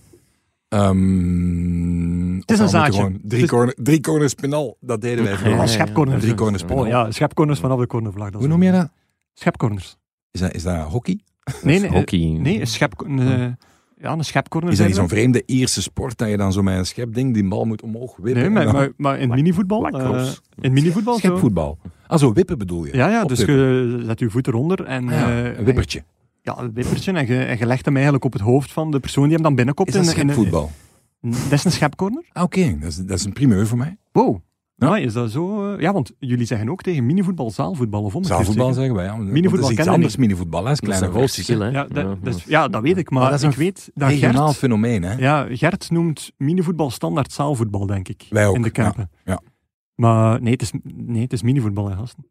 Ehm, Het is een zaadje. Drie, is- corner, drie corners penal, dat deden wij vroeger. Ja, schepcorners. Drie corners penal. Oh ja, schepcorners vanaf de cornervlag. dat Hoe noem je dat? Schepcorners. Is dat, is dat hockey? Nee, nee, Hockey. nee een, schep, een, eh, ja, een schepcorner. Is dat niet zo'n vreemde Ierse sport dat je dan zo met een schepding die bal moet omhoog we. wippen? Nee, maar, dan- maar, maar in minivoetbal... eh, in minivoetbal zo... Ah, zo wippen bedoel je? Ja, ja, dus je zet je voet eronder en... Ah ja, eh, een wippertje. Ja, een wippertje. En je, en je legt hem eigenlijk op het hoofd van de persoon die hem dan binnenkopt. Is dat in, in, schepvoetbal? dat is een schepcorner? Ah, Oké, dat, is, dat is een primeur voor mij. Wow. Ja. Ja. is dat zo? eh, Ja, want jullie zeggen ook tegen minivoetbal zaalvoetbal of omgekeerd. Zaalvoetbal zeggen wij. Ja. Minivoetbal dat is iets kennen we anders, niet. minivoetbal. hè, is Dat is kleine hè. Ja, dat, Ja, dat is- ja, dat weet ik. Maar, Maar dat is ik weet dat Regionaal Gert... fenomeen, hè? Ja, Gert noemt minivoetbal standaard zaalvoetbal, denk ik. Wij ook, In de ja, Kempen. ja. Maar nee, het is, nee, het is minivoetbal, hè, gasten.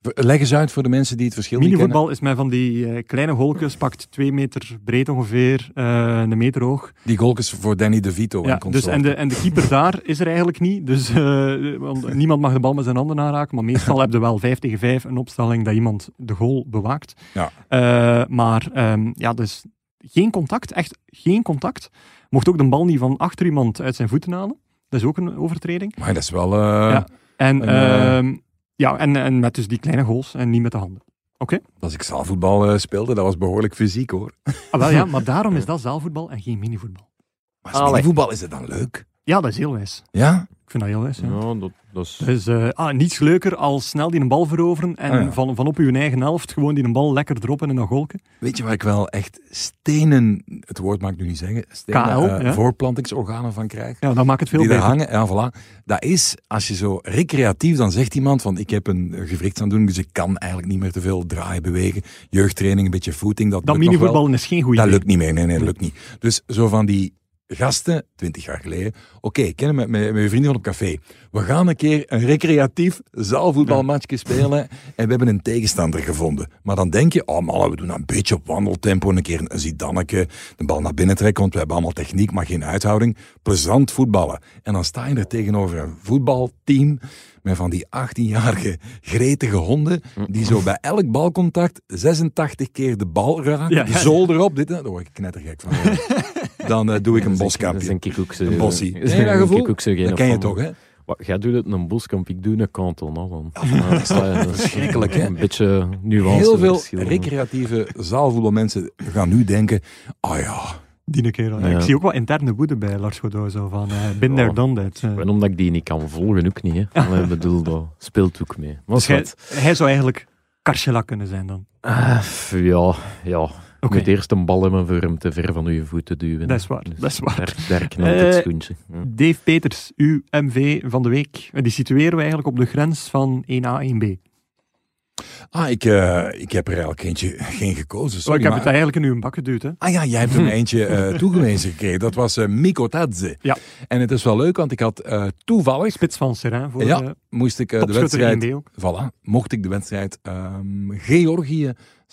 Leg eens uit voor de mensen die het verschil niet kennen. Minivoetbal is met van die eh, kleine golkjes, pakt twee meter breed ongeveer, eh, een meter hoog. Die goaltjes voor Danny De Vito. Ja, dus, en, de, en de keeper daar is er eigenlijk niet. Dus eh, want niemand mag de bal met zijn handen aanraken. Maar meestal heb je wel 5 tegen 5 een opstelling dat iemand de goal bewaakt. Ja. Maar ehm, ja, dus geen contact, echt geen contact. Mocht ook de bal niet van achter iemand uit zijn voeten halen. Dat is ook een overtreding. Maar dat is wel... eh, Ja. En, eh, ehm, ja, en, en met dus die kleine goals en niet met de handen. Als ik zaalvoetbal eh, speelde, dat was behoorlijk fysiek, hoor. Ah, wel ja, maar daarom is dat zaalvoetbal en geen minivoetbal. Maar als minivoetbal is het dan leuk? Ja, dat is heel wijs. Ja? Ik vind dat heel wijs. Ja. Ja, dat, dat is... Dus eh, ah, niets leuker als snel die een bal veroveren en Ah, ja. van, van op uw eigen helft gewoon die een bal lekker droppen in een golken. Weet je waar ik wel echt stenen, het woord mag ik nu niet zeggen, stenen KL, eh, ja. voorplantingsorganen van krijg? Ja, dan maakt het veel die daar beter. hangen. Ja, voilà. Dat is, als je zo recreatief, dan zegt iemand van, ik heb een gewrichtsaandoening, dus ik kan eigenlijk niet meer te veel draaien, bewegen. Jeugdtraining, een beetje footing, dat, Dat minivoetballen is geen goede Dat lukt niet meer, nee, nee, dat lukt niet. Dus zo van die gasten, twintig jaar geleden, oké, ik ken met, met, met je vrienden van op café. We gaan een keer een recreatief zaalvoetbalmatchje spelen en we hebben een tegenstander gevonden. Maar dan denk je, oh man, we doen een beetje op wandeltempo, een keer een zidanneke, de bal naar binnen trekken, want we hebben allemaal techniek, maar geen uithouding. Plezant voetballen. En dan sta je er tegenover een voetbalteam met van die 18-jarige gretige honden, die zo bij elk balcontact 86 keer de bal raken, Ja, ja. zool erop, dit, daar word ik knettergek van. dan eh, doe ik een Dat boskampje. is ook zo. Een bossie. Dat een gevoel? ik ook zo geen Dat ken je toch, hè? Wat, Jij doet het in een boskamp, ik doe een kanton. Ja, dat is, Verschrikkelijk, hè? Een beetje nuance. Heel veel recreatieve zaalvoetbalmensen gaan nu denken, ah ja, Die een keer. Ja. Ik zie ook wel interne woede bij Lars Godot, zo van, eh been there, Ja. eh. En omdat ik die niet kan volgen, ook niet. Hè. Allee, Ik bedoel, dat speelt ook mee. Maar Dus hij, wat? hij zou eigenlijk Karcela kunnen zijn dan. Ah, ja, ja. Moet eerst een bal hebben voor hem te ver van je voet te duwen. Dat is waar, Dus dat is waar. Daar, daar knalt het Eh, schoentje. Ja. Dave Peters, uw MV van de week. En Die situeren we eigenlijk op de grens van 1A, 1B. ah, ik, eh, ik heb er eigenlijk eentje, geen gekozen. Oh, Sorry, ik heb maar- het eigenlijk in uw bak geduwd. Hè? Ah ja, jij hebt er een eentje eh, toegewezen gekregen. Dat was eh Miko Tadze. Ja. En het is wel leuk, want ik had eh, toevallig, Spits van Serain voor Ja, eh, moest ik eh, de topschutter wedstrijd 1B ook. Voilà, mocht ik de wedstrijd ehm,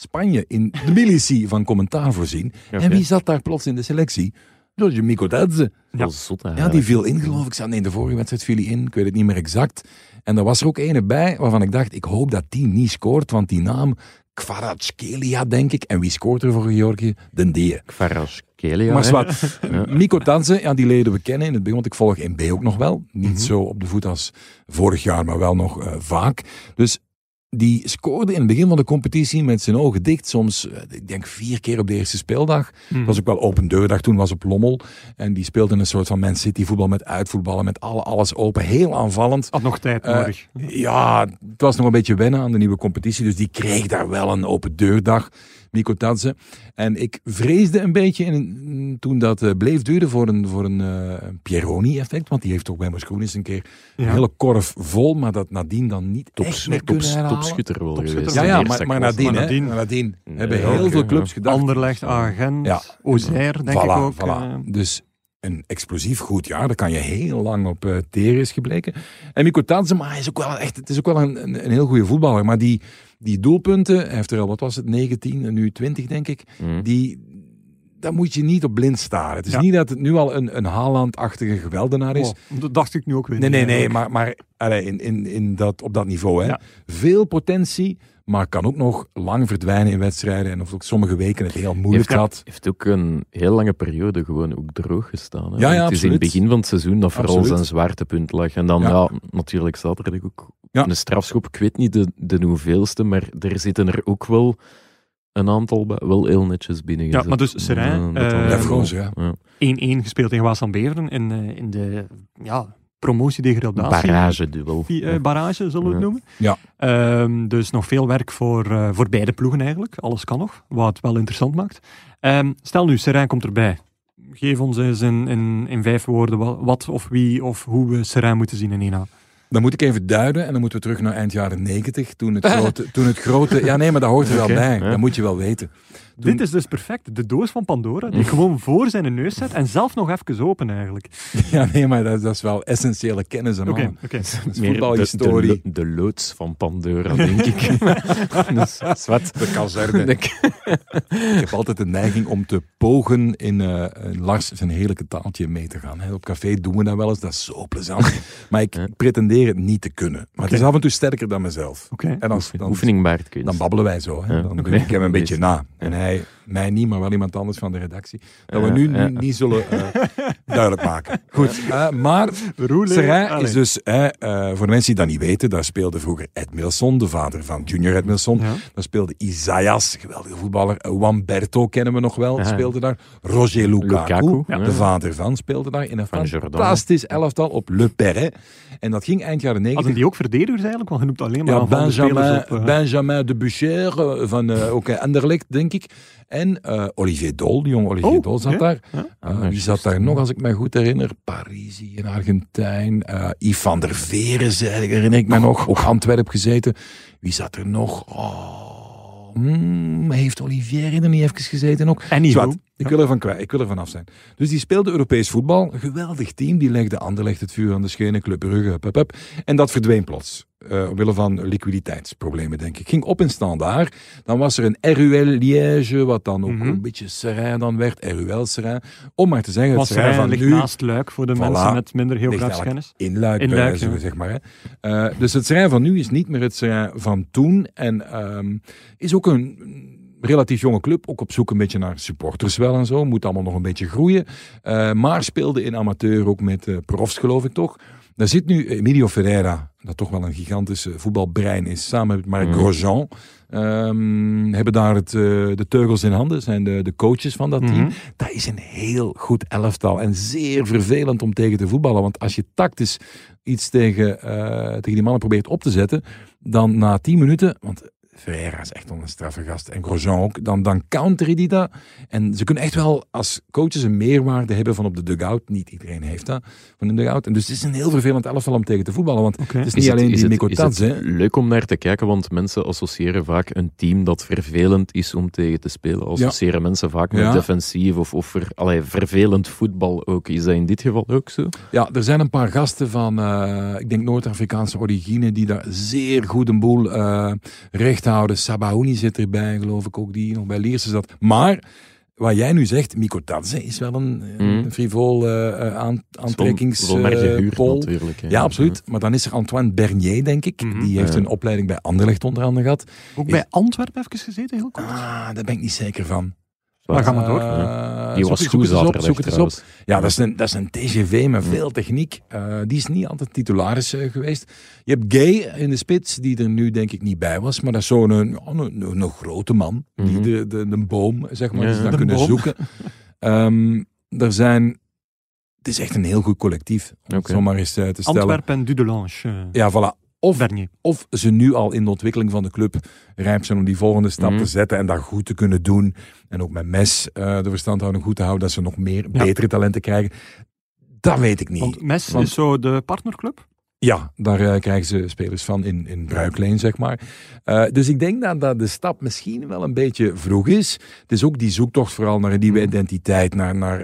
Georgië-Spanje in Tbilisi van commentaar voorzien. En wie zat daar plots in de selectie? George Mikotadze. Dat is zot, Ja, die viel in geloof ik. Zat- Nee, de vorige wedstrijd viel hij in. Ik weet het niet meer exact. En er was er ook ene bij waarvan ik dacht, ik hoop dat die niet scoort, want die naam Kvaratskhelia, denk ik. En wie scoort er voor Georgië? Den Die. Kvaratskhelia, maar zwart. Ja. Ja, die leden we kennen in het begin, want ik volg in B ook nog wel. Niet Mhm. zo op de voet als vorig jaar, maar wel nog eh, vaak. Dus die scoorde in het begin van de competitie met zijn ogen dicht. Soms, eh, ik denk vier keer op de eerste speeldag. Mhm. Het was ook wel open deurdag, toen was op Lommel. En die speelde een soort van Man City voetbal met uitvoetballen, met alle, alles open. Heel aanvallend. Had nog tijd Eh, nodig. Ja, het was nog een beetje wennen aan de nieuwe competitie. Dus die kreeg daar wel een open deurdag, Miko Tadze. En ik vreesde een beetje in, toen dat eh, bleef duren voor een, voor een eh, Pieroni-effect. Want die heeft toch bij eens een keer een hele korf vol. Maar dat nadien dan niet Top, echt meer top, topschutter wel Topschutter geweest. Ja, ja, maar, maar nadien, Maar nadien- maar nadien Nee, hebben heel veel clubs ja. gedacht. Anderlecht, Agent, Ja. Ozer, denk voilà, ik ook. voilà. eh. Dus een explosief goed jaar, daar kan je heel lang op eh teren is gebleken. En Mikko hij is ook wel echt, het is ook wel een, een, een heel goede voetballer. Maar die, die doelpunten, hij heeft er al, wat was het, 19 en nu 20 denk ik. Mhm. Die, daar moet je niet op blind staren. Het is Ja. niet dat het nu al een, een Haaland-achtige geweldenaar is. Oh, dat dacht ik nu ook weer. Nee, nee, nee, maar, maar allee, in, in, in dat, op dat niveau. Hè. Ja. Veel potentie, maar kan ook nog lang verdwijnen in wedstrijden. En of ook sommige weken het heel moeilijk Heeft, had. heeft ook een heel lange periode gewoon ook droog gestaan. Hè? Ja, ja, het is in het begin van het seizoen dat vooral Absoluut. zijn zwaartepunt lag. En dan, Ja. ja, natuurlijk zaterdag ook Ja. een strafschop. Ik weet niet de, de hoeveelste, maar er zitten er ook wel een aantal wel heel netjes binnen. Ja, maar dus dat dan eh, wel. Lefroos, ja. 1-1 gespeeld tegen Waas aan Beveren in, eh, in de ja, promotie-degradatie. Barrage-duel. Die, eh, barrage, zullen we het noemen. Ja. Ehm, dus nog veel werk voor, eh, voor beide ploegen eigenlijk. Alles kan nog, wat het wel interessant maakt. Ehm, stel nu, Serijn komt erbij. Geef ons eens in, in, in vijf woorden wat, wat of wie of hoe we Serijn moeten zien in 1A. Dan moet ik even duiden en dan moeten we terug naar eind jaren 90. Toen het grote... Toen het grote ja, nee, maar dat hoort er wel bij. Dat moet je wel weten. Toen- Dit is dus perfect. De doos van Pandora, die ik gewoon voor zijn neus zet en zelf nog even open eigenlijk. Ja, nee, maar dat, dat is wel essentiële kennis. man. de, voetbalhistorie. de, de loods van Pandora, denk ik. dus, zwart. De kazerne. Denk- Ik heb altijd de neiging om te pogen in eh, een Lars zijn heerlijke taaltje mee te gaan. hè. Op café doen we dat wel eens, dat is zo plezant. Maar ik pretendeer het niet te kunnen. Maar het is af en toe sterker dan mezelf. Oké. En dan, dan, Oefening baart kunst. dan babbelen wij zo. Hè. Dan doe ik hem een beetje na. En hij, mij niet, maar wel iemand anders van de redactie. Dat we nu, niet zullen eh, duidelijk maken. Goed, eh, maar Allee. is dus, eh, voor de mensen die dat niet weten, daar speelde vroeger Ed Milson, de vader van Junior Ed Milson. Ja. Daar speelde Isaias, geweldige voetballer. Wamberto kennen we nog wel, speelde daar. Roger Lukaku, de vader van, speelde daar in een fantastisch elftal op Le Perret. En dat ging eind jaren 90. Hadden die ook verdedigers eigenlijk? Want je noemt alleen maar Ja, Benjamin, spelers op, eh, Benjamin de Boucher eh, van eh, ook Anderlecht, denk ik. En eh, Olivier Dol, de jonge Olivier Oh, Dol zat daar. Ja. Ah, wie juist. zat daar nog, als ik me goed herinner? Parisi in Argentijn. eh Yves van der Veren, zei- herinner ik me nog. Ook Antwerp gezeten. Wie zat er nog? Oh, hmm, heeft Olivier er niet even gezeten ook? Anyho. Zwart, ik wil er van kwijt, ik wil er vanaf zijn. Dus die speelde Europees voetbal. Een geweldig team. Die legde Anderlecht het vuur aan de schenen. Club Brugge, hup, hup, hup. En dat verdween plots. eh omwille van liquiditeitsproblemen, denk ik. Ging op in standaard. Dan was er een RUL Liège, wat dan ook Mhm. een beetje Serrain dan werd. RUL Serrain. Om maar te zeggen, het Was van ligt nu naast Luik voor de Voilà. mensen met minder geografische in Luik, In Luik, ja. zeg maar. Hè. Eh, dus het Serrain van nu is niet meer het Serrain van toen. En ehm, is ook een relatief jonge club. Ook op zoek een beetje naar supporters wel en zo. Moet allemaal nog een beetje groeien. Eh, maar speelde in amateur ook met eh profs, geloof ik toch. Daar zit nu Emilio Ferreira, dat toch wel een gigantische voetbalbrein is, samen met Marc Mm. Grosjean. Ehm, hebben daar het, eh, de teugels in handen, zijn de, de coaches van dat team. Mhm. Dat is een heel goed elftal en zeer vervelend om tegen te voetballen. Want als je tactisch iets tegen, tegen die mannen probeert op te zetten, dan na 10 minuten, want Ferreira is echt wel een straffe gast en Grosjean ook, dan, dan counteren die dat. En ze kunnen echt wel als coaches een meerwaarde hebben van op de dugout. Niet iedereen heeft dat, van de dugout. En dus het is een heel vervelend elftal om tegen te voetballen, want het is niet alleen die Mikotats, is hè. het leuk om naar te kijken, want mensen associëren vaak een team dat vervelend is om tegen te spelen. Associëren mensen vaak met Ja. defensief of, of ver, allee, vervelend voetbal ook. Is dat in dit geval ook zo? Ja, er zijn een paar gasten van, eh, ik denk Noord-Afrikaanse origine, die daar zeer goed een boel eh, recht houden. Sabahouni zit erbij, geloof ik ook, die nog bij Lierse zat. Maar, wat jij nu zegt, Mikotadze is wel een, een Mm. frivol aan, pol. natuurlijk. hè. Ja, absoluut. Maar dan is er Antoine Bernier, denk ik. Mhm. Die heeft Ja. een opleiding bij Anderlecht onder andere gehad. Ook bij Antwerpen even gezeten, heel kort. Ah, daar ben ik niet zeker van. Maar gaan we door. Eh, Die zoek- was zoek goed zaterdag zoek het eens op. trouwens. Ja, dat is een, dat is een TGV met veel techniek. Eh, die is niet altijd titularis eh, geweest. Je hebt Gay in de spits, die er nu denk ik niet bij was. Maar dat is zo'n een, ja, een, een, een grote man. Die Mhm. de, de, de boom, zeg maar, Ja, die ze dan de kunnen boom. zoeken. Ehm, er zijn... Het is echt een heel goed collectief. Om het Oké. zo maar eens eh, te stellen. Antwerpen en Dudelange. Ja, voilà. Of, Bernier. of ze nu al in de ontwikkeling van de club rijp zijn om die volgende stap Mhm. te zetten en dat goed te kunnen doen. En ook met Mes eh, de verstandhouding goed te houden, dat ze nog meer, Ja. betere talenten krijgen. Dat weet ik niet. Want Mes Want- is zo de partnerclub. Ja, daar eh, krijgen ze spelers van in, in bruikleen, zeg maar. Eh, dus ik denk dat, dat de stap misschien wel een beetje vroeg is. Het is ook die zoektocht vooral naar een nieuwe Mm. identiteit, naar, naar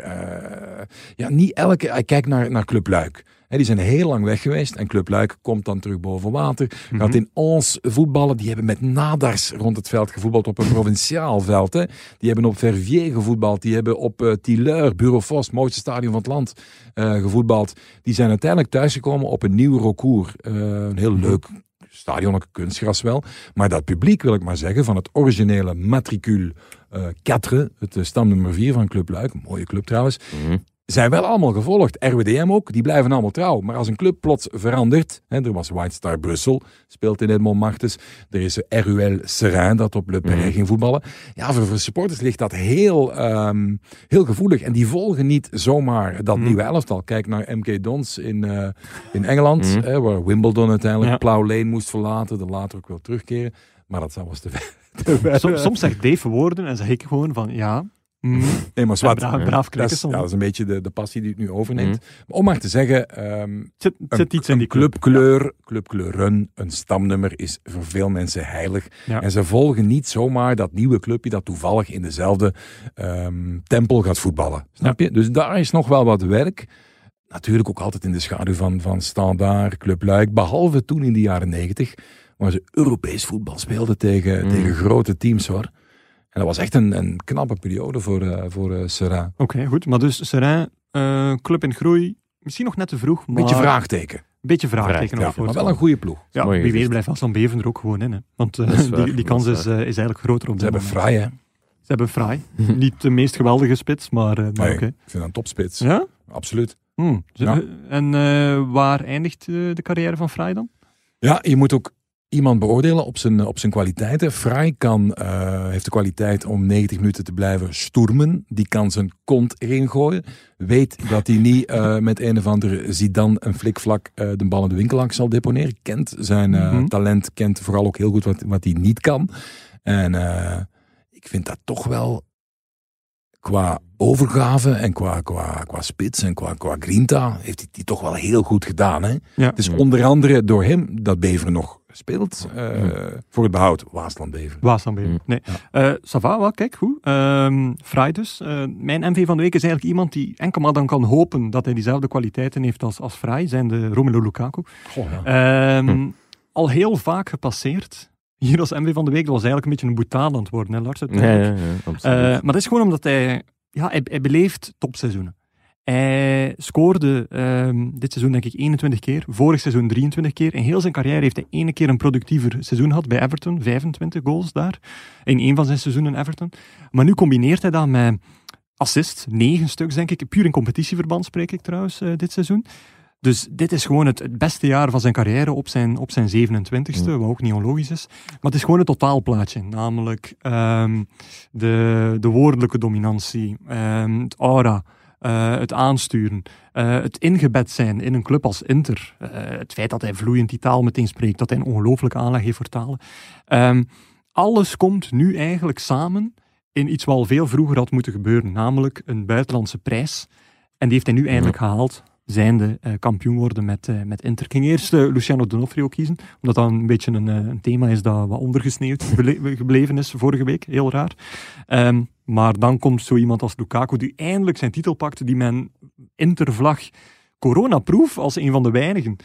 ja, niet elke... Kijk naar, naar Club Luik. Die zijn heel lang weg geweest en Club Luik komt dan terug boven water. Gaat Mhm. in ons voetballen. Die hebben met nadars rond het veld gevoetbald op een provinciaal veld. Hè. Die hebben op Verviers gevoetbald. Die hebben op eh Tilleur, Bureau Vos, mooiste stadion van het land, eh, gevoetbald. Die zijn uiteindelijk thuisgekomen op een nieuw recours. Eh, een heel leuk stadion, ook kunstgras wel. Maar dat publiek, wil ik maar zeggen, van het originele matricule eh 4, het eh, stamnummer 4 van Club Luik, mooie club trouwens, Mhm. Zijn wel allemaal gevolgd. RWDM ook, die blijven allemaal trouw. Maar als een club plots verandert, hè, er was White Star Brussel, speelt in Edmond Martens. Er is RUL Seraing, dat op Le Perret Mhm. ging voetballen. Ja, voor, voor supporters ligt dat heel, ehm, heel gevoelig. En die volgen niet zomaar dat Mhm. nieuwe elftal. Kijk naar MK Dons in, eh, in Engeland, Mhm. hè, waar Wimbledon uiteindelijk Ja. Plough Lane moest verlaten. Er later ook wil terugkeren. Maar dat was te ver. te ver. Soms, soms zegt Dave woorden en zeg ik gewoon van ja. Mm, Nee, maar ja, zwart. braaf, braaf Dat is, ja, dat is een beetje de, de passie die het nu overneemt. Mhm. Maar om maar te zeggen, ehm, zit, een, zit iets in die club. clubkleur, clubkleuren, een stamnummer is voor veel mensen heilig. Ja. En ze volgen niet zomaar dat nieuwe clubje dat toevallig in dezelfde ehm, tempel gaat voetballen. Snap je? Dus daar is nog wel wat werk. Natuurlijk ook altijd in de schaduw van, van Standaard, Club Luik. Behalve toen in de jaren negentig, waar ze Europees voetbal speelden tegen, Mm. tegen grote teams hoor. En dat was echt een, een knappe periode voor, eh voor eh Serra. Oké, goed. Maar dus Seraing, eh, club in groei. Misschien nog net te vroeg, maar... Beetje vraagteken. Beetje vraagteken Ja, maar wel een goede ploeg. Ja, wie weet gezegd. blijft Aslan Beven er ook gewoon in. Hè. Want eh, waar, die, die kans is is, eh, eigenlijk groter op Ze hebben fraai hè. Ze hebben fraai. Niet de meest geweldige spits, maar, eh, maar Nee, oké. Ik vind dat een topspits. Ja? Absoluut. Hm. Ja. eh, En eh, waar eindigt eh, de carrière van Fraai dan? Ja, je moet ook iemand beoordelen op zijn, op zijn kwaliteiten. Fraai kan, eh, heeft de kwaliteit om 90 minuten te blijven stoermen. Die kan zijn kont erin gooien. Weet dat hij niet eh, met een of andere Zidane een flikvlak eh, de bal in de winkelak zal deponeren. Kent zijn Mhm. talent, kent vooral ook heel goed wat, wat hij niet kan. En ik vind dat toch wel qua overgave en qua, qua, qua spits en qua, qua grinta heeft hij die toch wel heel goed gedaan. Hè? Ja. Het is onder andere door hem dat Beveren nog speelt. eh, Mm. Voor het behoud, Waasland Beveren. Waasland Beven. Hm. Nee. Eh Sava, wel, kijk, goed. Ehm Fraai dus. Eh, mijn MV van de week is eigenlijk iemand die enkel maar dan kan hopen dat hij diezelfde kwaliteiten heeft als, als Fraai, zijn de Romelu Lukaku. Goh, ja. Ehm, Hm. Al heel vaak gepasseerd. Hier als MV van de week, dat was eigenlijk een beetje een boetaal aan het worden, hè, Lars? Ja, ja, ja, Eh, maar dat is gewoon omdat hij, ja, hij, hij beleeft topseizoenen. Hij scoorde ehm, dit seizoen denk ik 21 keer, vorig seizoen 23 keer. In heel zijn carrière heeft hij ene keer een productiever seizoen gehad bij Everton, 25 goals daar, in één van zijn seizoenen Everton. Maar nu combineert hij dat met assist, 9 stuks denk ik, puur in competitieverband spreek ik trouwens eh, dit seizoen. Dus dit is gewoon het, het beste jaar van zijn carrière op zijn, op zijn 27ste, Mm. wat ook niet onlogisch is. Maar het is gewoon een totaalplaatje, namelijk ehm, de, de woordelijke dominantie, ehm, het aura, eh, het aansturen, eh, het ingebed zijn in een club als Inter, eh, het feit dat hij vloeiend die taal meteen spreekt, dat hij een ongelooflijke aanleg heeft voor talen. Ehm, alles komt nu eigenlijk samen in iets wat al veel vroeger had moeten gebeuren, namelijk een buitenlandse prijs. En die heeft hij nu eindelijk gehaald, zijnde eh, kampioen worden met, eh, met Inter. Ik ging eerst eh, Luciano D'Onofrio kiezen, omdat dat een beetje een, een thema is dat wat ondergesneeuwd gebleven is vorige week, heel raar. Ehm, maar dan komt zo iemand als Lukaku, die eindelijk zijn titel pakt, die men Intervlag coronaproof als een van de weinigen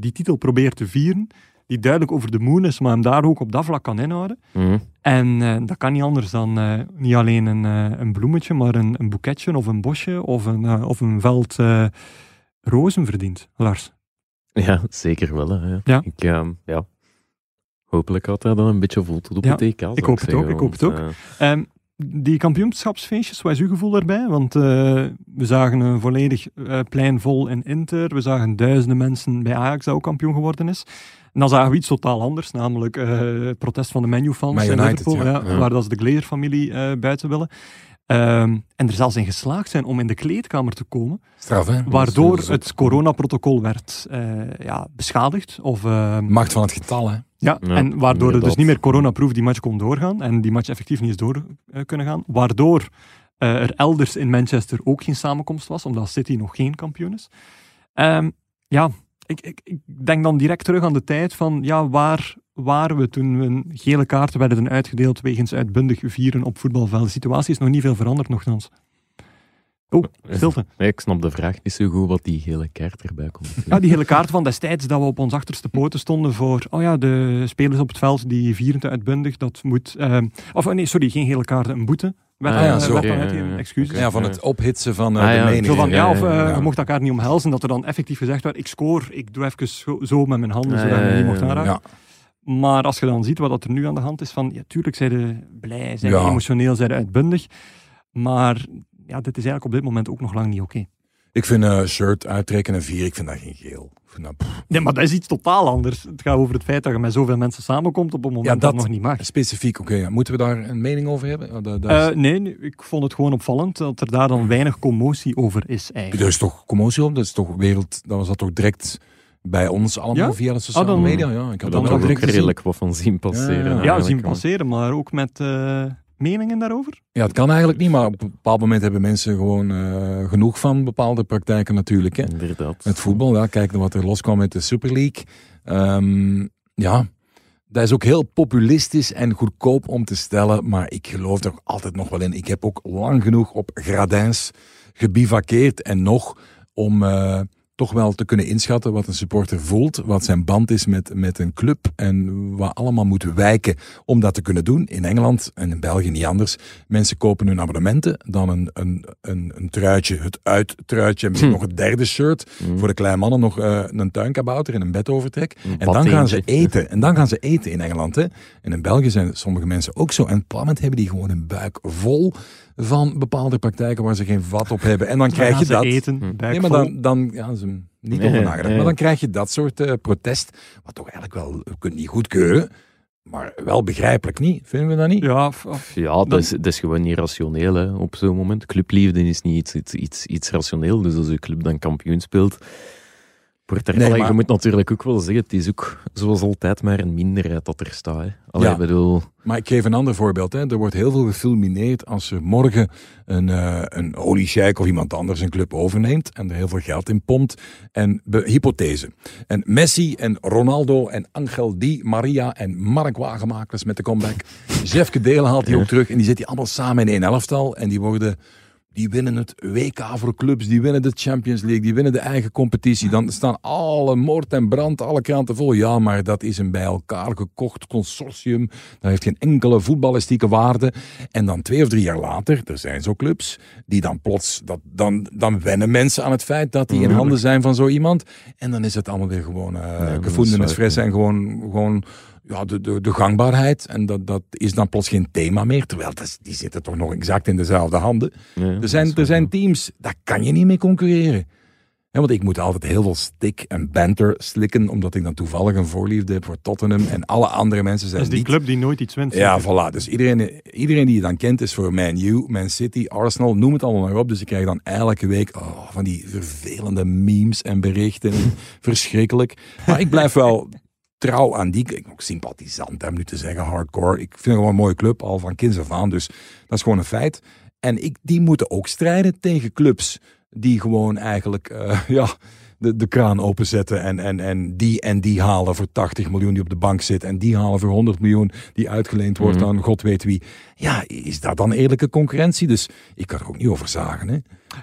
die titel probeert te vieren, die duidelijk over de moon is, maar hem daar ook op dat vlak kan inhouden. Mhm. En dat kan niet anders dan niet alleen een, een bloemetje, maar een, een boeketje of een bosje of een, of een veld rozen verdient, Lars. Ja, zeker wel. Hè. ja. Ik, ehm, ja. Hopelijk had hij dan een beetje vol tot op Ja, EK. zou ik hoop het ook, ik hoop het ook. eh, Ehm, die kampioenschapsfeestjes, wat is uw gevoel daarbij? Want eh, we zagen een volledig eh, plein vol in Inter. We zagen duizenden mensen bij Ajax dat ook kampioen geworden is. En dan zagen we iets totaal anders, namelijk eh, het protest van de menu-fans in Liverpool, ja. ja, Ja. waar dat ze de Glazer-familie eh, buiten willen. Ehm, en er zelfs in geslaagd zijn om in de kleedkamer te komen, Straf, hè? waardoor is- het coronaprotocol werd eh, ja, beschadigd. Of, ehm, Macht van het getal, hè? ja, Ja, en waardoor het dus niet meer coronaproof die match kon doorgaan en die match effectief niet is door eh, kunnen gaan. Waardoor eh, er elders in Manchester ook geen samenkomst was, omdat City nog geen kampioen is. Ehm, ja, ik, ik, ik denk dan direct terug aan de tijd van ja, waar waren we toen we gele kaarten werden uitgedeeld wegens uitbundig vieren op voetbalvelden. De situatie is nog niet veel veranderd nogthans. Oh, stilte. Nee, ik snap de vraag niet zo goed wat die hele kaart erbij komt. Ja, die hele kaart van destijds dat we op ons achterste poten stonden voor, oh ja, de spelers op het veld die vieren te uitbundig, dat moet, ehm, of oh nee, sorry, geen gele kaart, een boete. Werd, Ah ja, eh, zo. werd dan Oké, uitgegeven, ja, ja. excuses. Ja, van het ophitsen van eh, Ah, de ja. Zo van, ja, of eh, je mocht elkaar niet omhelzen, dat er dan effectief gezegd werd, ik scoor, ik doe even zo, zo met mijn handen, Ah, zodat je niet mocht aanraken. Ja. Maar als je dan ziet wat er nu aan de hand is, van, ja, tuurlijk zijn ze blij, zijn Ja. emotioneel, zijn uitbundig, maar ja, dit is eigenlijk op dit moment ook nog lang niet oké. Ik vind een shirt uittrekken en vier, ik vind dat geen geel. Ik dat, Nee, maar dat is iets totaal anders. Het gaat over het feit dat je met zoveel mensen samenkomt op een moment Ja, dat, dat- nog niet mag. specifiek, oké. ja. Moeten we daar een mening over hebben? Dat, is- Eh, nee, ik vond het gewoon opvallend dat er daar dan weinig commotie over is eigenlijk. er is toch commotie op? Dat is toch wereld... Dat was dat toch direct bij ons allemaal Ja? via de sociale Ah, dan- media? Ja, ik had Dan ook redelijk wat van zien passeren. Ja, ja. Zien maar- passeren, maar ook met eh, meningen daarover. Ja, het kan eigenlijk niet, maar op een bepaald moment hebben mensen gewoon eh, genoeg van bepaalde praktijken natuurlijk. Hè. Inderdaad. Met voetbal, ja, kijk naar wat er loskwam met de Super League. Ehm, ja, dat is ook heel populistisch en goedkoop om te stellen, maar ik geloof er altijd nog wel in. Ik heb ook lang genoeg op gradijns gebivakkeerd en nog om eh, toch wel te kunnen inschatten wat een supporter voelt, wat zijn band is met, met een club en wat allemaal moet wijken om dat te kunnen doen. In Engeland en in België niet anders. Mensen kopen hun abonnementen, dan een, een, een, een truitje, het uittruitje, en misschien Hm. nog een derde shirt. Mm. Voor de kleine mannen nog eh, een tuinkabouter en een bedovertrek. Een En dan gaan ze eten. En dan gaan ze eten in Engeland. Hè. En in België zijn sommige mensen ook zo. En op een hebben die gewoon een buik vol van bepaalde praktijken waar ze geen vat op hebben. En dan krijg je dat. eten, Hm. Nee, maar dan, dan ja, ze niet Nee, over nagedacht. nee. Maar dan krijg je dat soort eh, protest, wat toch eigenlijk wel, je kunt niet goedkeuren, maar wel begrijpelijk niet. Vinden we dat niet? Ja, Ja, dat, is, dat is gewoon niet rationeel hè, op zo'n moment. Clubliefde is niet iets, iets, iets, iets rationeel. Dus als je club dan kampioen speelt. Wordt er, Nee, Allee, maar- Je moet natuurlijk ook wel zeggen, het is ook zoals altijd maar een minderheid dat er staat. Allee, Ja. bedoel, Maar ik geef een ander voorbeeld. Hè. Er wordt heel veel gefilmineerd als er morgen een, eh een oliesjeik of iemand anders een club overneemt en er heel veel geld in pompt. En hypothese. En Messi en Ronaldo en Angel Di Maria en Mark Wagenmakers met de comeback. Jeffke Delen haalt die ook terug en die zit die allemaal samen in één elftal en die worden... Die winnen het WK voor clubs, die winnen de Champions League, die winnen de eigen competitie. Dan staan alle moord en brand, alle kranten vol. Ja, maar dat is een bij elkaar gekocht consortium. Dat heeft geen enkele voetballistieke waarde. En dan twee of drie jaar later, er zijn zo clubs, die dan plots, dat, dan, dan wennen mensen aan het feit dat die in handen zijn van zo iemand. En dan is het allemaal weer gewoon uh, waar, fris en gewoon, gewoon ja, de, de, de gangbaarheid. En dat, dat is dan plots geen thema meer. Terwijl dat, die zitten toch nog exact in dezelfde handen. ja, Er zijn, er zijn teams, daar kan je niet mee concurreren. Ja, want ik moet altijd heel veel stik en banter slikken, omdat ik dan toevallig een voorliefde heb voor Tottenham en alle andere mensen zijn dat is die niet. club die nooit iets wint. Ja, voilà. Dus iedereen, iedereen die je dan kent is voor Man U, Man City, Arsenal, noem het allemaal maar op. Dus ik krijg dan elke week oh, van die vervelende memes en berichten. Verschrikkelijk. Maar ik blijf wel trouw aan die. Ik ben ook sympathisant, om nu te zeggen, hardcore. Ik vind het gewoon een mooie club, al van kinds af aan. Dus dat is gewoon een feit. En ik, die moeten ook strijden tegen clubs die gewoon eigenlijk, eh, ja, de, de kraan openzetten en, en, en die en die halen voor 80 miljoen die op de bank zit en die halen voor 100 miljoen die uitgeleend wordt Mhm. aan god weet wie. Ja, is dat dan eerlijke concurrentie? Dus ik kan er ook niet over zagen. Hè?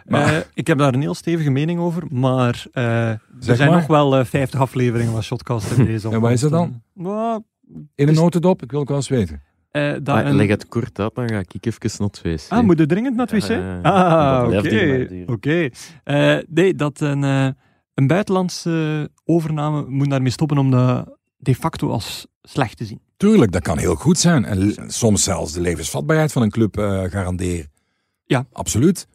Maar Eh, ik heb daar een heel stevige mening over, maar eh, er zijn maar. nog wel eh, 50 afleveringen van Shotcast in deze. En wat is dat dan? Nou, in een dus- notendop, ik wil ook wel eens weten. eh, een- Leg het kort uit, dan ga ik even naar het wc. Ah, moet je dringend naar het wc? Ja, ja, ja. Ah, oké. Eh, nee, dat een, eh, een buitenlandse overname moet daarmee stoppen om dat de facto als slecht te zien. Tuurlijk, dat kan heel goed zijn. En soms zelfs de levensvatbaarheid van een club eh, garanderen. Ja. Absoluut.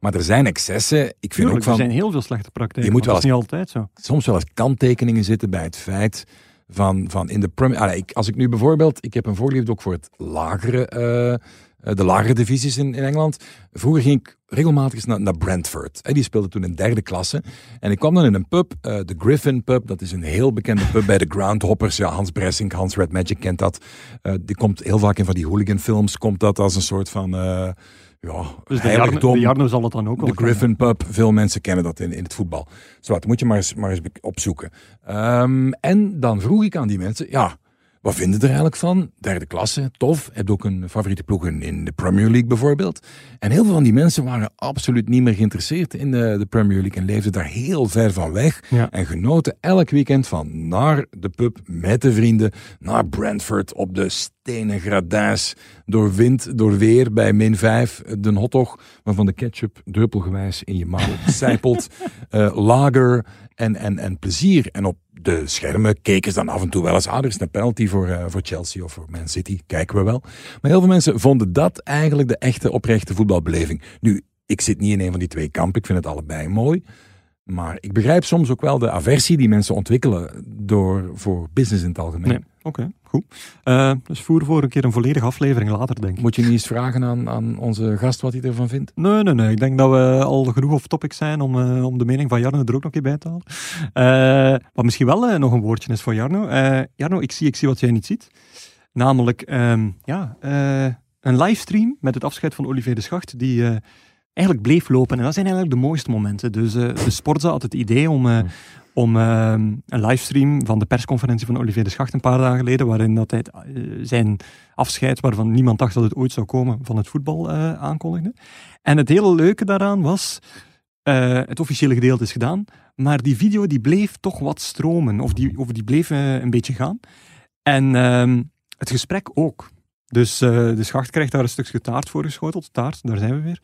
Maar er zijn excessen. Ik vind Tuurlijk, ook van, er zijn heel veel slechte praktijken. Je moet maar dat is wel niet altijd zo. soms wel eens kanttekeningen zitten bij het feit van, van in de Premier... Allee, ik, als ik nu bijvoorbeeld... Ik heb een voorliefde ook voor het lagere, eh, de lagere divisies in, in Engeland. Vroeger ging ik regelmatig eens naar, naar Brentford. Hè, die speelde toen in derde klasse. En ik kwam dan in een pub, eh, de Griffin Pub. Dat is een heel bekende pub bij de Groundhoppers. Ja, Hans Bressink, Hans Red Magic kent dat. Eh, die komt heel vaak in van die hooliganfilms. Komt dat als een soort van... eh ja, Dus de Jarno, de Jarno zal het dan ook wel De. Griffin Pub, veel mensen kennen dat in, in het voetbal. Zo, dat moet je maar eens, maar eens opzoeken. Ehm, en dan vroeg ik aan die mensen, ja, Wat vinden er eigenlijk van? Derde klasse, tof. Heb ook een favoriete ploeg in, de Premier League bijvoorbeeld. En heel veel van die mensen waren absoluut niet meer geïnteresseerd in de, de Premier League en leefden daar heel ver van weg. Ja. En genoten elk weekend van naar de pub met de vrienden, naar Brentford op de stenen gradijns, door wind, door weer bij min 5, de hotdog, waarvan de ketchup druppelgewijs in je mouw sijpelt, eh, lager en, en, en plezier. En op de schermen keken ze dan af en toe wel eens, ah, er is een penalty voor, eh, voor Chelsea of voor Man City, kijken we wel. Maar heel veel mensen vonden dat eigenlijk de echte oprechte voetbalbeleving. Nu, ik zit niet in een van die twee kampen, ik vind het allebei mooi. Maar ik begrijp soms ook wel de aversie die mensen ontwikkelen door, voor business in het algemeen. Nee, oké, goed. Eh, dus voer voor een keer een volledige aflevering later, denk ik. Moet je niet eens vragen aan, aan onze gast wat hij ervan vindt? Nee, nee, nee. Ik denk dat we al genoeg off topic zijn om, eh, om de mening van Jarno er ook nog een keer bij te halen. Eh, wat misschien wel nog een woordje is voor Jarno. Jarno, ik zie, ik zie wat jij niet ziet. Namelijk, ehm, ja, een livestream met het afscheid van Olivier de Schacht, die eigenlijk bleef lopen. En dat zijn eigenlijk de mooiste momenten. Dus de Sportza had het idee om, om ehm, een livestream van de persconferentie van Olivier de Schacht een paar dagen geleden, waarin dat hij eh, zijn afscheid, waarvan niemand dacht dat het ooit zou komen, van het voetbal eh, aankondigde. En het hele leuke daaraan was, eh, het officiële gedeelte is gedaan, maar die video die bleef toch wat stromen, of die, of die bleef een beetje gaan. En ehm, het gesprek ook. Dus eh, de schacht krijgt daar een stukje taart voor geschoteld. Taart, daar zijn we weer.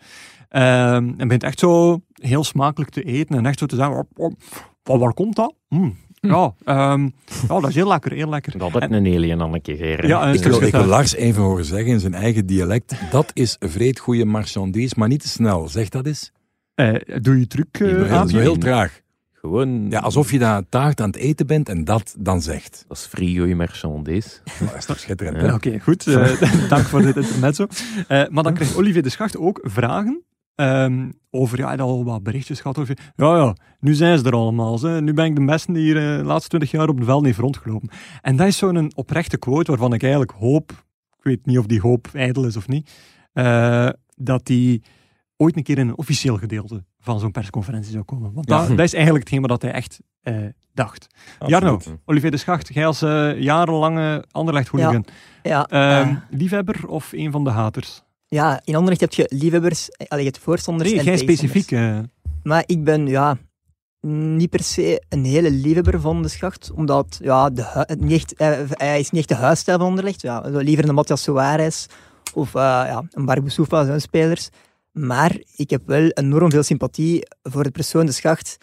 Ehm, en begint echt zo heel smakelijk te eten en echt zo te zeggen, "Oh, oh, van waar komt dat? Mm, Ja, ehm, ja, dat is heel lekker, heel lekker. Dat het een alien aan een keer. Ja, Ik wil, ik wil. Lars even horen zeggen in zijn eigen dialect. Dat is vreed goede marchandise, maar niet te snel. Zeg dat eens. Eh, doe je truc eh, Heel, aan? heel traag. Gewoon, Ja, alsof je dat taart aan het eten bent en dat dan zegt. dat is goeie marchandise. Dat is toch schitterend, Ja. Oké, goed. eh, dank voor dit intermezzo. Eh maar dan krijgt Olivier de Schacht ook vragen ehm, over, ja, hij had al wat berichtjes gehad over, ja, ja, nu zijn ze er allemaal. Ze. Nu ben ik de beste die hier eh, de laatste twintig jaar op de veld heeft rondgelopen. En dat is zo'n oprechte quote waarvan ik eigenlijk hoop, ik weet niet of die hoop ijdel is of niet, eh, dat die ooit een keer in een officieel gedeelte van zo'n persconferentie zou komen. Want Ja. dat, dat is eigenlijk hetgeen wat hij echt eh, dacht. Jarno, Olivier de Schacht, jij als jarenlange Anderlecht-hooligan, Ja, Ehm, eh, liefhebber of een van de haters? Ja, in Anderlecht heb je liefhebbers, eh, allee, je hebt voorstanders Nee, en jij specifiek. eh, Maar ik ben ja, niet per se een hele liefhebber van de schacht, omdat ja, de, niet echt, hij, is niet echt de huisstijl van Anderlecht. Ja, liever een Matthias Soares of eh, ja, een Barbu Soufa, zo'n spelers. Maar ik heb wel enorm veel sympathie voor de persoon de schacht.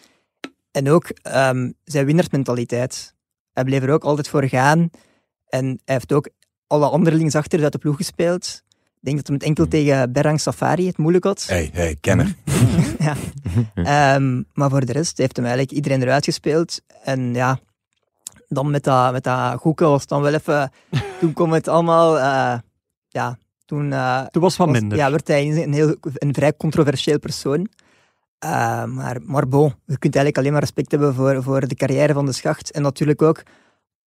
En ook ehm, zijn winnaarsmentaliteit. Hij bleef er ook altijd voor gaan. En hij heeft ook alle andere linksachters uit de ploeg gespeeld. Ik denk dat hij met enkel tegen Berang Safari het moeilijk had. Hey, hey, kenner. ja. Ehm, maar voor de rest heeft hem eigenlijk iedereen eruit gespeeld. En ja, dan met dat, met dat goeken was het dan wel even... Toen kwam het allemaal... eh, ja, toen... eh, Toen was was- minder. Ja, werd hij een, heel, een vrij controversieel persoon. Eh, maar, maar bon, je kunt eigenlijk alleen maar respect hebben voor, voor de carrière van de schacht. En natuurlijk ook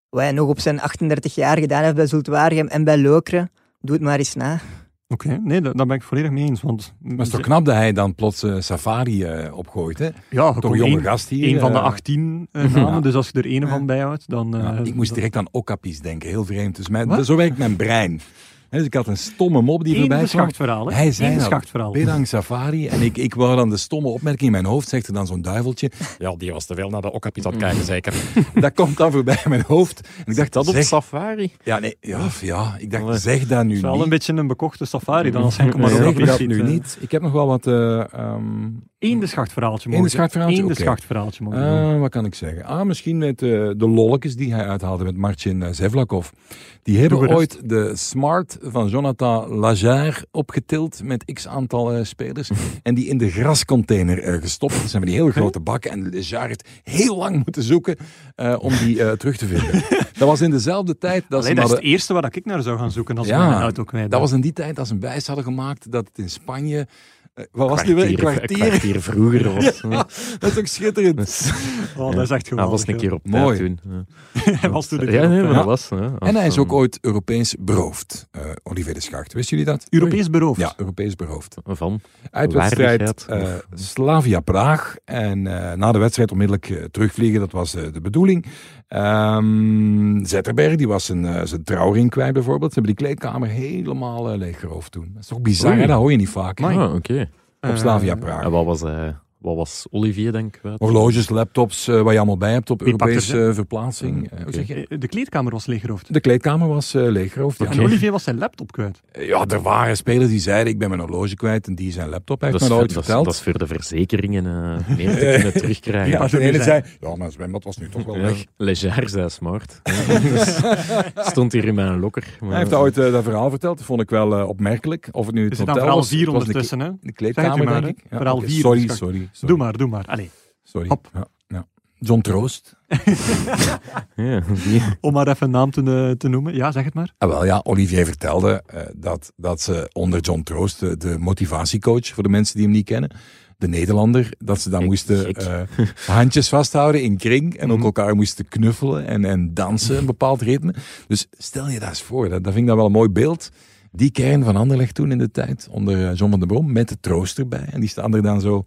wat hij nog op zijn 38 jaar gedaan heeft bij Zultwaregem en bij Lokeren. Doe het maar eens na. Oké, nee, daar ben ik volledig mee eens. Want, Maar is toch knap dat hij dan plots eh, Safari eh, opgooit, hè? ja, Toch gewoon jonge gast hier. Een van de eh, 18 eh, namen, Ja. dus als je er één van bijhoudt, dan... ja, ik moest direct aan Okapis denken, heel vreemd. Dus mijn, zo werkt mijn brein. Dus ik had een stomme mop die voorbij kwam. schachtverhaal, hè? Hij zei Eén dat. schachtverhaal. Bedang Safari. En ik, ik wou dan de stomme opmerking in mijn hoofd, zegt er dan zo'n duiveltje. Ja, die was te veel naar de Okapis aan het kijken, zeker. Dat komt dan voorbij in mijn hoofd. En ik dacht, Dat op zeg, safari. ja, nee, ja, ja, ik dacht, Allee. zeg dat nu Het is wel niet. een beetje een bekochte safari dan als Henk maar zeg ook dat ziet, nu niet. Ik heb nog wel wat... eh, ehm, Eén de schachtverhaaltje mogen. de schachtverhaaltje? Eén de mogen. Ah, wat kan ik zeggen? Ah, misschien met eh, de lolletjes die hij uithaalde met Marcin eh, Zevlakov. Die hebben ooit de Smart van Jonathan Lajar opgetild met x aantal eh, spelers. en die in de grascontainer gestopt. Dat zijn die heel grote bakken. En Lajar heeft heel lang moeten zoeken om die terug te vinden. dat was in dezelfde tijd dat ze dat is het eerste waar ik naar zou gaan zoeken als Ja, we mijn auto kwijt Dat was in die tijd dat ze een wijs hadden gemaakt dat het in Spanje... eh, wat was het nu weer? Een Kwartier, een kwartier vroeger was. Ja, dat is toch schitterend? Oh, dat is echt Hij geweldig. was een keer op tijd Mooi. toen. Ja. Hij was toen een Ja, keer nee, op, maar dat was. Ja, En hij is ook ooit Europees beroofd, eh, Olivier de Schacht. Wisten jullie dat? Europees beroofd. Ja, Europees beroofd. Van. Uitwedstrijd Waardigheid. eh Slavia Praag. En eh, na de wedstrijd onmiddellijk terugvliegen, dat was eh, de bedoeling. Ehm Zetterberg, die was zijn, eh, zijn trouwring kwijt bijvoorbeeld. Ze hebben die kleedkamer helemaal uh, leeggeroofd toen. Dat is toch bizar, hè? dat hoor je niet vaak. hè? Ah, oké. Op Eh, Slavia Praag. En wat was, eh, wat was Olivier, denk ik? kwijt? Horloges, laptops, eh, wat je allemaal bij hebt op Die Europese eh, verplaatsing. Je? Eh, De kleedkamer was leeggeroofd. De kleedkamer was leeggeroofd. Ja. En Olivier was zijn laptop kwijt. ja, er waren spelers die zeiden: Ik ben mijn horloge kwijt en die zijn laptop heeft Dat me is, ooit dat, is, verteld. dat is voor de verzekeringen eh, meer te kunnen terugkrijgen. ja, maar de toen ene zei- Ja, mijn zwembad was nu toch wel weg. Leger zei smart. Dus stond hier in mijn lokker. maar- Hij heeft ooit dat verhaal verteld. Dat vond ik wel opmerkelijk. Of het nu Er het dan hotel was. 4 het was de ondertussen, hè? De kleedkamer, denk ik. oké, vier, Sorry, dus sorry, sorry. Doe maar, doe maar. Allee, sorry. Hop. Ja, ja. John Troost. Ja, om maar even een naam te, eh, te noemen. Ja, zeg het maar. Ah, wel ja, Olivier vertelde eh, dat, dat ze onder John Troost, de, de motivatiecoach voor de mensen die hem niet kennen, de Nederlander, dat ze dan moesten eh, handjes vasthouden in kring en ook Mhm. elkaar moesten knuffelen en, en dansen, een bepaald ritme. Dus stel je dat eens voor, dat, dat vind ik dan wel een mooi beeld. Die kern van Anderlecht toen in de tijd, onder John van der Brom, met de troost erbij. En die staan er dan zo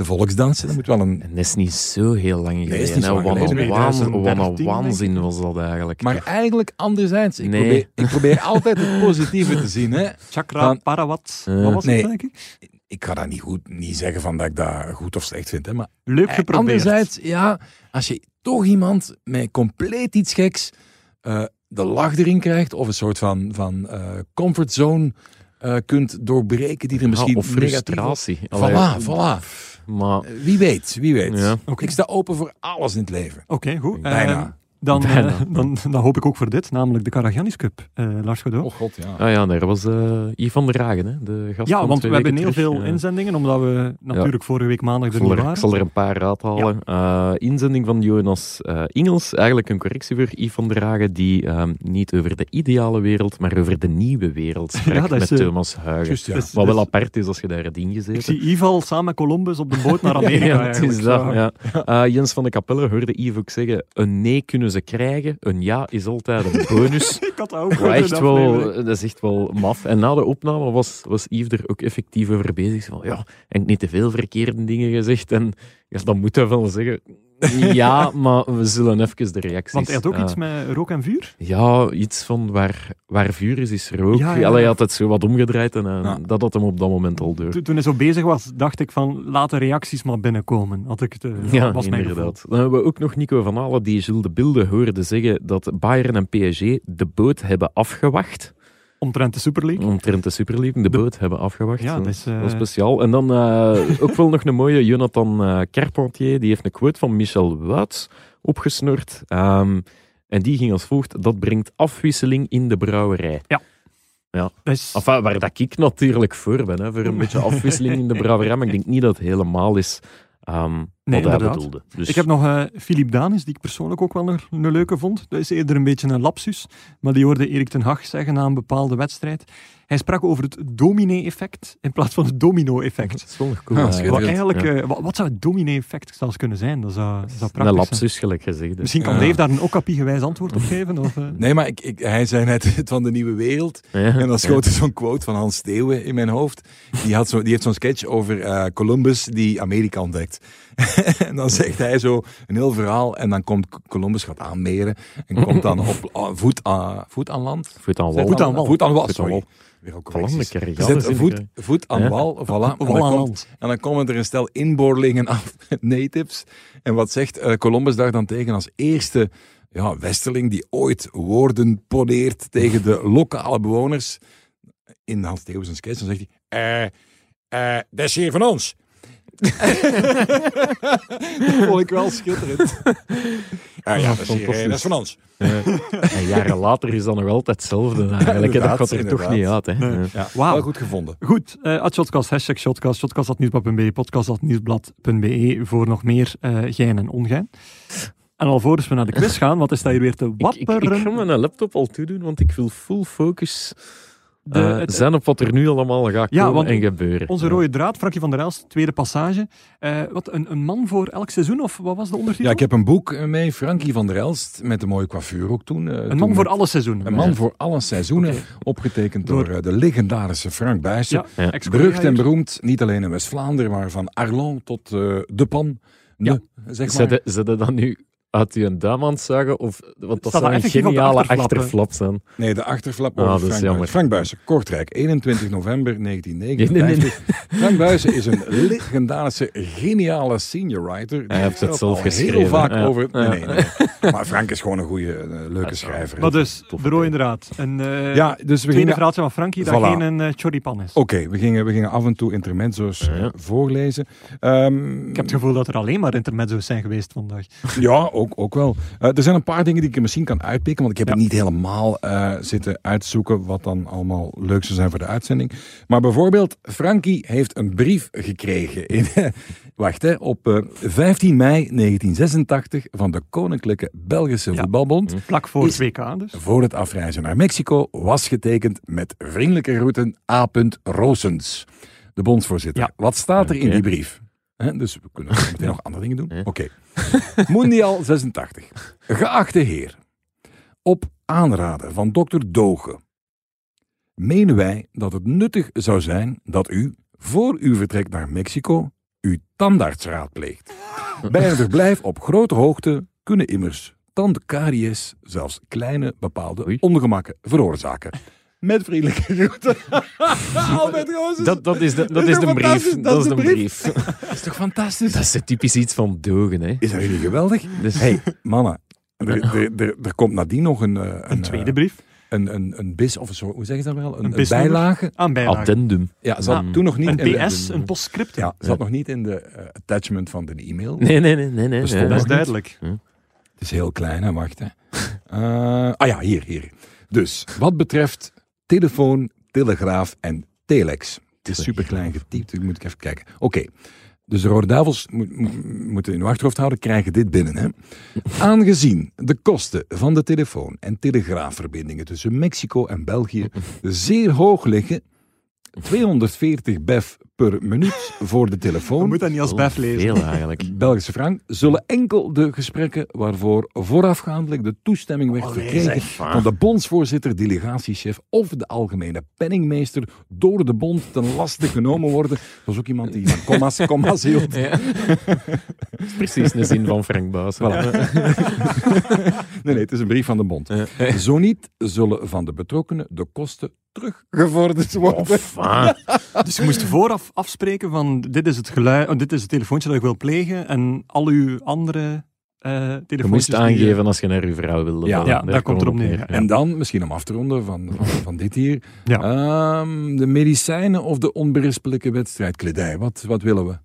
te volksdansen. Dat moet wel een... En dat is niet zo heel lang is geleden. niet zo hè. lang Wat een geleden. waanzin- wat 2013, een denk waanzin ik. was dat eigenlijk. Maar eigenlijk anderzijds. Ik, Nee. probeer, ik probeer altijd het positieve te zien. Hè. Chakra, Van- Parawat. Eh, Wat was nee. het, denk ik? Ik ga dat niet, goed, niet zeggen van dat ik dat goed of slecht vind. Hè, maar Leuk Eh, geprobeerd. Anderzijds, ja, als je toch iemand met compleet iets geks eh, de lach erin krijgt, of een soort van, van eh, comfortzone eh, kunt doorbreken, die er misschien Ja, of frustratie. Allee, Voilà, voilà. Maar Wie weet, wie weet. Ja. Ik sta open voor alles in het leven. Oké, goed. Bijna. Dan, eh, dan, dan hoop ik ook voor dit, namelijk de Karagiannis Cup, eh, Lars Godot. Oh god, ja. Ah ja, daar was eh Yves van der Hagen, hè, de gast ja, want we hebben heel terug. veel inzendingen, omdat we natuurlijk vorige week maandag er zal niet er, ik waren. zal er een paar uithalen. Eh, inzending van Jonas eh, Ingels. Eigenlijk een correctie voor Yves van der Hagen, die ehm, niet over de ideale wereld, maar over de nieuwe wereld sprak Ja, dat is, met Thomas. Juist, ja. Dus- Wat wel dus- apart is als je daar hebt ingezeten. Ik zie Yves al samen met Columbus op de boot naar Amerika. ja, het is dat. Eh, Jens van de Capelle hoorde Yves ook zeggen: een nee kunnen ze krijgen, een ja is altijd een bonus. Ik had dat ook in echt wel, aflevering. dat is echt wel maf. En na de opname was, was Yves er ook effectief over bezig. Van, ja, en niet te veel verkeerde dingen gezegd. En ja, dan moet hij wel zeggen. Ja, maar we zullen even de reacties... Want hij had ook eh, iets met rook en vuur. Ja, iets van waar, waar vuur is, is rook. Ja, Ja, ja. Allee, hij had het zo wat omgedraaid en Ja. dat had hem op dat moment al door. Toen hij zo bezig was, dacht ik van, laat de reacties maar binnenkomen. Had ik het, eh, Ja, was mijn inderdaad. Dan hebben we ook nog Nico van Halen die Jules de Bilde hoorde zeggen dat Bayern en PSG de boot hebben afgewacht. Omtrent de Super League. Omtrent de Super League, de De- boot hebben afgewacht. Ja, dat is, eh, Dat is speciaal. En dan eh, ook wel nog een mooie Jonathan eh, Carpentier. Die heeft een quote van Michel Wuits opgesnord. Ehm, en die ging als volgt. Dat brengt afwisseling in de brouwerij. Dat is, Enfin, waar dat ik natuurlijk voor ben. Hè, voor een beetje afwisseling in de brouwerij. Maar ik denk niet dat het helemaal is wat Nee, hij inderdaad. bedoelde. Dus, Ik heb nog eh Philippe Danis, die ik persoonlijk ook wel een, een leuke vond. Dat is eerder een beetje een lapsus, maar die hoorde Erik ten Hag zeggen na een bepaalde wedstrijd. Hij sprak over het dominee-effect in plaats van het domino-effect. Dat is wel nog cool. Ja, schitterend. Wat, eigenlijk, Ja. eh, wat, wat zou het dominee-effect zelfs kunnen zijn? Dat zou, dat zou Een prachtig zijn. lapsus, gelijk gezegd. hè. Misschien kan Ja. Dave daar een okappie-gewijs antwoord op geven? Of, eh? Nee, maar ik, ik, hij zei net het van de nieuwe wereld. Ja. En dan schoot er zo'n quote van Hans Steeuwen in mijn hoofd. Die, had zo, die heeft zo'n sketch over eh, Columbus die Amerika ontdekt. en dan zegt hij zo een heel verhaal. En dan komt Columbus, gaat aanmeren. En komt dan op voet, aan voet aan land. Voet aan wal. Voet aan wal. Voet aan wal, Voet aan sorry. wal. Weer ook zet zin voet, voet aan Ja. wal, voilà. En dan, komt, en komen er een stel inboorlingen af met natives. En wat zegt eh, Columbus daar dan tegen als eerste ja, westerling die ooit woorden poneert tegen de lokale bewoners? In Hans zijn sketch, dan zegt hij... eh, eh, dat is hier van ons. dat vond ik wel schitterend. Ah ja, dat is, hier, eh, dat is van ons. En jaren later is dat nog altijd hetzelfde eigenlijk. hè. dat gaat er toch niet uit. Hè. Nee. Ja. Wauw. wel goed gevonden. Goed, eh at Shotcast, hashtag Shotcast, shotcast.nieuwsblad.be, podcast.nieuwsblad.be voor nog meer eh gein en ongein. En alvorens we naar de quiz gaan, wat is dat hier weer te Ik, ik, ik wapperen? ga mijn laptop al toedoen, want ik wil full focus De- eh, het- zijn op wat er nu allemaal gaat Ja, komen want en gebeuren. Onze rode draad, Frankie van der Elst, tweede passage. Eh, wat, een, een man voor elk seizoen, of wat was de ondertitel? Ja, ik heb een boek eh, mee, Frankie van der Elst, met een mooie coiffure ook toen. een toen man voor alle seizoenen. Een man voor alle seizoenen, opgetekend door, Door- de legendarische Frank Buijsen. Ja, Berucht en beroemd, niet alleen in West-Vlaanderen, maar van Arlon tot eh, De Pan. Ja. De, zeg maar. Zet je dan nu Had hij een duim aan het zuigen? Of, want dat Staat zou een effectief op de geniale achterflap, hè? achterflap zijn. Nee, de achterflap Ah, over dat is Frank jammer. Buijs. Frank Buijsen, Kortrijk, 21 november Nee, 1959. Frank Buijsen is een legendarische, geniale senior writer. Hij heeft het al zelf Heel geschreven, vaak ja. over... Nee, nee, nee. Maar Frank is gewoon een goede, eh, leuke schrijver. Maar dus, Toffe de rode tijd. draad. Een eh ja, dus we tweede gingen... verhaaltje van Frankie dat Voilà. geen een eh, choripan is. Oké, we, gingen, we gingen af en toe intermezzo's Ja. eh, voorlezen. Ehm, Ik heb het gevoel dat er alleen maar intermezzo's zijn geweest vandaag. Ja, ook, ook wel. Eh, er zijn een paar dingen die ik er misschien kan uitpikken, want ik heb Ja. het niet helemaal eh, zitten uitzoeken wat dan allemaal leuk zou zijn voor de uitzending. Maar bijvoorbeeld, Frankie heeft een brief gekregen in, wacht hè, op eh, 15 mei 1986 van de Koninklijke Belgische Ja. Voetbalbond. Vlak voor het WK dus. Voor het afreizen naar Mexico was getekend met vriendelijke groeten A. Roosens, de bondsvoorzitter. Ja. Wat staat er in die brief? Dus we kunnen meteen nog andere dingen doen. Oké. Mondial 86. Geachte heer, op aanraden van dokter Doge menen wij dat het nuttig zou zijn dat u, voor uw vertrek naar Mexico, uw tandarts raadpleegt. Bij een verblijf op grote hoogte kunnen immers tandkaries zelfs kleine bepaalde ongemakken veroorzaken. Met vriendelijke groeten. Albert Roosens. Dat, dat is de, dat is de brief. Dat is de brief. Dat is toch fantastisch? Dat is typisch iets van dogen, hè. Is dat niet geweldig? Dus, hey, mannen. Er, er, er, er komt nadien nog een, eh, Een tweede eh, brief. een, een, een bis, of een soort, hoe zeggen ze dat wel? Een, Een een bijlage. Aan bijlage. addendum. Ja, zat Ah. toen nog niet Een in de- PS, een postscriptum. Ja, zat nog niet in de eh, attachment van de e-mail. Nee, nee, nee. nee, nee. Ja. Dat is duidelijk. Het is heel klein, hè? Wacht, hè. Eh, ah ja, hier, hier. Dus, wat betreft telefoon, telegraaf en telex. Het is super klein getypt, dus moet ik even kijken. Oké, dus de Rode Duivels moet- moet- moeten in uw achterhoofd houden, krijgen dit binnen. Hè? Aangezien de kosten van de telefoon- en telegraafverbindingen tussen Mexico en België zeer hoog liggen, 240 bef per minuut voor de Je telefoon. moet dat niet als bef lezen. Veel eigenlijk. Belgische frank zullen enkel de gesprekken waarvoor voorafgaandelijk de toestemming werd verkregen van de bondsvoorzitter, delegatiechef of de algemene penningmeester door de bond ten laste genomen worden. Dat was ook iemand die van commas, commas hield. Ja. Is precies de zin van Frank Buis. Nee, nee, het is een brief van de bond. Zo niet zullen van de betrokkenen de kosten teruggevorderd worden. Enfin. Dus je moest vooraf afspreken van dit is het geluid, oh, dit is het telefoontje dat ik wil plegen en al uw andere eh Je moest die, aangeven als je naar je vrouw wilde. Ja, ja, daar komt kwam het op het neer, Ja. En dan, misschien om af te ronden van, van, van dit hier, Ja. ehm, de medicijnen of de onberispelijke wedstrijdkledij. Wat, wat willen we?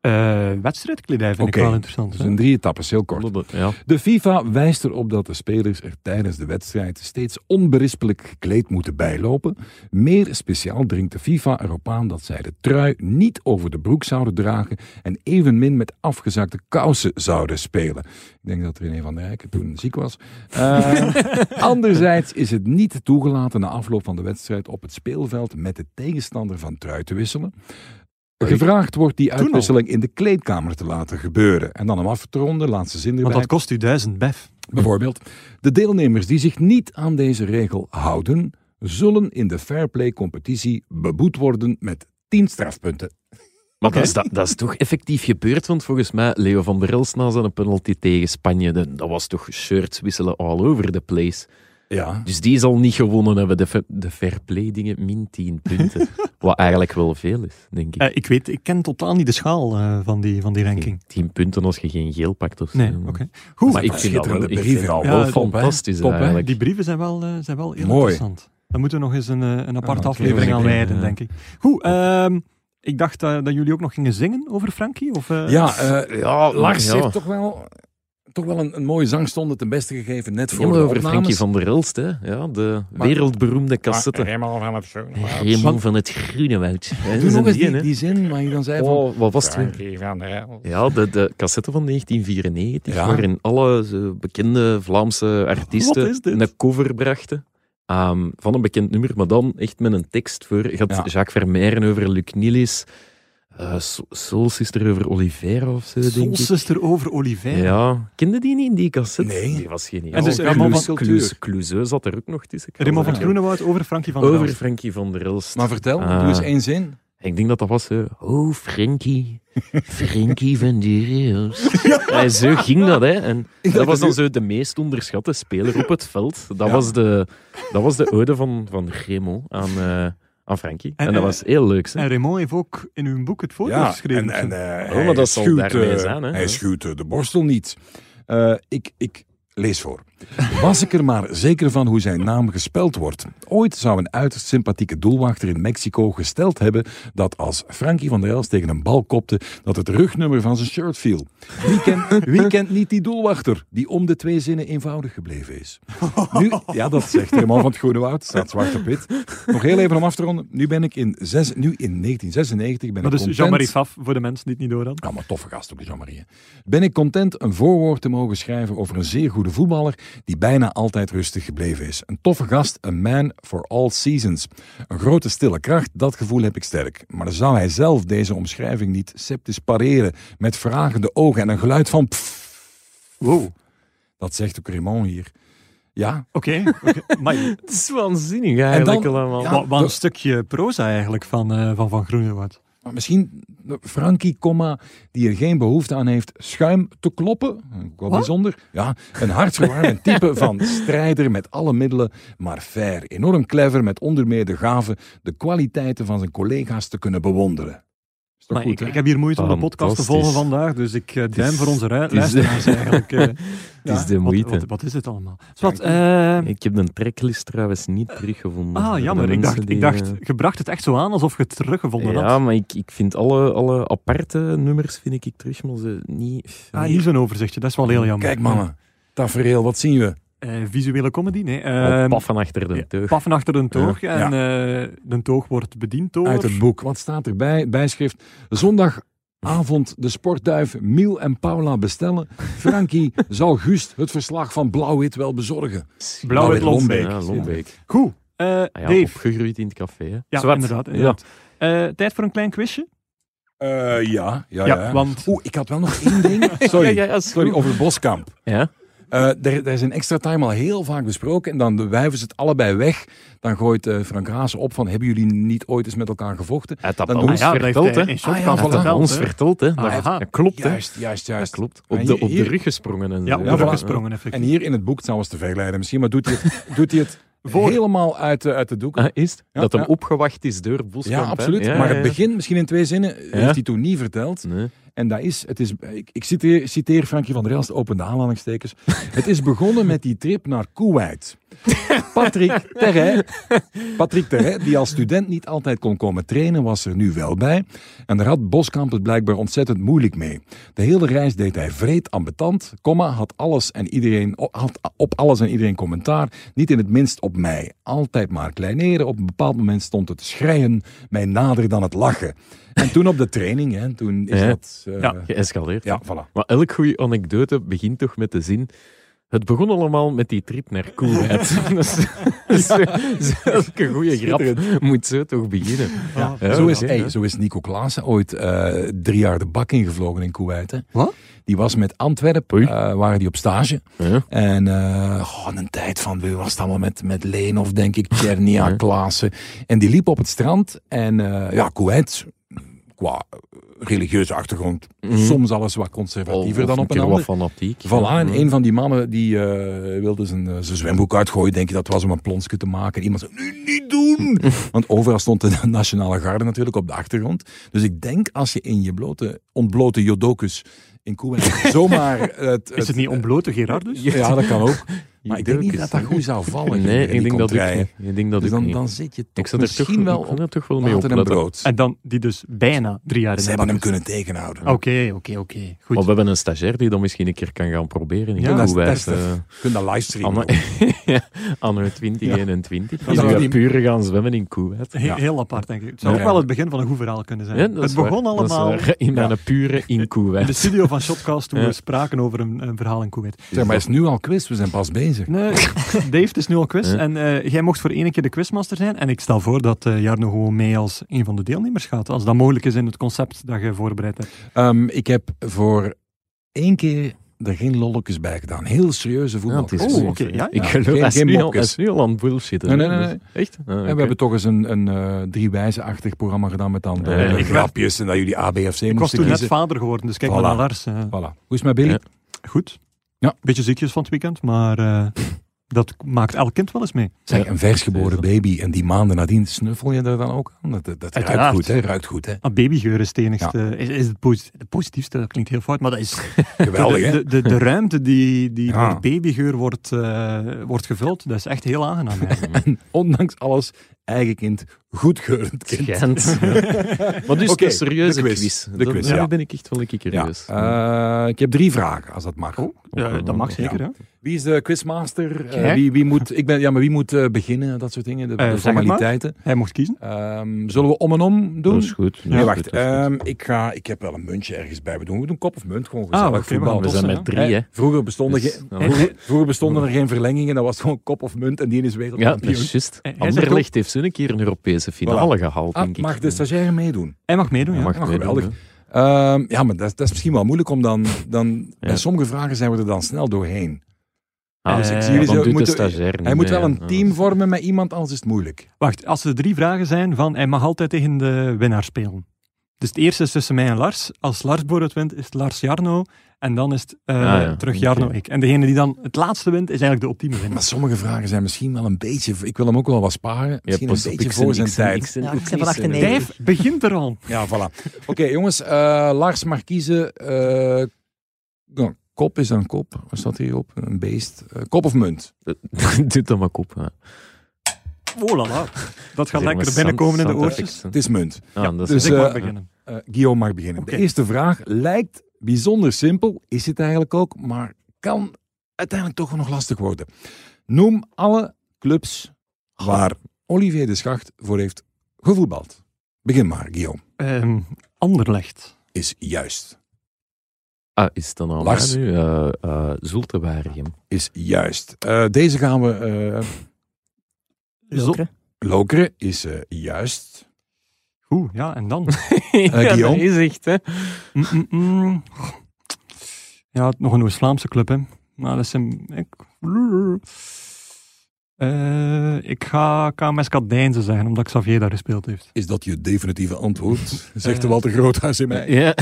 Eh wedstrijdkledij vind ik wel interessant. Dus hè? in drie etappes, heel kort. Ja. De FIFA wijst erop dat de spelers er tijdens de wedstrijd steeds onberispelijk gekleed moeten bijlopen. Meer speciaal dringt de FIFA erop aan dat zij de trui niet over de broek zouden dragen en evenmin met afgezakte kousen zouden spelen. Ik denk dat René van der Rijken toen ziek was. Eh, anderzijds is het niet toegelaten na afloop van de wedstrijd op het speelveld met de tegenstander van trui te wisselen. Gevraagd wordt die uitwisseling in de kleedkamer te laten gebeuren. En dan om af te ronden, laatste zin erbij. Want dat kost u duizend bef. Bijvoorbeeld, de deelnemers die zich niet aan deze regel houden, zullen in de fairplay competitie beboet worden met 10 strafpunten. Maar dat, is, dat, dat is toch effectief gebeurd, want volgens mij Leo van der Els na zijn penalty tegen Spanje, dat was toch shirts wisselen all over the place. Ja. Dus die zal niet gewonnen hebben, de, fa- de fair play dingen, min 10 punten. Wat eigenlijk wel veel is, denk ik. Eh, ik weet, ik ken totaal niet de schaal eh, van, die, van die ranking. 10 punten als je geen geel pakt of zo. Nee, oké. Goed, Maar ik vind dat wel, Schitterende ik vind brieven. dat Ja, wel top, hè? fantastisch Top, hè? eigenlijk. die brieven zijn wel, eh, zijn wel heel Mooi. interessant. Daar moeten we nog eens een, eh, een aparte aflevering aan wijden, ja. denk ik. Goed, ehm, ik dacht eh, dat jullie ook nog gingen zingen over Frankie. Of, eh, Ja, eh, Ja, Lars ja. heeft toch wel, toch wel een, een mooie zangstonde ten beste gegeven, net voor maar de over. Frankie van der Elst, hè. Ja, de Maar- wereldberoemde cassette. Helemaal van het zo. Helemaal van het Doe is nog een eens die, die, hè. die zin waar je dan zei van... Oh, wat was het? weer? Frankie van der Elst. Ja, de, de cassette van 1994, Ja. waarin alle zo bekende Vlaamse artiesten een cover brachten. ehm, van een bekend nummer, maar dan echt met een tekst voor. Je had Ja. Jacques Vermeijren over Luc Nilis, eh, Soul- Soul Sister over Oliveira of zo, denk ik. Soulsister over Oliveira. Ja, kende die niet, die cassette? Nee. Die was geniaal. En dus Raymond Cluz- van zat er ook nog tussen. Raymond van. Groenewoud over Frankie van der Over Elst. Frankie van der Elst. Maar vertel, Ah. doe eens één zin. Ik denk dat dat was... eh, oh, Frankie. Frankie van Durios. Ja, zo ging dat, hè. En dat was dan zo de meest onderschatte speler op het veld. Dat, Ja. was, de, dat was de ode van, van Remo aan, eh, aan Frankie. En, En, dat eh, was heel leuk, hè. En Raymond heeft ook in uw boek het Ja, geschreven. en, en eh, Oh, maar dat zal schuwt, daarmee eh, zijn, hè? Hij schuwt de borstel niet. Eh, ik, ik lees voor. Was ik er maar zeker van hoe zijn naam gespeld wordt. Ooit zou een uiterst sympathieke doelwachter in Mexico gesteld hebben dat als Frankie van der Elst tegen een bal kopte, dat het rugnummer van zijn shirt viel. Wie kent, wie kent niet die doelwachter die om de twee zinnen eenvoudig gebleven is? Nu, ja, dat zegt man van het Groene Woud, staat zwart op wit. Nog heel even om af te ronden. Nu ben ik in, zes, nu in 1996 ben Maar ik dus. Jean-Marie Faf, voor de mensen die het niet door hadden. Ja, maar toffe gast ook, Jean-Marie. Ben ik content een voorwoord te mogen schrijven over een zeer goede voetballer die bijna altijd rustig gebleven is. Een toffe gast, een man for all seasons. Een grote stille kracht, dat gevoel heb ik sterk. Maar dan zou hij zelf deze omschrijving niet sceptisch pareren met vragende ogen en een geluid van pff. Wow. Dat zegt ook Raymond hier. Ja, Oké, maar Het is waanzinnig eigenlijk dan- allemaal. ja, wat, wat een stukje proza eigenlijk van eh, Van, van Groenewoud. Maar misschien Frankie, comma, die er geen behoefte aan heeft schuim te kloppen. Ook wel Wat? bijzonder. Ja, een hartverwarmend type van strijder met alle middelen, maar fair. Enorm clever met onder meer de gave de kwaliteiten van zijn collega's te kunnen bewonderen. Maar goed, ik, heb hier moeite om de podcast te volgen vandaag, dus ik uh, duim voor onze luisteraars eigenlijk. eh, Het is de wat- moeite. Wat, wat, is het allemaal? Eh, Ik heb de tracklist trouwens niet teruggevonden. ah, jammer. Ik dacht, die, ik dacht, eh, je bracht het echt zo aan alsof je het teruggevonden Ja, had. maar ik, ik vind alle, alle aparte nummers vind ik, ik terug, maar ze niet... Ah, niet zo'n overzichtje, dat is wel heel jammer. Kijk mannen, tafereel, wat zien we? Eh, visuele comedy, nee. Oh, Ehm, paffen achter de ja, teug. paffen achter een toog Ja. en eh, de toog wordt bediend door... Uit het boek. Wat staat erbij? Bijschrift. Zondagavond de sportduif Miel en Paula bestellen. Frankie zal Gust het verslag van Blauw-Wit wel bezorgen. Blauw-wit Lombeek. Ja, Lombeek. Goed, eh, Ah ja, Dave. opgegroeid in het café. Hè. Ja, Zwart. inderdaad. inderdaad. Eh, tijd voor een klein quizje? Eh, ja, ja, Ja, ja. want- Oeh, ik had wel nog één ding. Sorry, Ja, ja, sorry over Boskamp. Ja? Eh er, er is een extra time al heel vaak besproken en dan wijven ze het allebei weg. Dan gooit eh, Frank Raas op van, hebben jullie niet ooit eens met elkaar gevochten? Hij had dat Dan doen ze- verteld, hè. Ah, ja, ons hè. verteld, hè. Dat, klopt, hè. Juist, juist, Dat juist. klopt. Op de, op de rug gesprongen en Ja, zo. op de rug voilà. gesprongen, En hier in het boek, het eens te vergelijden misschien, maar doet hij het, doet hij het Voor. helemaal uit, de- uit de doek. Ah, is het? Ja, dat hem ja. opgewacht is door Boskamp. Ja, absoluut. Ja, maar ja, het begin, misschien in twee zinnen, heeft hij toen niet verteld. Nee. En dat is, het is ik, citeer, citeer Frankie van der Elst, open de aanhalingstekens. het is begonnen met die trip naar Kuwait. Patrick Terre, Patrick die als student niet altijd kon komen trainen, was er nu wel bij. En daar had Boskamp het blijkbaar ontzettend moeilijk mee. De hele reis deed hij vreed ambetant, comma, had alles en iedereen, had op alles en iedereen commentaar. Niet in het minst op mij. Altijd maar kleineren. Op een bepaald moment stond het schreien mij nader dan het lachen. En toen op de training, hè, toen is Ja. dat... eh, Ja. Geëscaleerd. ja, voilà. Maar elk goede anekdote begint toch met de zin... Het begon allemaal met die trip naar is zo- zo- elke goede grap moet zo toch beginnen. Ja. Ja, zo, is, hey, zo is Nico Klaassen ooit eh, drie jaar de bak ingevlogen in Kuwait. Hè. Wat? Die was met Antwerpen, eh, waren die op stage. Ja. En eh, goh, een tijd van, wie was het allemaal met, met Leen of denk ik, Tjernia, Ja. Klaassen. En die liep op het strand. En eh, ja, Kuwait, qua religieuze achtergrond, Mhm. soms alles wat conservatiever Of dan een op een keer ander. wat fanatiek. Voilà, en Ja. een van die mannen die eh, wilde zijn, eh, zijn zwemboek uitgooien. Denk je dat was om een plonsje te maken. Iemand zei, nu niet doen! Want overal stond de Nationale Garde natuurlijk op de achtergrond. Dus ik denk als je in je blote, ontblote jodokus in Kuwait zomaar... Het, Is het niet ontblote Gerardus? Ja, dat kan ook. Maar ik denk niet dat dat goed zou vallen. Nee, ik denk dat niet. Ik denk dat Dus dan, niet. dan zit je ik toch misschien wel ik op er toch wel mee water en opletten. brood. En dan die dus bijna drie jaar in Ze hebben hem kunnen tegenhouden. Oké, oké, oké. Goed. Maar we hebben een stagiair die dat misschien een keer kan gaan proberen in Ja, dat Kuwait. eh, Je kunt dat livestreamen. Anno, ook. ja, anno 2021. Dat Die niet- puur gaan zwemmen in Kuwait. Heel apart, denk ik. Het zou Ja. ook wel het begin van een goed verhaal kunnen zijn. Ja, dat het is waar. begon Dat is allemaal in mijn pure in in de Kuwait. studio van Shotcast toen we spraken over een, een verhaal in Kuwait. Zeg maar, het is nu al quiz. We zijn pas bezig. Nee, Dave, het is nu al quiz. Ja. En eh, jij mocht voor één keer de quizmaster zijn. En ik stel voor dat eh Jarno gewoon mee als een van de deelnemers gaat. Als dat mogelijk is in het concept dat je voorbereid hebt. Ehm, ik heb voor één keer er geen lolletjes bij gedaan. Heel serieuze voetbal. Oh, oké, ja, Ik ja. geloof, Geen- geen mopjes. nu al aan het bullshitten. Nee, nee, nee, Echt? Ah, En we hebben toch eens een, een eh drie wijze-achtig programma gedaan met dan de, ik grapjes en dat jullie A, B of C Ik was moesten toen net vader geworden, dus kijk Voilà. maar naar Lars. Voilà. Hoe is het met Billy? Ja. goed. Ja. Beetje ziekjes van het weekend, maar eh, dat maakt elk kind wel eens mee. Zeg, een versgeboren baby en die maanden nadien snuffel je er dan ook aan? Dat, dat, dat ruikt goed, hè? Ruikt goed, hè? Ah, babygeur is het enigste, is, is het, posi- het positiefste, dat klinkt heel fout, maar dat is Geweldig, hè? de, de, de ruimte die, die Ja. door babygeur wordt, eh, wordt gevuld, dat is echt heel aangenaam. eigenlijk. Ondanks alles, eigen kind, goedgeurend kind. Schijnt. Maar dus een serieuze de quiz. quiz. De quiz, daar ja. ben ik echt wel een keer Ja. curieus. Eh, ik heb drie vragen, als dat mag. Ja, dat mag zeker, Ja. hè? Wie is de quizmaster? Eh, wie, wie moet, ik ben, ja, maar wie moet eh, beginnen? Dat soort dingen, de, formaliteiten. Hij mocht kiezen. Ehm, zullen we om en om doen? Dat is goed. Nee, Ja, wacht. goed, goed. ehm, ik, ga, ik heb wel een muntje ergens bij. We doen, we doen kop of munt, gewoon Ah, gezellig we voetbal. gaan we zijn met drie, hè. Vroeger bestonden, Dus, ja. vroeger, vroeger bestonden er geen verlengingen, dat was gewoon kop of munt en die is Ja, wereldkampioen. dat is juist. Anderlecht heeft ze een keer een Europese finale gehaald, Ah, denk ik. mag de stagiaire meedoen? Hij mag meedoen, ja. mag Ja, meedoen, geweldig. Ehm, ja, maar dat, dat is misschien wel moeilijk om dan... dan Bij sommige vragen zijn we er dan snel doorheen. Ah, Dus ik zie jullie dan zo- doet de moeten- stagiair niet Hij moet wel een team vormen met iemand, anders is het moeilijk. Wacht, als er drie vragen zijn van hij mag altijd tegen de winnaar spelen. Dus het eerste is tussen mij en Lars. Als Lars bijvoorbeeld wint, is het Lars Jarno. En dan is het Ah, ja. terug. Jarno ik. En degene die dan het laatste wint, is eigenlijk de ultieme Maar sommige vragen zijn misschien wel een beetje... Ik wil hem ook wel wat sparen. Misschien een beetje ik voor zijn tijd. ik ben Ja, ook ik ben niet van zo- 98. Dave begint er al. Ja, voilà. Oké, jongens. eh, Lars mag kiezen. eh, kop is dan kop. Wat staat hier op? Een beest. Kop of munt? Doe dat maar kop. hè. Oh. Dat gaat lekker binnenkomen in de oortjes. Het is munt. Ah, Dus Dus, ik mag beginnen. Eh Guillaume mag beginnen. De eerste vraag lijkt bijzonder simpel. Is het eigenlijk ook. Maar kan uiteindelijk toch nog lastig worden. Noem alle clubs waar Olivier de Schacht voor heeft gevoetbald. Begin maar, Guillaume. Ehm, Anderlecht. Is juist. Ah, is het dan al Lars. nu? Uh, uh. Is juist. Eh, deze gaan we... eh Lokeren. Lokeren is juist. Oeh, ja, en dan? ja, Guillaume? dat is echt, hè. Mm, mm, mm. Ja, nog een Oost-Vlaamse club, hè. Maar dat is een... Ik, Eh, ik ga KMS Kadijnse zeggen, omdat Xavier daar gespeeld heeft. Is dat je definitieve antwoord? Zegt de Eh, Walter Groothuis in mij. Ja.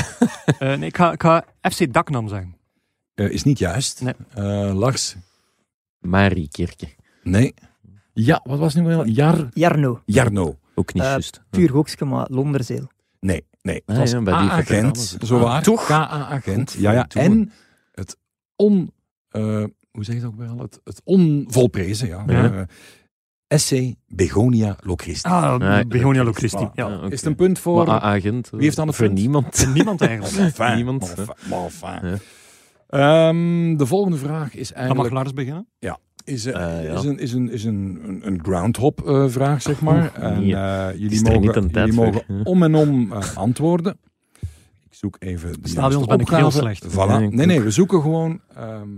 Eh, nee, ik ga, ik ga FC Daknam zeggen. Eh, is niet juist. Nee. Eh, Lars? Marie Kerke. Nee. Ja, wat was het nu wel? Jar, Jarno. Jarno. Ook niet Eh, juist. Puur Hoekske, maar Londerzeel. Nee, nee. Het Ah, was ja, bij die A-agent, vertalen. zo Ah, waar. toch? K-A-agent. Ja, ja. En het on... eh, hoe zeg je dat ook wel? Het, het onvolprezen, ja. Ja. Eh, SC Begonia Locristi. Ah, Ja, Begonia. Locristi. Voilà. Ja. Ah. Is het een punt voor... Maar agent. Wie heeft dan het Voor punt? niemand. Niemand eigenlijk. Enfin, Niemand, enfin, enfin. Ja. Ehm, de volgende vraag is Dan mag eigenlijk... Lars beginnen. Is, ja. is, een, is, een, is een, een, een groundhop eh, vraag, zeg maar. En nee. eh, jullie mogen, jullie voor. mogen om en om antwoorden. Ik zoek even de Stadions ben ik heel slecht. Voilà. Nee, nee, ook. we zoeken gewoon ehm,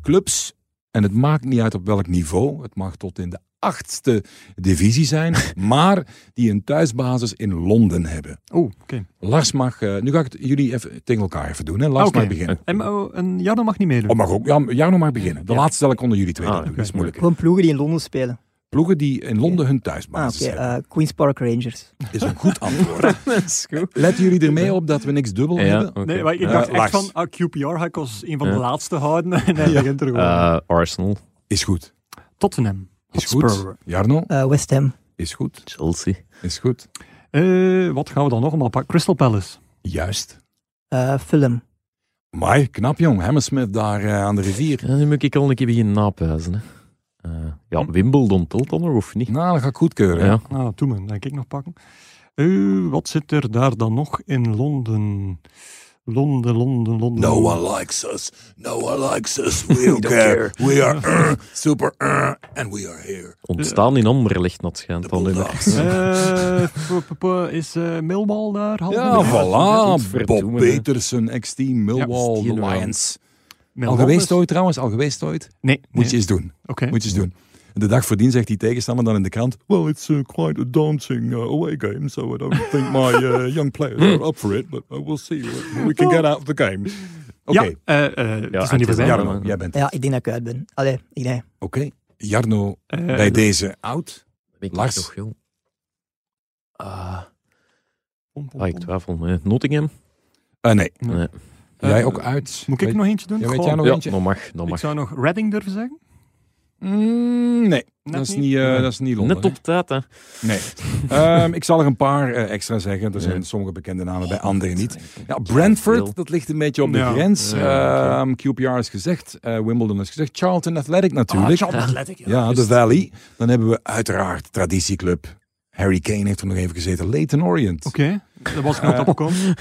clubs. En het maakt niet uit op welk niveau. Het mag tot in de achtste divisie zijn. maar die een thuisbasis in Londen hebben. Oeh, oké. Lars mag... eh, nu ga ik het jullie even tegen elkaar even doen. Hè. Lars mag beginnen. En oh, een Jarno mag niet meedoen. Oh, mag ook. Ja, Jarno mag beginnen. De Ja. laatste stel ik onder jullie twee. Ah, doen. Dat is moeilijk. Gewoon ploegen die in Londen spelen. Ploegen die in Londen hun Ah, thuisbasis oké. hebben. eh, Queen's Park Rangers. Is een goed antwoord. Dat is goed. Letten jullie ermee op dat we niks dubbel Ja, hebben? Nee, maar ik Ja, dacht echt van, ah, QPR ga ik als een van de Ja. laatste houden. En hij begint er gewoon. Eh, Arsenal. Is goed. Tottenham. Is Hotspur. goed. Jarno? Eh, West Ham. Is goed. Chelsea. Is goed. Eh, wat gaan we dan nog allemaal pakken? Crystal Palace. Juist. eh Fulham. Maar knap jong. Hammersmith daar aan de rivier. Ja, nu moet ik al een keer beginnen napuizen. Hè. Eh, ja, Wimbledon telt dan nog of niet? Nou, dat ga ik goedkeuren. Ja. Ah, toen denk ik nog pakken. Eh, wat zit er daar dan nog in Londen? Londen, Londen, Londen. No one likes us. No one likes us. We don't care. We are uh, super uh, and we are here. Ontstaan in Anderlecht, dat schijnt nu. Bulldogs. Eh, is eh Millwall daar? Ja, voilà. Bob hè. Peterson, ex-team, Millwall. Lions. Al geweest ooit trouwens? Al geweest ooit? Nee. Moet nee. je eens doen. Oké. Moet je eens doen. De dag voordien zegt die tegenstander dan in de krant... Well, it's uh, quite a daunting uh, away game, so I don't think my uh, young players are up for it, but we'll see what we can get out of the game. Oké, Ja, eh, eh, het is nog het niet is voorbij. al- Jarno, jij bent Ja, ik denk dat ik uit ben. Allee, ik denk. Oké, Jarno Eh, bij deze oud. Ik Lars. toch jong? Ah, ah, ik twijfel. Nottingham? Eh, nee, Nee. jij ook uit. Moet ik Weet- nog eentje doen? Ja, weet jij nog Ja, eentje? mag. Ik mag. zou nog Reading durven zeggen. Mm, nee, dat is niet? niet, eh, dat is niet Londen. Net op tijd, hè. Nee. Ehm, ik zal er een paar eh, extra zeggen. Er zijn Ja. sommige bekende namen bij anderen niet. Ja, Brentford, dat ligt een beetje op de Ja. grens. Ja, Ehm, QPR is gezegd, eh, Wimbledon is gezegd, Charlton Athletic natuurlijk. Ah, Charlton Athletic, ja. ja, de Valley. Dan hebben we uiteraard traditieclub. Harry Kane heeft er nog even gezeten. Leyton Orient. Oké, dat was ik nog opgekomen.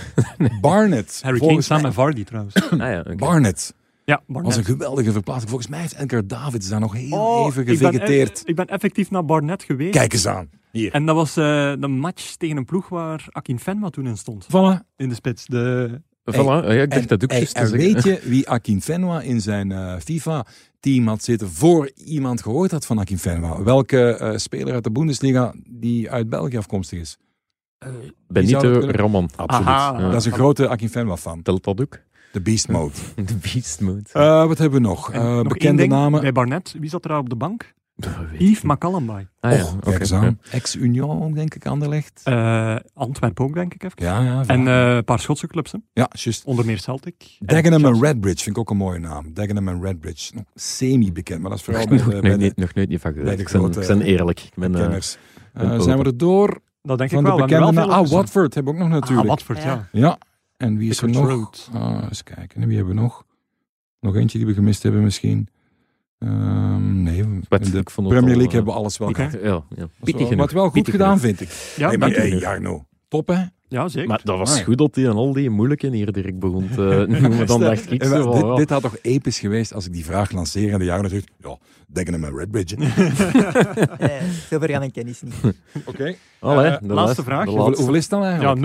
Barnet. Harry Kane samen met Vardy trouwens. Ah, ja, oké. Barnet Ja, was een geweldige verplaatsing. Volgens mij heeft Edgar Davids daar nog heel Oh, even ik ben gevegeteerd. Ik ben effectief naar Barnet geweest. Kijk eens aan. Hier. En dat was eh, de match tegen een ploeg waar Akin Fenwa toen in stond. Voilà. In de spits. De... Voilà, ja, ik dacht dat ook en zeggen. weet je wie Akin Fenwa in zijn eh, FIFA-team had zitten voor iemand gehoord had van Akin Fenwa? Welke eh, speler uit de Bundesliga die uit België afkomstig is? Benito Raman. Absoluut. Aha. Dat is een grote Akin Fenwa-fan. Telt dat ook? De Beast Mode. De Beast Mode. Eh, wat hebben we nog? Eh, nog één bekende ding, namen. Bij Barnet, wie zat er op de bank? Yves niet. McCallumby. Ah, ja, Och. Ex-Union, denk ik, Anderlecht. Eh Antwerpen ook, denk ik even. ja, ja. En eh, een paar Schotse clubs, hè. ja, juist. onder meer Celtic. Dagenham en. Redbridge vind ik ook een mooie naam. Dagenham en Redbridge. Nog semi-bekend, maar dat is vooral bij Nog, de, nooit bij de niet, nog nooit niet van bij gehoord. de Ik ben, grote ik ben eerlijk. Ik ben, eh, kenners. Zijn we er door? Dat denk Van ik de wel. We hebben bekende wel Ah. Watford hebben we ook nog natuurlijk. Ah, Watford, ja. Ja, en wie is er nog? Ah, eens kijken, en wie hebben we nog? Nog eentje die we gemist hebben misschien. Ehm, nee, Wat, in de ik vond het Premier al, League eh, hebben we alles wel gehad. Ja, ja. Wat wel goed gedaan, genoeg. vind ik. Ja, hey, maar, hey, u. Jarno, top hè? Ja, zeker. Maar dat was goed dat hij aan al die moeilijke hier direct begon te noemen. Dan dacht ik zo wel, van, dit, ja. dit had toch episch geweest als ik die vraag lanceer en de Jarno zegt, ja, Dagenham en Redbridge. hè. Eh, zover gaan mijn kennis niet. Oké. Allee, Eh, de laatste vraag. de Hoeveel, laatste. hoeveel is het dan Ja, eigenlijk?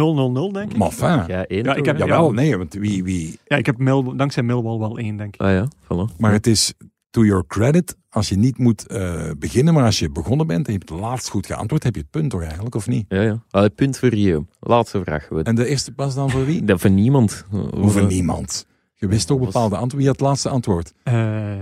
0-0-0, denk ik. Maar enfin. Ja, één Ja, ik heb-? Jawel, nee, want wie, wie... Ja, ik heb Mil, dankzij Millwall wel één, denk ik. Ah ja, voilà. Maar het is, to your credit, als je niet moet eh, beginnen, maar als je begonnen bent en je hebt het laatst goed geantwoord, heb je het punt toch eigenlijk, of niet? Ja, ja. Allee, punt voor jou. Laatste vraag. En de eerste pas dan voor wie? Dat van niemand. Over niemand. Je wist toch bepaalde antwoorden. Wie had het laatste antwoord? Eh,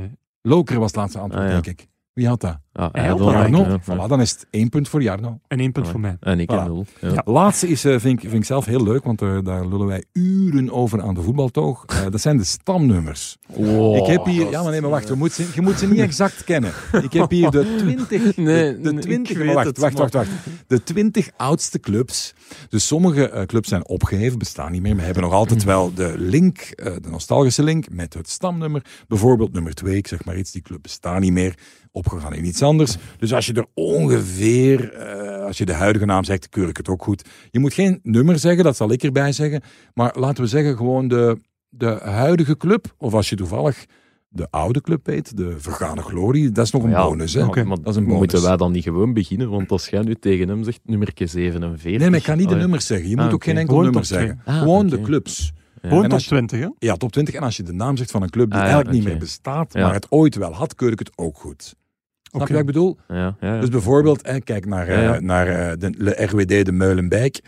Loker was het laatste antwoord, Ah, ja. denk ik. Wie had dat? Ah, Jarno. eigenlijk, ja. Voilà, dan is het één punt voor Jarno. en één punt Ja. voor mij. En ik heb nul. Ja. Ja. Laatste is, eh, vind, ik, vind ik zelf heel leuk, want eh, daar lullen wij uren over aan de voetbaltoog. Eh, dat zijn de stamnummers. Wow, ik heb hier, ja maar nee, maar wacht, je moet, ze, je moet ze niet exact kennen. Ik heb hier de 20, Nee, de, de nee, 20 ik maar weet wacht, het, wacht, wacht, wacht. De 20 oudste clubs. Dus sommige clubs zijn opgeheven, bestaan niet meer, maar hebben nog altijd wel de link, de nostalgische link met het stamnummer. Bijvoorbeeld nummer 2, ik zeg maar iets, die club bestaat niet meer, opgegaan in iets anders. Dus als je er ongeveer, eh, als je de huidige naam zegt, keur ik het ook goed. Je moet geen nummer zeggen, dat zal ik erbij zeggen. Maar laten we zeggen gewoon de, de huidige club. Of als je toevallig de oude club weet, de vergane glorie, dat is nog een Ja, bonus. Hè? Dat is een bonus. Moeten wij dan niet gewoon beginnen? Want als jij nu tegen hem zegt, nummerke 47... Nee, maar ik kan niet de nummers zeggen. Je Ah, moet ook oké. geen enkel Gewoon nummer zeggen. Ah, gewoon de clubs. Ja. Gewoon top als je- 20, hè? Ja, top 20. En als je de naam zegt van een club die Ah, ja, eigenlijk niet meer bestaat, Ja. maar het ooit wel had, keur ik het ook goed. Snap Oké. je wat ik bedoel? Ja, ja, ja. Dus bijvoorbeeld, hè, kijk naar, Ja, ja. eh, naar eh, de, de RWD de Meulenbeek.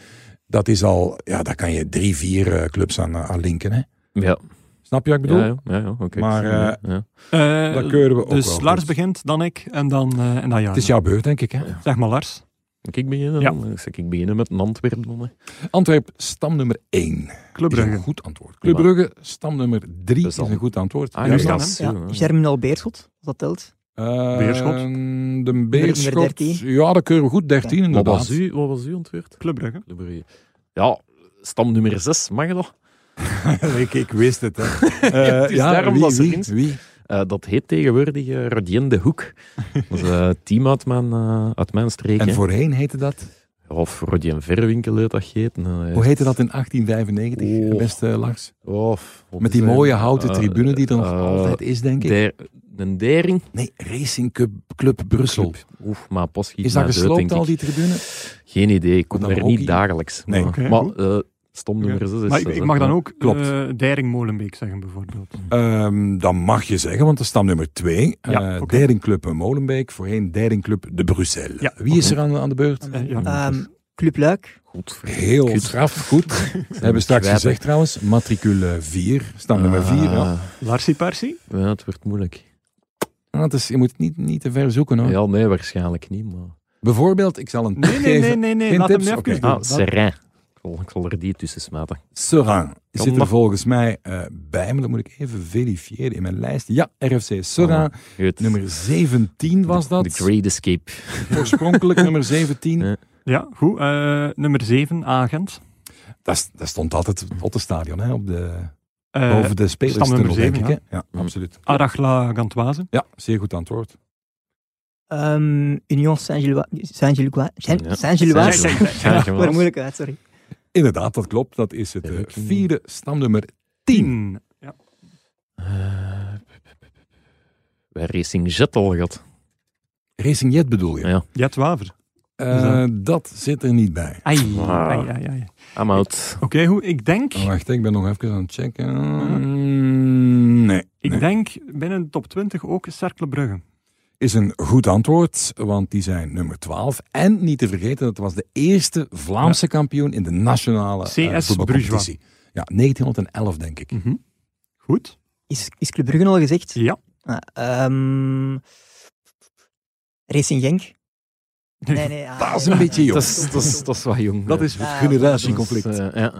Dat is al, ja, daar kan je drie, vier eh, clubs aan, aan linken. Hè? ja. Snap je wat ik bedoel? Ja, ja, ja. Maar, Ja, ja. Dat keuren we ook dus wel Lars goed. begint, dan ik en dan, eh en dan ja. Het is jouw beurt, denk ik. Hè? Zeg maar Lars. Ik beginnen? Ja. dan? Zal ik beginnen met een Antwerpen? dan, hè? Antwerp, stamnummer 1. Club Is een Brugge. goed antwoord. Club Brugge, stamnummer 3 is een goed antwoord. Ah, Ja? Ja. Germinal Beerschot, als dat telt. Eh, Beerschot. De Beerschot. 13. Ja, dat keuren we goed. 13 Wat inderdaad. was, u, wat was uw antwoord? Club Brugge. Ja, stam nummer 6, mag je dat? ik, ik wist het. Hè. het is daarom wie, dat wie, wie? Eh, dat heet tegenwoordig uh, Rodien de Hoek. Dat is een team uit mijn, eh, uit mijn streek. En hè. voorheen heette dat? Of Rodien Verwinkel heet dat. Eh, Hoe heette dat in 1895, Oh. beste Lars? of, wat Met die mooie houten Eh, tribune die er nog eh, altijd is, denk ik. Der, een Dering. Nee, Racing Club, Club Brussel. Oef, maar pas Is dat gesloopt al, die tribune? Geen idee, ik kom er niet dagelijks. Nee. Maar, Oké, maar goed. eh, stom nummer 6 is Maar ik, mag dan ook Klopt. eh Dering Molenbeek zeggen, bijvoorbeeld. Ehm, dan mag je zeggen, want dat is stam nummer 2. Ja, Uh, oké. Dering Club Molenbeek, voorheen Dering Club de Bruxelles. Ja, Wie is er aan, aan de beurt? Eh, ja. Ehm, Club Luik. Goed. Heel Kut. straf, goed. Ze hebben straks gezegd trouwens, matricule 4, stand nummer 4. Ja. Ah, Larsie Parsi? ja, het wordt moeilijk. Ah, het is, je moet het niet, niet te ver zoeken hoor. Ja, nee, waarschijnlijk niet. Maar... Bijvoorbeeld, ik zal een tip Nee, nee, geven. nee, nee, nee. Laat hem tips? even doen. Ah. Ik zal, er die tussen smaten. Serein zit er nog. volgens mij eh, bij, maar dat moet ik even verifiëren in mijn lijst. Ja, RFC Serein, Goed. nummer 17 was dat. The Great Escape. Oorspronkelijk nummer 17. Ja. Goed. Eh, nummer 7, Agent. Dat, dat stond altijd op het stadion, hè, op de, boven de spelerstunnel, nummer denk zeven, ik. Hè? Ja, Hm. absoluut. Arachla Gantoise. Ja, zeer goed antwoord. Ehm, Union Saint-Gillois. Saint-Gillois. Ja. Saint-Gillois. Saint-Gillois. Ja, Saint-Gillois. maar moeilijk uit, sorry. Inderdaad, dat klopt. Dat is het eh, vierde stamnummer 10. 10. Ja. Eh, Bij Racing Jet al gehad. Racing Jet bedoel je? Ja. Jet Waver. Eh, dat zit er niet bij. Ai, Ah. ai, ai, ai. I'm out. Oké, goed. Ik denk, Oh, wacht, ik ben nog even aan het checken. Mm, Nee. ik nee. denk binnen de top 20 ook Cercle Brugge. Is een goed antwoord, want die zijn nummer 12. En niet te vergeten, dat was de eerste Vlaamse kampioen in de nationale eh, CS voetbalcompetitie. Ja, 1911 denk ik. Mhm. Goed. Is, is Club Brugge al gezegd? Ja. Ah, ehm, Racing Genk? Nee, nee. ah, Dat is nee, een nee. beetje jong. Dat is, dat, is, dat is wat jong. Dat ja. is het Ah, generatieconflict. Dat is, eh, ja.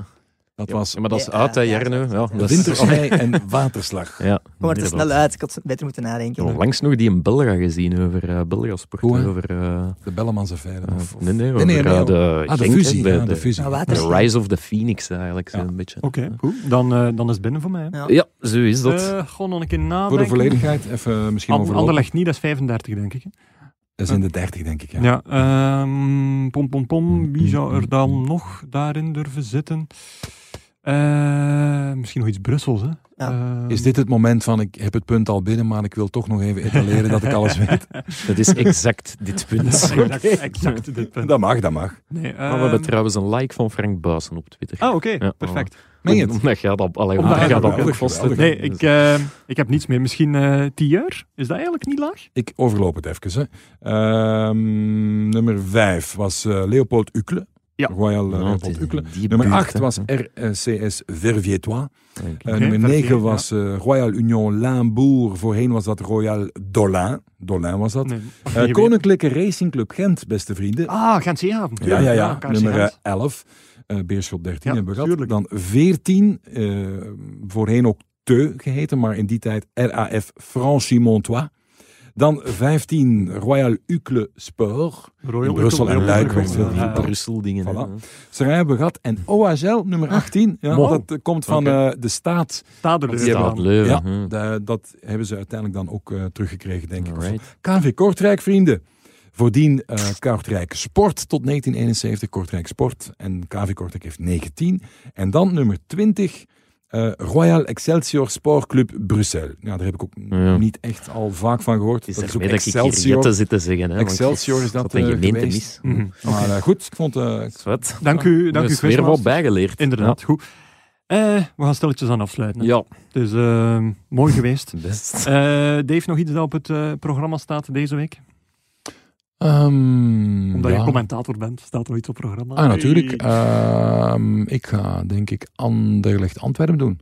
Dat was Ja, maar dat is Ja, oud, hè, ja, Jarno. ja, Ja, ja. dat is- wintersnij en waterslag. Ja, Kom maar te snel uit. Ik had beter moeten nadenken. Ik heb langs nog die in Belga gezien over uh, Belgasport. Hoe, over, eh, De Bellemans affaire. eh, Of, of- nee, nee, over nee, nee, eh, de, Ah, de Genk, fusie. de, de de, fusie. Nou, de Rise of the Phoenix eigenlijk. zo Ja. Een beetje. Oké, goed. Dan, eh, dan is het binnen voor mij. hè. Ja. Ja, zo is dat. Eh, gewoon nog een keer nadenken. Voor de volledigheid, even misschien An- over Anderlecht niet, dat is 35, denk ik. hè. Dat is in de 30, denk ik. Ja. Ja, ehm, pom pom pom. Wie zou er dan nog daarin durven zitten? Eh, misschien nog iets Brussels, hè? Ja. Ehm, Is dit het moment van ik heb het punt al binnen, maar ik wil toch nog even etaleren dat ik alles weet? Dat is exact dit punt. exact, exact dit punt. Dat mag, dat mag. Nee, Maar we hebben ehm, trouwens een like van Frank Buizen op Twitter. Ah, oké, Ja, perfect. Meen je het? Dat, allee, Omdat omdat hij jij dat geweldig. Nee, ik, ehm, ik heb niets meer. Misschien eh Tieur? Is dat eigenlijk niet laag? Ik overloop het even. Hè. Ehm, nummer 5 was eh, Leopold Ukle. Ja. Royal eh, Leopold Ukle. Nummer 8 was RCS Verviétois. Eh, Oké, nummer 9 Verviers, was eh, Royal Union Limbourg. Voorheen was dat Royal Dolin. Dolin was dat. Nee. Eh, Koninklijke Racing Club Gent, beste vrienden. Ah, Gent Zeehaven. Ja, ja, ja. KRC Nummer eh, Gent. 11. eh Beerschot 13 Ja, hebben we gehad. Dan 14. eh, voorheen ook Teu geheten, maar in die tijd RAF Franchi-Montois. Dan 15 Royal Uccle Sport. Royal in Brussel en Luik werd veel ja, ja. Brussel dingen. Voilà. Serijn hebben we gehad. En OHL nummer 18. Ja, Wow. Dat eh, komt van eh, de staat. Staat er Dat dus. Leuven. Ja, dat hebben ze uiteindelijk dan ook eh, teruggekregen, denk ik. Alright. KV Kortrijk, vrienden. Voordien eh Kortrijk Sport tot 1971, Kortrijk Sport. En KV Kortrijk heeft 19. En dan nummer 20, eh, Royal Excelsior Sportclub Brussel. Ja, daar heb ik ook Ja. niet echt al vaak van gehoord. Het is dat is ook dat ik Excelsior. Te zeggen. Hè, Excelsior is dat, dat een eh, gemeente mis. Mhm. Maar eh, goed, ik vond... eh, Zwet. Dank u, dank u, is weer wat bijgeleerd. Inderdaad, goed. Eh, we gaan stilletjes aan afsluiten. hè. Ja, Het is eh, mooi geweest. best. Eh, Dave, nog iets dat op het eh, programma staat deze week? Ehm, Omdat ja. je commentator bent, staat er iets op programma? Ah, natuurlijk. Ehm, ik ga, denk ik, Anderlecht Antwerpen doen.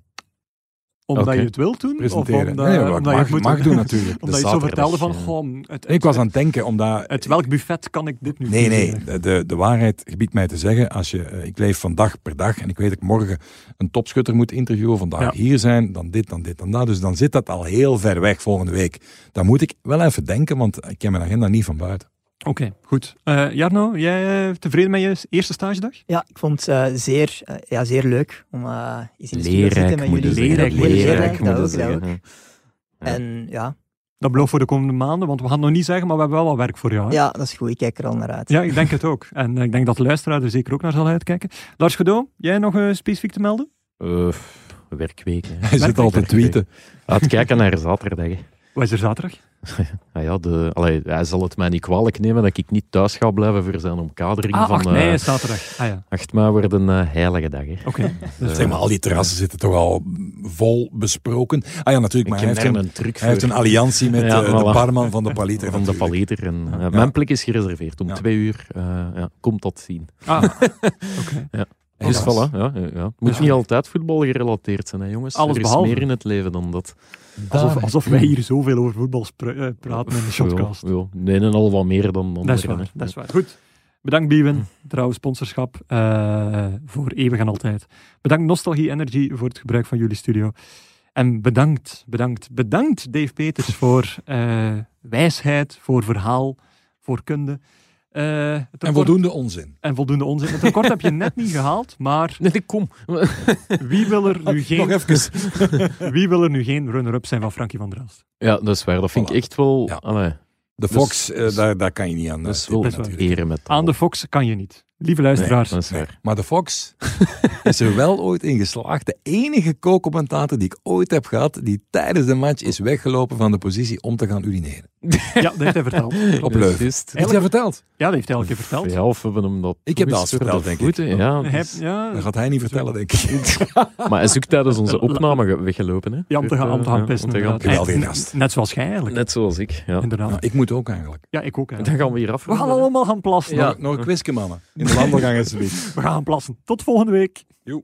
Omdat je het wilt doen? Presenteren. Of omdat, nee, omdat ik je mag, het mag doen natuurlijk. Omdat je zo vertelde van, ja. goh, het, het, Ik was aan het denken, omdat... uit welk buffet kan ik dit nu Nee, nee. De, de, waarheid gebiedt mij te zeggen, als je, eh, ik leef van dag per dag en ik weet dat ik morgen een topschutter moet interviewen, vandaag Ja. hier zijn, dan dit, dan dit, dan dat. Dus dan zit dat al heel ver weg volgende week. Dan moet ik wel even denken, want ik ken mijn agenda niet van buiten. Oké, goed. Eh, Jarno, jij eh, tevreden met je eerste stagedag? Ja, ik vond het eh, zeer, ja, zeer leuk om eh eens in de studio te zitten met jullie. Leerrijk, Leerrijk dat ook, dat zeggen. ook. hè. Ja. En ja, Dat belooft voor de komende maanden, want we gaan het nog niet zeggen, maar we hebben wel wat werk voor jou. hè? ja, dat is goed. Ik kijk er al naar uit. Ja, ik denk het ook. En ik denk dat de luisteraar er zeker ook naar zal uitkijken. Lars Godot, jij nog specifiek te melden? Eh, werkweek. hè. Hij zit al te tweeten. Uitkijken naar zaterdag. Is er zaterdag? Ah ja, de, allee, hij zal het mij niet kwalijk nemen dat ik niet thuis ga blijven voor zijn omkadering Ah, van 8 mei eh, is zaterdag. Ah ja, 8 mei wordt een eh, heilige dag. Hè. oké. Dus, Zeg maar, al die terrassen zitten toch al vol besproken. Ah ja, natuurlijk, maar hij heeft, een, een truc hij heeft een alliantie met Ja, eh, de barman van de Paliter. van de paliter. En, eh, Mijn plek is gereserveerd om Ja. twee uur. eh ja, komt dat zien. ah, oké. Dus Voilà. ja, ja, ja. Het moet Ja. niet altijd voetbal gerelateerd zijn, hè, jongens. Alles er is behalve. meer in het leven dan dat. Alsof, alsof wij hier zoveel over voetbal eh, praten in de shotcast. Ja, ja. Nee, en al wat meer dan anderen. Dat is waar, dat is waar. Goed. Bedankt Biewen, trouwens sponsorschap eh, voor eeuwig en altijd. Bedankt Nostalgie Energy voor het gebruik van jullie studio. En bedankt, bedankt, bedankt Dave Peters voor eh, wijsheid, voor verhaal, voor kunde. Eh, En voldoende onzin. en voldoende onzin. Het record heb je net niet gehaald, maar Nee, kom. wie wil er nu Nog geen, even. wie wil er nu geen runner-up zijn van Frankie van der Elst? Ja, dat is waar. Dat vind ik echt wel... Ja. Allee, De Dus- Fox, eh, dus- daar, daar kan je niet aan. dat eh, is wel waar. natuurlijk. eren met Aan de Fox kan je niet. Lieve luisteraars, dat is Nee, waar. Maar de Fox is er wel ooit in geslaagd. De enige co-commentator die ik ooit heb gehad, die tijdens de match is weggelopen van de positie om te gaan urineren. Ja, dat heeft hij verteld. Op Leuven. je dat verteld? Ja, dat heeft hij elke keer verteld. Ja, of hebben hem dat... Ik heb dat eens verteld, denk ik. Ja, Hij- dus- ja, Dat gaat hij niet vertellen, denk ik. Maar hij is ook tijdens onze opname ge- weggelopen. Hè? Ja, om te gaan, om te gaan Ja, pissen. om te gaan Net- gast. Net zoals jij eigenlijk. Net zoals ik. Ja. Inderdaad. Nou, ik moet ook eigenlijk. Ja, ik ook. Dan eigenlijk. gaan we hier af. We gaan allemaal gaan plassen. Ja. Nog, nog een quizje, mannen. In de wandelgang alsjeblieft. We gaan gaan plassen. Tot volgende week. Joe.